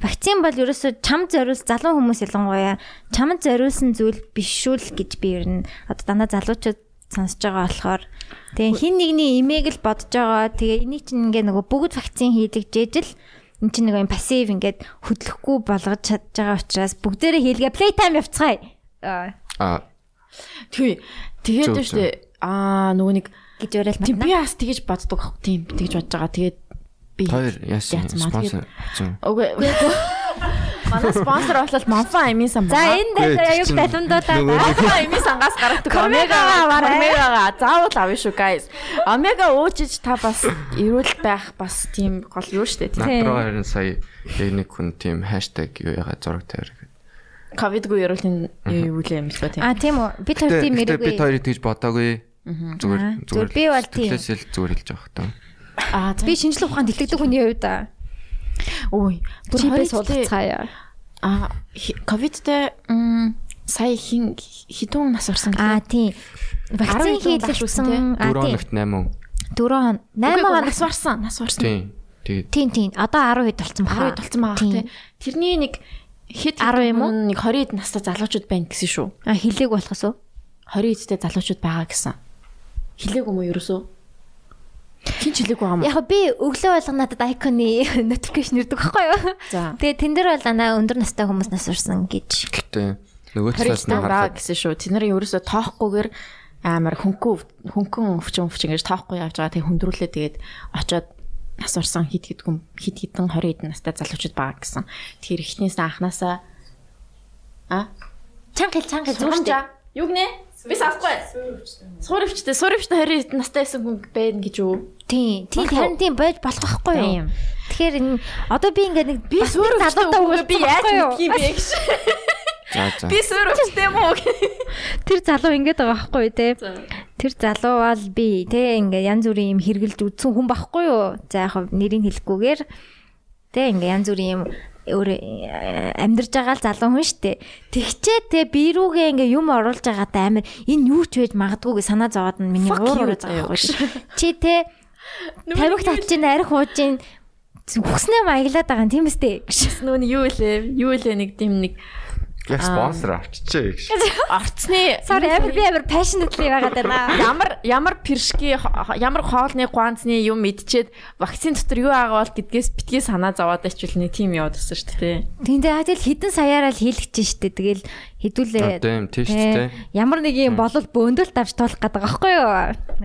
Вакцин бол ерөөсөө чам зориулс залуу хүмүүс ялангуяа чамд зориулсан зүйл биш шүү л гэж би ер нь одоо дандаа залуучууд сонсож байгаа болохоор тэгээ хин нэгний имийг л бодож байгаа. Тэгээ энийг чинь ингээ нөгөө бүгд вакцин хийдэг жижил эн чинь нэг юм пассив ингээд хөдлөхгүй болгож чадж байгаа учраас бүгдээрээ хийлгээ playtime явцгаая. Аа, Аа Тий. Тэгээд дээ штэ. Аа нөгөө нэг гэж тийм матна. би бас тэгэж боддог ах. Тийм би тэгэж бодож байгаа. Тэгээд би хоёр яасан спонсор. Үгүй. Манай спонсор болол Монфа Амин сан. За энэ дээр аюул талундуудаа Монфа Амин сангаас гаргадаг Омега омега аваарай. омега заавал авъя шүү guys. Омега уужиж та бас эрүүл байх бас тийм гол юу штэ тийм. Надруу харин сая яг нэг хүн тийм хаштаг юу яга зураг тавир гэдэг. Ковидгүй эрүүлийн юу л юм шиг тийм. А тийм үү. Би тэр тийм мэрэггүй. бид хоёрыг тэгж бодоогүй. Зүгээр зүгээр. би бол тийм. Тэглээс л зүгээр хэлж байгаа хтаа. Аа Би шинжлэх ухаанд итгэдэг хүний хувьд аа. Ой. Бүр хоёртой суулгацгаая. а ковидтэй м, сая хин хідүүн нас орсон Аа гэдэг. тийм. Вакцин 12 багш үсэн, тий? хийлгэсэн. 4 тийм. хоногт 8. 4 хоног. 8 Үгүй, хоног. нас барсан, нас барсан. Тийм. Тэгээд Тийм тийм. Одоо 12 болсон баха. 12 толцсон байгаа Тийм. тий. Тэрний нэг хэд 10 юм уу? нэг 20 настай залуучууд байна гэсэн шүү. А хилээг болохоос уу? 20 эдтэй залуучууд байгаа гэсэн. Хилээг юм уу ерөөсөө? Хин ч хилээг байгаа юм? Яг би өглөө болго надад айконы notification ирдэг байхгүй юу? За. Тэгээ тэн дээр бол дандаа өндөр настай хүмүүс нас урсан гэж. гэтээ нөгөө 20 талаас нь харахад гэсэн шүү. Тэд нарын ерөөсөө тоохгүйгээр амар хөнгөн хөнгөн өвчин өвчин гэж тоохгүй явж байгаа. Тэг хөндрүүлээ тэгээд очоод нас орсон хит хит хүм хит хитэн 20 эдэн настай залуучууд байгаа гэсэн. Тэр ихнээс анханасаа а Чанга хэл чанга хэл Сурамжаа. Юу гинэ? Би савхгүй. Суурвчтэй, суурвчтай 20 настай байсан хүн байна гэж юу? Тийм. Тийм харин тийм байж болох байхгүй юу? Тэгэхээр энэ одоо би ингээд нэг Би суурвчтай үгүй би яаж мэдх юм бэ гэж. за за. Би суурвчтай юм уу? Тэр залуу ингээд байгаа байхгүй юу те? Тэр залуу бол би те ингээд янз бүрийн юм хэрглэж үдсэн хүн байхгүй юу? За яг нэрийг хэлэхгүйгээр те ингээд янз бүрийн юм өөр э, амьдарч байгаа л залуу хүн штэ. Тэгчээ те би рүүгээ ингээ юм оруулж байгаатай амир энэ юу ч байж магадгүй санаа зовоод нь миний уур ураа заяа. заяа. Чи те тавих татчин арх ууж ин хүснээ маяглаад байгаа юм тийм үстэй. Нүүн юу лээ? Юу лээ нэг тийм нэг Яг спонсор авчичээ гэж. орцны Sorry амир би амир passionately байгаад байна. ямар ямар пиршки ямар хоолны гуанцны юм мэдчихэд вакцин дотор юу байгаа бол гэдгээс битгий санаа зовоод ичвэл нэг тим яваад байсан шүү дээ. Тэндээ хадил хідэн саяараа л хийлгэж штэ. Тэгэл хідүүлээ. Одоо юм тийш Тэ. тэ. Ямар нэг юм болол бөөндөлт авч туулах гэдэг байхгүй юу?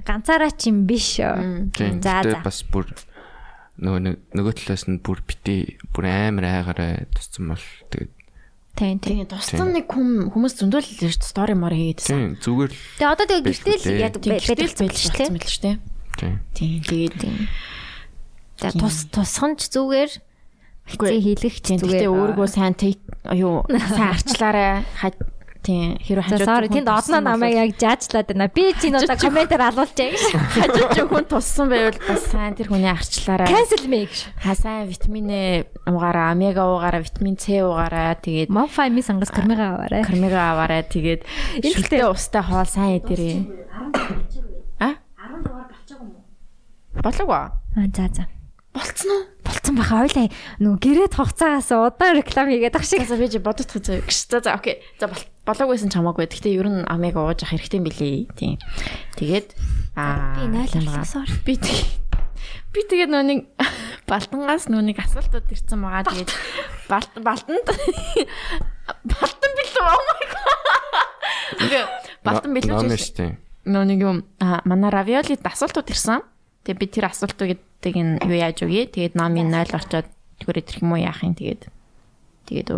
Ганцаараа ч юм биш. Тийм. За за. бас бүр нөгөө нөгөө талаас нь бүр бити бүр амар айгараа туссан бол тэгээд Тийм тийм. Тусдан нэг хүм хүмүүс зөндөл ирж стори мор тийм хийгээдсэн. зүгээр л Тэгээ одоо тэгээ гэртэл яадаг Тийм байдаг шүү дээ. мэл шүү дээ. тийм. Тийм тэгээд За тус тусхан ч зүгээр Үгүй. хэцээ хийлгэх ч Тийм зүгээр. гэхдээ өөрийгөө сайн take юу сайн арчлаарай. Тийм хэрвээ хажууд sorry тэнд одноо намайг яг жаачлаад байна. Би чинь одоо комментээр алуулчаа гэж. хажууд ч хүн туссан байвал бас сайн тэр хүний арчлаарай. Cancel me гэж. Ха сайн витамин Э уугаараа, омега уугаараа, витамин С уугаараа тэгээд Мофай ми сангас кармига аваарай. кармига аваарай тэгээд шүлтэй устай хоол сайн идэрээ. А? 10 дугаар болчихоо юм уу? Болоогүй. Аа за за. Болцсон уу? Болцсон баха ойлаа нөгөө гэрээ хугацаагаас удаан реклам хийгээд ах шиг. За би чи бодож тах заяа. За за окей. За бол- болоогүйсэн ч хамаагүй. Гэхдээ ер нь омега ууж ах хэрэгтэй юм билий. Тийм. Тэгээд аа Би юм найлуулсан байгаа. sorry. Би би тэгээд нүг балтангаас нүг асуултууд ирсэн байгаа. Тэгээд балт балтанд балтан бэлээ oh my god. Балтан бэлээ. штэ. Нүг юм аа, манай равиолид асуултууд ирсэн. Тэгээд би тэр асуултуудыг юу яаж өгье? Тэгээд номын 0 орчоод тэгвэр идэх юм уу яах юм тэгээд тэгээд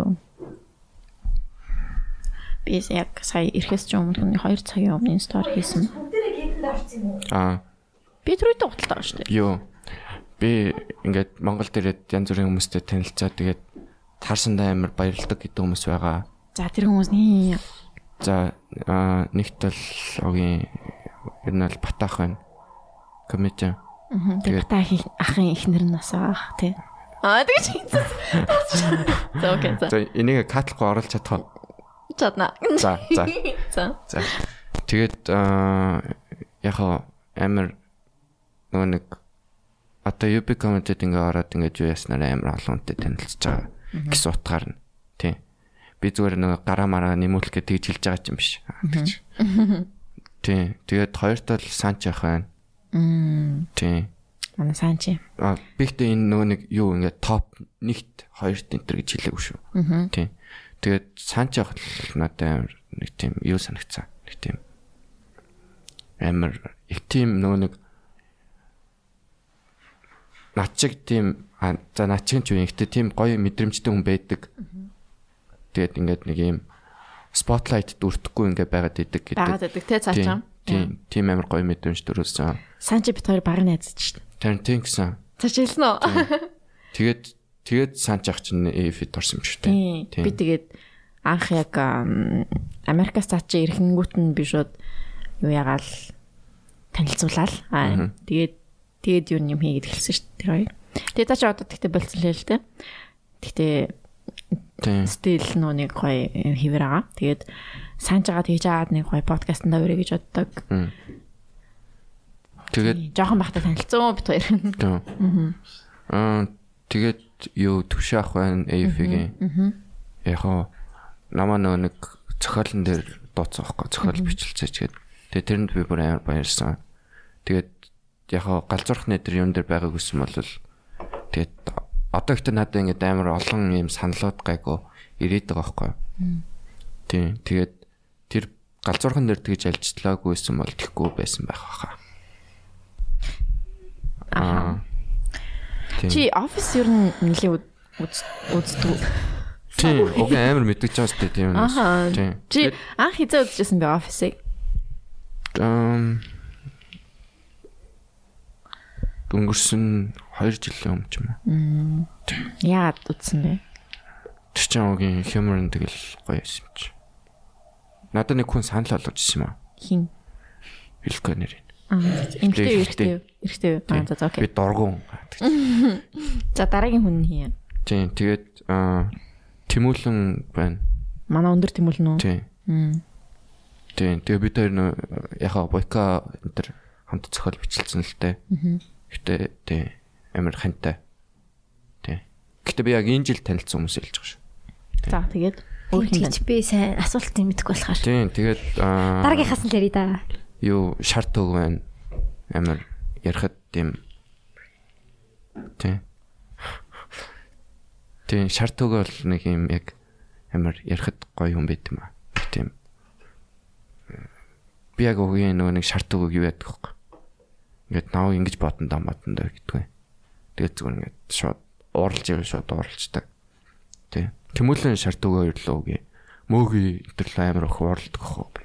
би яг сая ирэхээс ч өмнө 2 цагийн өмнө стори хийсэн. Аа Би тэр үедээ гуталтай байгаа шүү дээ. юу би ингээд Монгол дээрээ янз бүрийн хүмүүстэй танилцаа тэгээд таарсандаа амар баярлдаг гэдэг хүмүүс байгаа. За тэр хүмүүс nii За аа нэгт бол огийн ер нь бол батаах байна. Комеди. тэгээд та ахын ихнэр нь нас байгаа тий. Аа тэгэж хийсэн. За окей за. Энийг катлахгүй оруулж чадах. Чадна. За за. За. За. Тэгээд яг амар нөгөө нэг одоо UB comedy-д ингээ ороод ингээ юу яснараа амар олон хүнтэй танилцж байгаа гэсэн утгаар нь. Тий. Би зүгээр нөгөө гараа мараа нэмүүлэх гэж тэгж хэлж байгаа юм биш. Тэгж. Тий. Тэгээд хоёрт бол санч явах байна. Мм. Тий. Манай сайн чи. А би ихтэй энэ нөгөө нэг юу ингээ топ нэгт хоёрт энтер гэж хэлээгүй шүү. Тийм. Тэгээд санч явах надад амар нэг тийм юу санагцсан. Нэг тийм амар их тийм нөгөө нэг над чиг тийм за над чиг ч юу ихтэй тийм гоё мэдрэмжтэй хүн байдаг. Тэгээд ингээд нэг юм спотлайт дүртэхгүй ингээд байгаад идэг гэдэг. Байгаад байдаг те цаашаа. Тийм тийм амар гоё мэдрэмж төрүүлсэн. Сайн чи бит хоёр баг найзаж шүү дээ. Тэр тийм гэсэн. Цааш хэлсэн үү? Тэгээд тэгээд санч ах чинь эфит орсон юм шүү дээ. Би тэгээд анх яг ам, Америкаас цаа чи ирэхэнгүүт нь би шууд юу ягаал танилцуулаад аа тэгээд тэгээд юу юм хийгээд эхэлсэн шүү дээ. Тэгээд цаа чи одоо тэгтээ болцсон л л дээ. Тэгтээ стил нөө нэг гоё хിവэр байгаа. Тэгээд санаж байгаа тэгж аваад нэг гоё подкастт өрөө гэж боддог. Тэгээд Жохон бахта танилцсан бит хоёр. Аа тэгээд юу төвшөө ах байна AF-ийн. Яг хоо намаа нэг зохиолн дээр дууцсан байхгүй зохиол бичлэлцээч гээд. Тэгээд тэрэнд би бүр амар баярлсан. Тэгээд яг хоо галзуурхны дээр юм дээр байгааг хүсэн бол тэгээд одоо ихтэй надад ингээд амар олон юм саналууд гайгүй ирээд байгаа байхгүй. Тийм. Тэгээд тэр галзуурхан дээр тэгж альжтлаагүйсэн бол тэхгүй байсан байх баха. Аа. Тийм. Чи офис ер нь нэлийн үздэг. Тийм, уг амар мэдгэж байгаа тийм. Аха. Тийм. Чи анх хизээ үзчихсэн бэ офисыг? Ам өнгөрсөн 2 жилийн өмнө ч юм уу. Яагаад үзсэн бэ? Тэр чинь угийн humor нь тэгэл гоё юм чи. Надад нэг хүн санал болгож ирсэн юм аа. Хин. Хэлэхгүй нэр. Юу, Эрэгтэй. эрэгтэй. Аа, за за Би окей. дургуун. За дараагийн хүн нь хий. Тийм, тэгээд аа Тэмүүлэн байна. Манай өндөр тэмүүлнэ үү? Тийм. Тийм. Тэгээ бид хоёр нөө яхаа бойка энэ төр хамт зохиол бичлсэн л. Аа. Гэтэ тийм амар хантай. Тийм. Гэтэ би яг энэ жил танилцсан хүмүүс хэлж байгаа шүү. За тэгээд өөр хин Тэгж би сайн асуултыг мэдэхгүй болохоор. Тийм, тэгээд аа Дараагийнхаас нь л ярий да. Юу шарт өг байна. Амар ярахад тийм тийм Тийм шарт өг бол нэг юм яг амар ярахад гоё юм байт юм аа. Тийм. Би яг үгийн нөгөө нэг шарт өгөг юу яадаг вэ? Ингээд нав ингэж бодон даа матан даа гэдгүй. Тэгээд зүгээр ингээд шууд ууралж ирэв шууд ууралждаг. Тийм. Тэмүүлийн шарт өгөө ирлээ үгүй. Мөөгийн интерл амар өх ууралдаг хөө.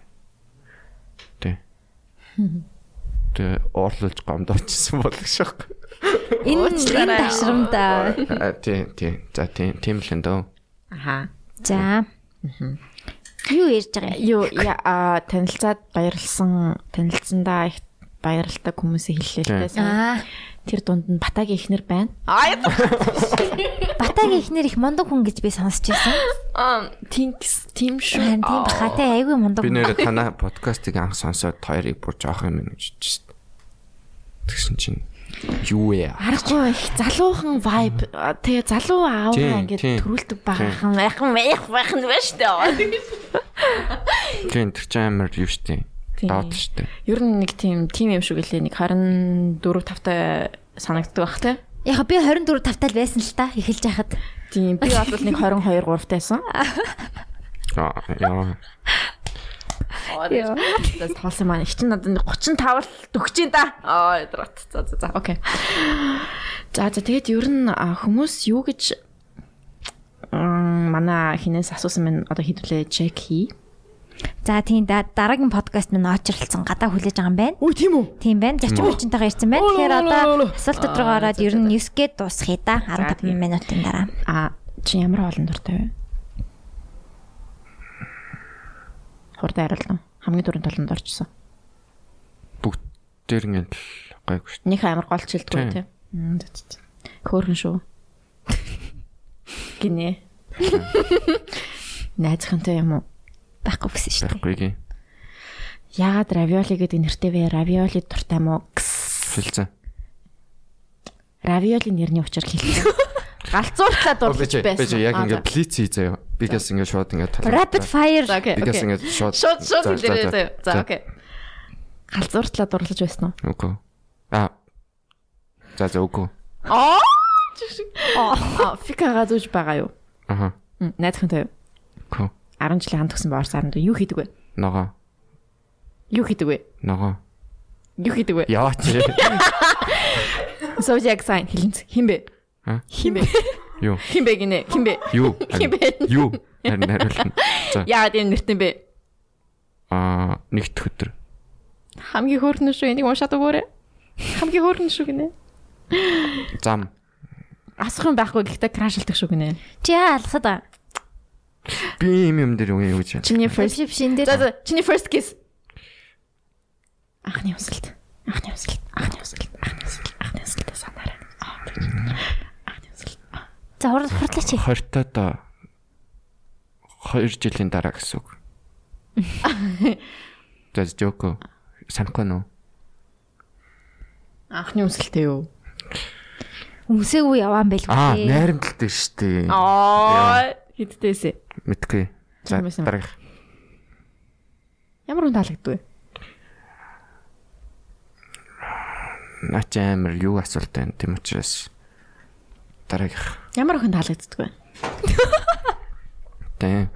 Тэгээ уурлуулж гомдоочсон болох шах. Энэ энэ ташрамда Тийм, тийм. За тийм, тийм л энэ дөө. Аха. За. Юу ярьж байгаа юм? Юу яа танилцаад баярлсан танилцсандаа их баярлалтай хүмүүсээ хэллээ л дээ. Аа, Тэр дунд нь Батагийн ихнэр байна. Аа Батагийн ихнэр их мундаг хүн гэж би сонсч байсан. тинкс тим Харин шүү. тийм бахатай айгүй мундаг. Би хүн. нэр танаа подкастыг анх сонсоод хоёрыг бүр жоох юм гэж хэлсэн. Тэгсэн чинь юу вэ? Аргагүй их залуухан vibe тэгээ залуу ааваа Тийм, ингээд тийм. төрүүлдэг байхан яхан яах байх нь байна штэ. Тийм тэр чинь амар юу штэ. Доод штэ. Ер нь нэг тийм тим юм шиг гэлээ нэг 24 5-тай санагддаг бах те. Яг би 24 тавтал байсан л та эхэлж яхад. Тийм би бол нэг 22 3-тайсан. Аа яа. Тэс тоолсон маань их чинь надад 35 л дөгч ин да. Аа ядрат. За за за окей. За за тэгээд ер нь хүмүүс юу гэж манай хинээс асуусан мэн одоо хэдүүлээ чек хий. За тийм да дараагийн подкаст минь очрлцсан гадаа хүлээж байгаа юм байна. Үгүй тийм үү? Тийм байна. Зарчим хүчинтэйгээ ирсэн байна. Тэгэхээр одоо асуултууд руу ороод ер нь 9 гээд дуусгая да. 15 минутын дараа. А чи ямар хоолн дуртай вэ? Хурдан хариулна. Хамгийн түрүүнд толонд орчихсон. Бүгд дээр ингээд л гайгүй штэ. Них амар голч хэлдэггүй Тийм. Хөөрхөн шүү. Гинэ. Найзхантай юм уу? Байхгүй гэсэн шүү дээ. Байхгүй гээ. Яагаад равиоли гэдэг нэртэй вэ? Равиоли дуртай мó? Кс. Хэлцэн. Равиоли нэрний учир хэлсэн. Галзууртлаа дурлаж байсан. Бэж яг ингээд блиц хий заяа. Бигээс ингээд шууд ингээд талаа. Rapid fire. Бигээс окей. ингээд шууд Шууд шууд за. заяа. За окей. Галзууртлаа дурлаж байсан уу? Үгүй. Аа. За за үгүй. Аа. Аа, фикага зүүж байгаа юу? Аха. Мм, Найзхантай юу? Үгүй. 10 жилийн хамт төгсөн боор саранд юу хийдэг вэ? Ногоо. Юу хийдэг вэ? Ногоо. Юу хийдэг вэ? Яваач. Зodiac sign хэлэнц. Хин бэ? Ха? Хин бэ? Юу? Хин бэ гинэ? Хин бэ? Юу? Хин бэ? Юу? Харин хариулна. За. Яагаад энэ нэртэн бэ? Аа, нэгт өдөр. Хамгийн хөөрхөн шүү энийг уншаад өгөөрэй. Хамгийн хөөрхөн шүү гинэ. Зам. Асах юм байхгүй гэхдээ крашлдаг шүү гинэ. Чи яа алсаад байгаа. Би юм юм дээр үгүй юу гэж. Чиний first Фиш энэ За дээр. за чиний first kiss. Анхны усалт. Анхны усалт. Анхны усалт. Анхны усалт. Анхны усалт санаарай. Анхны усалт. За хурд хурдлаач. 20 тоо 2 жилийн дараа гэсэн үг. За жоко. Санахгүй нөө. Анхны усалт юу? Өмсөөгүй яваан байлгүй. Аа, найрамдалтай шүү дээ. Аа хитдээсэ. Мэдгүй. За Тийм дараах. Ямар хүн таалагддаг вэ? Наач амар юу асуулт байна тийм учраас дараах. Ямар хүн таалагддаг вэ? Тийм.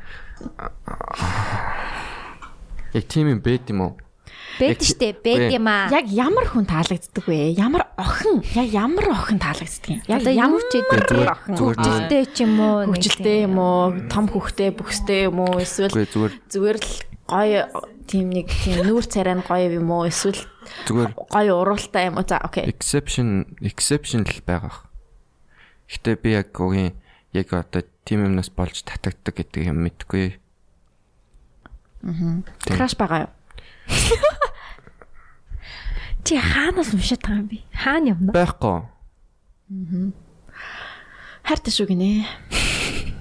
Яг тийм юм бэд юм уу? Бэд штэ, бэд юм аа. Яг ямар хүн таалагддаг вэ? Ямар охин? Яг ямар охин таалагддаг юм? Яг ямар ч зүгээр охин? Хөвгөлтэй ч юм уу. нэг Хөвгөлтэй юм уу? Том хөвгтэй, бүхстэй юм уу? Эсвэл зүгээр л гоё тийм нэг тийм нүүр царай нь гоё юм уу? Эсвэл зүгээр гоё уралтай юм уу? За окей. exception exception л байгаа. Гэтэ би яг үгийн яг одоо тим юмнаас болж татагддаг гэдэг юм мэдгүй. Тийм. Краш байгаа юу? Чи хаанаас уншаад байгаа юм бэ? Хаана юм бэ? Байхгүй. Хайртай шүү гинэ.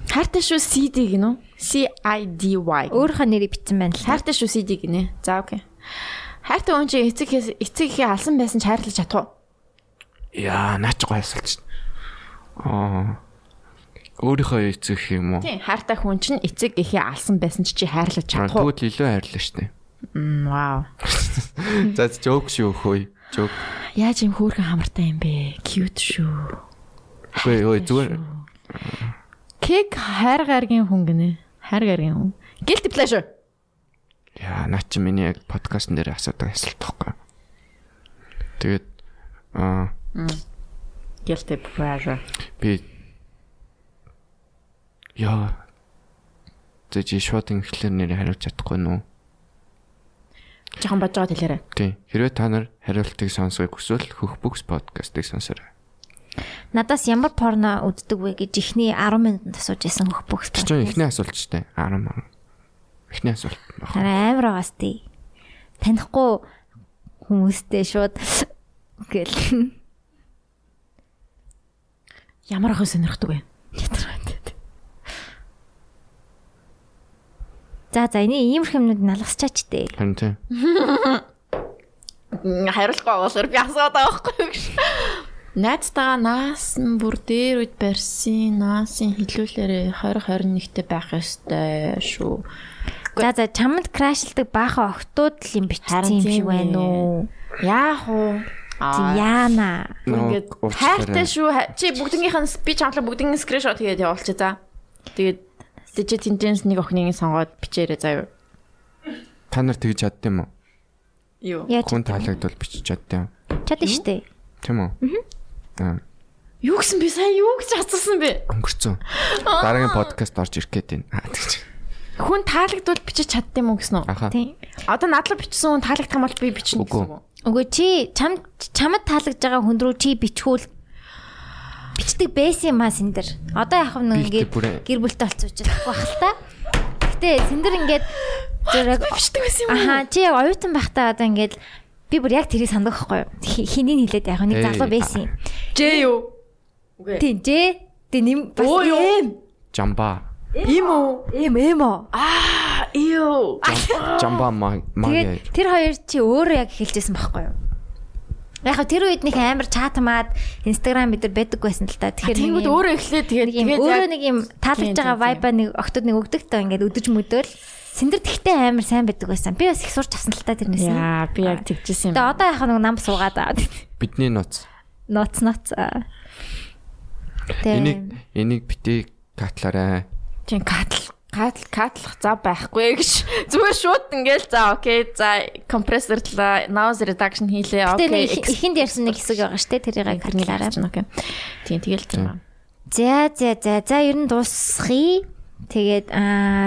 Хайртай шүү CD гинэ үү? C I D Y. Өөрийнхөө нэрийг бичсэн байна л. Хайртай шүү CD гинэ. За окей. Хайртай хүн чи эцэг эцэг ихээ алсан байсан ч хайрлаж чадах уу? Яа, наач гоё асуулт чинь. Аа. Өөрийнхөө эцэг юм уу? Тийм, хайртай хүн чинь эцэг ихээ алсан байсан ч чи хайрлаж Аа, чадах уу? Тэгвэл илүү хайрлаа штэ. Вау. За жоок шүү хөөе. Жоок. Яаж юм хөөрхөн хамартай юм бэ? Cute шүү. Үгүй ой зүгээр Кек хайр гаргийн хүн гинэ. Хайр гаргийн хүн. Guilty pleasure. яа, наа чи миний яг подкастн дээр асуудаг асуулт тахгүй. Тэгээд аа Guilty pleasure. би яа Тэ чи шууд инглээр нэр хариулж чадахгүй нүү? Жохон божоод хэлээрэй. Тий. Хэрвээ та нар хариултыг сонсохыг хүсвэл хөх бүкс подкастыг сонсоорой. надаас ямар порно үздэг вэ гэж ихний 10 минутанд асууж исэн хөх. Тэр чинь эхний асуулт ч дээ. 10 маа. Эхний асуулт. Хараа амар байгаас тий. Танихгүй хүмүүстэй шууд гэл. Ямар ахын сонирхдаг вэ? За за энэ иймэрхүү юмнууд налгасчаач дээ. Харин тийм. Хариулахгүй болохоор би асууад байгаа байхгүй гэж. Найзтайгаа наасан бүр дээр үед барьсан наасын хилүүлээрээ 2021-т байх ёстой шүү. За за чамд крашлдаг баахан октод л юм бичсэн юм шиг байна уу? Яах уу? Яна. Ингээд хайртай шүү. Чи бүгднгийнх нь би чамлаа бүгднийг скриншот хийгээд явуулчих за. Тэгээд Digit Intelligence нэг охиныг сонгоод бичээрэй заяа. Та нар тэгж чадд юм уу? Юу? Хүн таалагдвал бичиж чадд юм. чадна штэ. Тийм үү? Аа. Юу гэсэн би сайн юу гэж асуусан бэ? Өнгөрцөн. Дараагийн подкаст орж ирэх гээд байна. Аа тэгж. Хүн таалагдвал бичиж чаддсан юм уу гэсэн үү? Аха. Тий. Одоо надлаа бичсэн хүн таалагдах юм бол би бичнэ гэсэн үг. Үгүй чи чам чамд таалагдж байгаа хүн рүү чи бичхүүл бичдэг байсан юм аа синдэр. Одоо яах вэ Би ингээд гэр бүлтэй олцооч байхгүй бах л та. Гэтэ синдэр ингээд зэрэг Бичдэг байсан юм уу? Аха чи яг оюутан байхдаа одоо ингээд би бүр яг тэрийг санддаг байхгүй юу? Хи- Хэнийг хэлээд яг нэг залуу байсан юм. Жээ юу? Үгүй. Тийм жээ. Тэ нэм бас эм. Жамба. Ийм үү? Эм эм оо. Аа, юу? Жамба маа маа. Тэгээд тэр хоёр чи өөрөө яг хэлжсэн байхгүй юу? Яг хөө тэр үед нэг амар чатмаад Instagram бид нар байдаг байсан л та. Тэгэхээр Тэнгүүд өөрөө эхлээд тэгээд тэгээд өөрөө нэг юм таалагдж байгаа vibe нэг октод нэг өгдөг тоо ингээд өдөж мөдөөл сэндэр тэгтээ амар сайн байдаг байсан. Би бас их сурч авсан л та тэрнээс. Яа, би яг тэгжсэн юм. Тэгээ одоо яхаа нэг нам суугаад аа. Бидний ноц. Ноц ноц. аа. Энийг энийг битээ катлаарай. Тийм катл катл катлах зав байхгүй гэж зүгээр шууд ингээл за окей за компрессорлаа noise reduction хийлээ окей нэг ихэнд ярьсан нэг хэсэг байгаа штэ тэрийг хадлаарай. окей тийм тэгэл тийм За за за за ер нь дуусхий. Тэгээд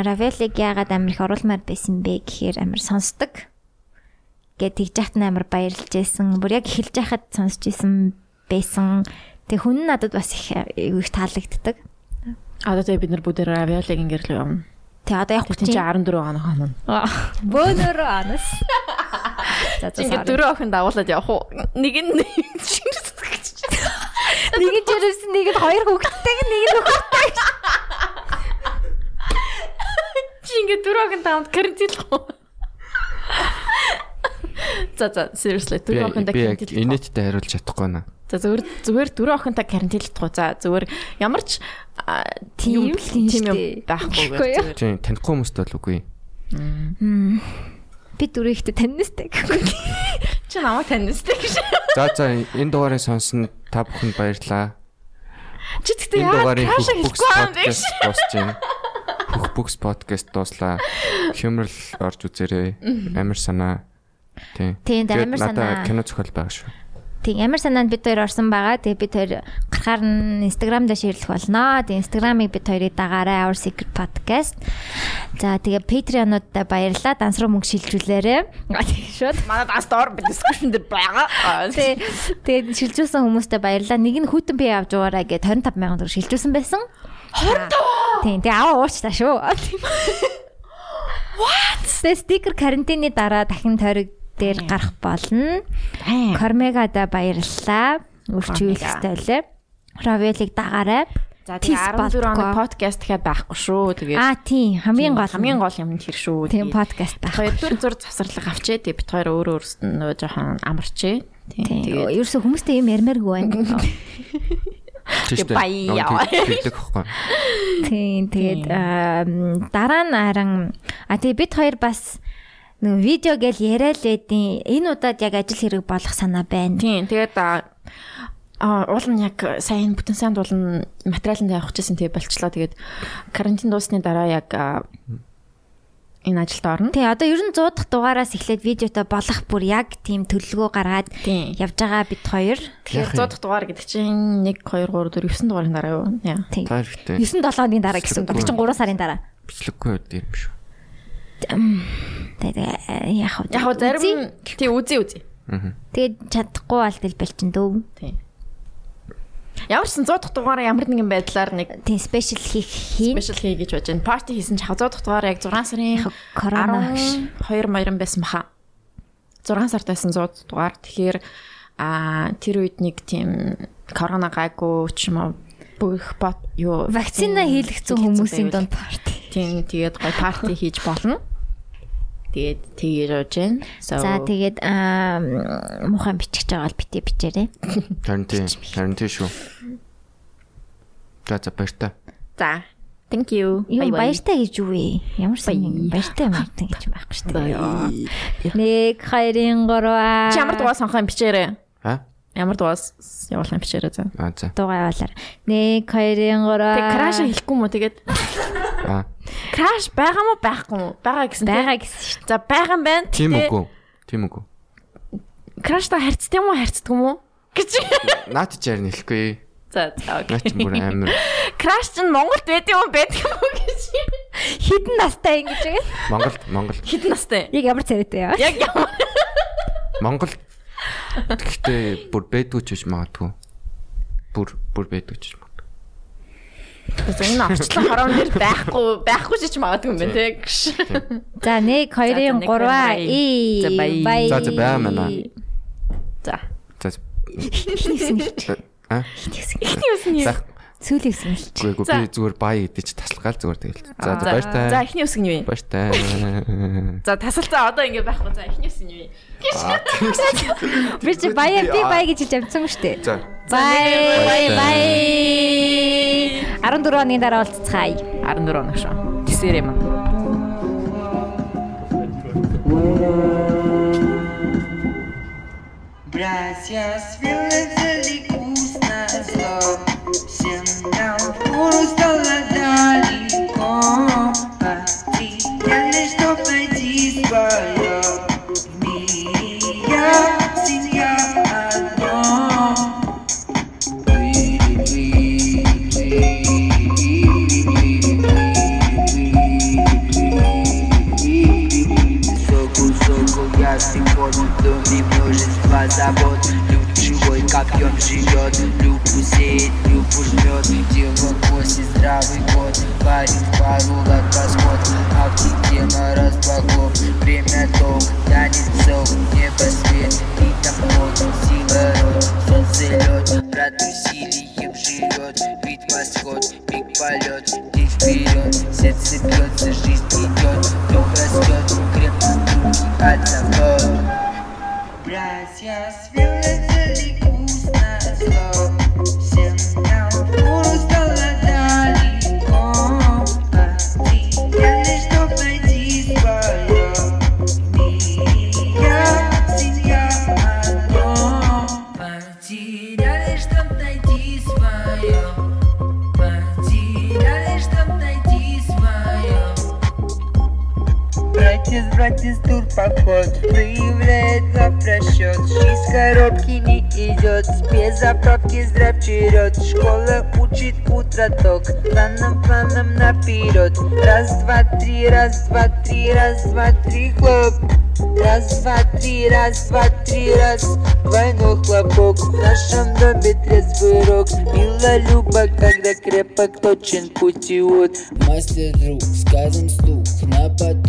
Равелиг яагаад амар их оруулмаар байсан бэ гэхээр амар сонсдог. Гэт тэгж яхад амар баярлж байсан. Бүр яг эхэлж яхад сонсч исэн байсан. Тэг хүн надад бас их их таалагддаг. Одоо тэгээ бид нар бүгд равиолыг ингээл явна Тэг одоо яг тийм чи 14 хоног хоног бөөнөрөө анас. Sorry. дөрөв охин дагуулад явах уу нэг нь Нэг нь жирээс нэг нь хоёр хүүхэдтэй нэг нь хүүхэдтэй. чи ингээд дөрөв охин таамд карантинлах уу За за seriously дөрөв охин би яг карантинлах инээдтэй хариулж чадахгүй байна. За зүгээр зүгээр дөрөв охинтой карантинлах За зүгээр ямар ч Тийм юм- тийм юм зүгээр. Тийм танихгүй хүмүүст бол үгүй. Би дөрөв ихтэй таньнастай гэхгүй. Чи намайг таньстай гэж. За за энэ дугаарыг сонсон та бүхэнд баярлалаа. Чи тэгтээ Энэ яа краш хэлэхгүй юм бэ? подкаст дуусч байна. Хөхбөкс подкаст дууслаа. Хямрал орж үзээрэй. Амар санаа. Тийм. Тийм, амар надад санаа. кино зохиол байгаа шүү. Тийм ямар санаанд бид хоёр орсон байгаа. Тэгээ бид хоёр гарахаар нь Instagram дээр шеэрлэх болно. Тэгээ Instagram-ыг бид хоёрыг дагаарай Our Secret Podcast. За тэгээ Patreon-уудаа баярлалаа. Данс руу мөнгө шилжүүлээрэй. Тэгээ шууд. Манай даст ор бид description дээр байгаа. Тэгээ шилжүүлсэн хүмүүстээ баярлалаа. Нэг нь хүүтэн би авч угаарай гэд 25 сая төгрөг шилжүүлсэн байсан. 25. Тийм тэгээ аваа ууч та шүү. What? Тэгээ стикер карантины дараа дахин тойрог дээр гарах болно. Кормегада баярлалаа. Үрчүүлэхтэй лээ. Равелиг дагаарай. За тэгээ 14 болтгоо. хоног подкаст гэхэд байхгүй шүү. Тэгээ Аа тийм хамгийн гол хамгийн гол юм тэр шүү. тийм подкаст байх. Хоёрдугаар зур завсарлага авчээ. Тэгээ бид хоёр өөрөө өөрсдөө жоохон амарчээ. Тийм. Тэгээ Ерөөсө хүмүүстэй юм ярмааргүй байна. Үү? баяа. Тийм. Тэгээд аа, дараа нь харан а тэгээ бид хоёр бас нэг видео гээл яриад лээдийн энэ удаад яг ажил хэрэг болох санаа байна. Тийм. Тэгээд а уул нь яг сайн бүтэн сайн дуулан материаланд явах гэсэн тэгээ болчлоо. Тэгээд карантин дуусны дараа яг энэ ажилд орно. Тий, одоо ер нь 100 дахь дугаараас эхлээд видеотой болох бүр яг тийм төлөвлөгөө гаргаад явж байгаа бид хоёр. Тэгэхээр 100 дахь дугаар гэдэг чинь 1 2 3 4 9 дугаарын дараа юу? Яа. Тий. Та хэрэгтэй. 9 7 хоногийн дараа гэсэн үг. Тэр чинь 3 сарын дараа. Бичлэггүй үед юм шүү. Яг хөө. Яг хөө зарим тий үзий. Аа. Тэгээд чадахгүй бол тэл бэлчин дөө. Тийм. Ямар ч сан 100 дахь дугаараа ямар нэгэн байдлаар нэг Тийм спешиал хийх хийн. спешиал хий гэж бодож байна. Парти хийсэн ч 100 дахь дугаараа яг 6 сарын Корона 2 моёрон байсан баха. 6 сард байсан 100 дугаар. Тэгэхээр а тэр үед нэг тийм корона гайгүй ч юм уу бүх бот юу вакцина хийлгэсэн хүмүүсийн донд парти. тийм тэгээд гой парти хийж болно. Тэгээд тэгэж явж байна. За тэгээд аа мухан бичих байгаа бол битээ бичээрэй. Харин тийм. Харин тийм шүү. За за баяртай. за thank you. Юу баяртай гэж юу вэ? Ямар сайн баяртай баяртай гэж байхгүй шүү дээ. Нэг хоёрын гурваа. Чи ямар дугаар сонгох юм бичээрэй. А? Ямар дугаас явуулах юм бичээрэй за. А за. Дугаа явуулаар. Нэг хоёрын гурваа. Тэг краш хэлэхгүй мүү тэгээд А. краш байгаа мó байхгүй мó? Байгаа гэсэн тийм. байгаа гэсэн шүү. За байгаа юм байна. Тийм үгүй. Тийм үгүй. Краштай харьцдаг юм уу, харьцдаг юм уу? гэж. Наад чи ярь нэлэхгүй. За за Наад чи бүр окей. амар. Краш чинь Монголд байдаг юм байдаг юм уу гэж. Хідэн настай ингэж байгаа. Монголд Монгол Хэдэн настай? Яг ямар царайтай яа. Яг ямар Монгол гэхдээ бүр бэдгүй ч гэж магадгүй. Бүр бүр бэдгүй ч магадгүй. За энэ орчлон хорон дээр байхгүй байхгүй ч магадгүй юм байна те. За нэг хоёрын нэг гурваа. хоёрын И За, бай. бай. За, за, байгаа маа. За. За. А? Эхний үсний. За. Сүүлийн хэсэг нь. Үгүй За. би зүгээр бай гэдэг чи таслахаал зүгээр тэгэл. За за За баяртай. эхний үсэг нь юу вэ? Баяртай. За тасалцаа одоо ингэ байхгүй. За эхний үсэг нь юу вэ? Би чи баяа би бай гэж хэлж амжсан шүү дээ. За. Бай бай бай. 14 оны дараа уулзцгаая. 14 оног шүү. Тэсэр юм. Братья свели грустно Всем нам грустно далеко Потеряли, что пойти спать крепок точен путевод Мастер друг, сказан слух на поток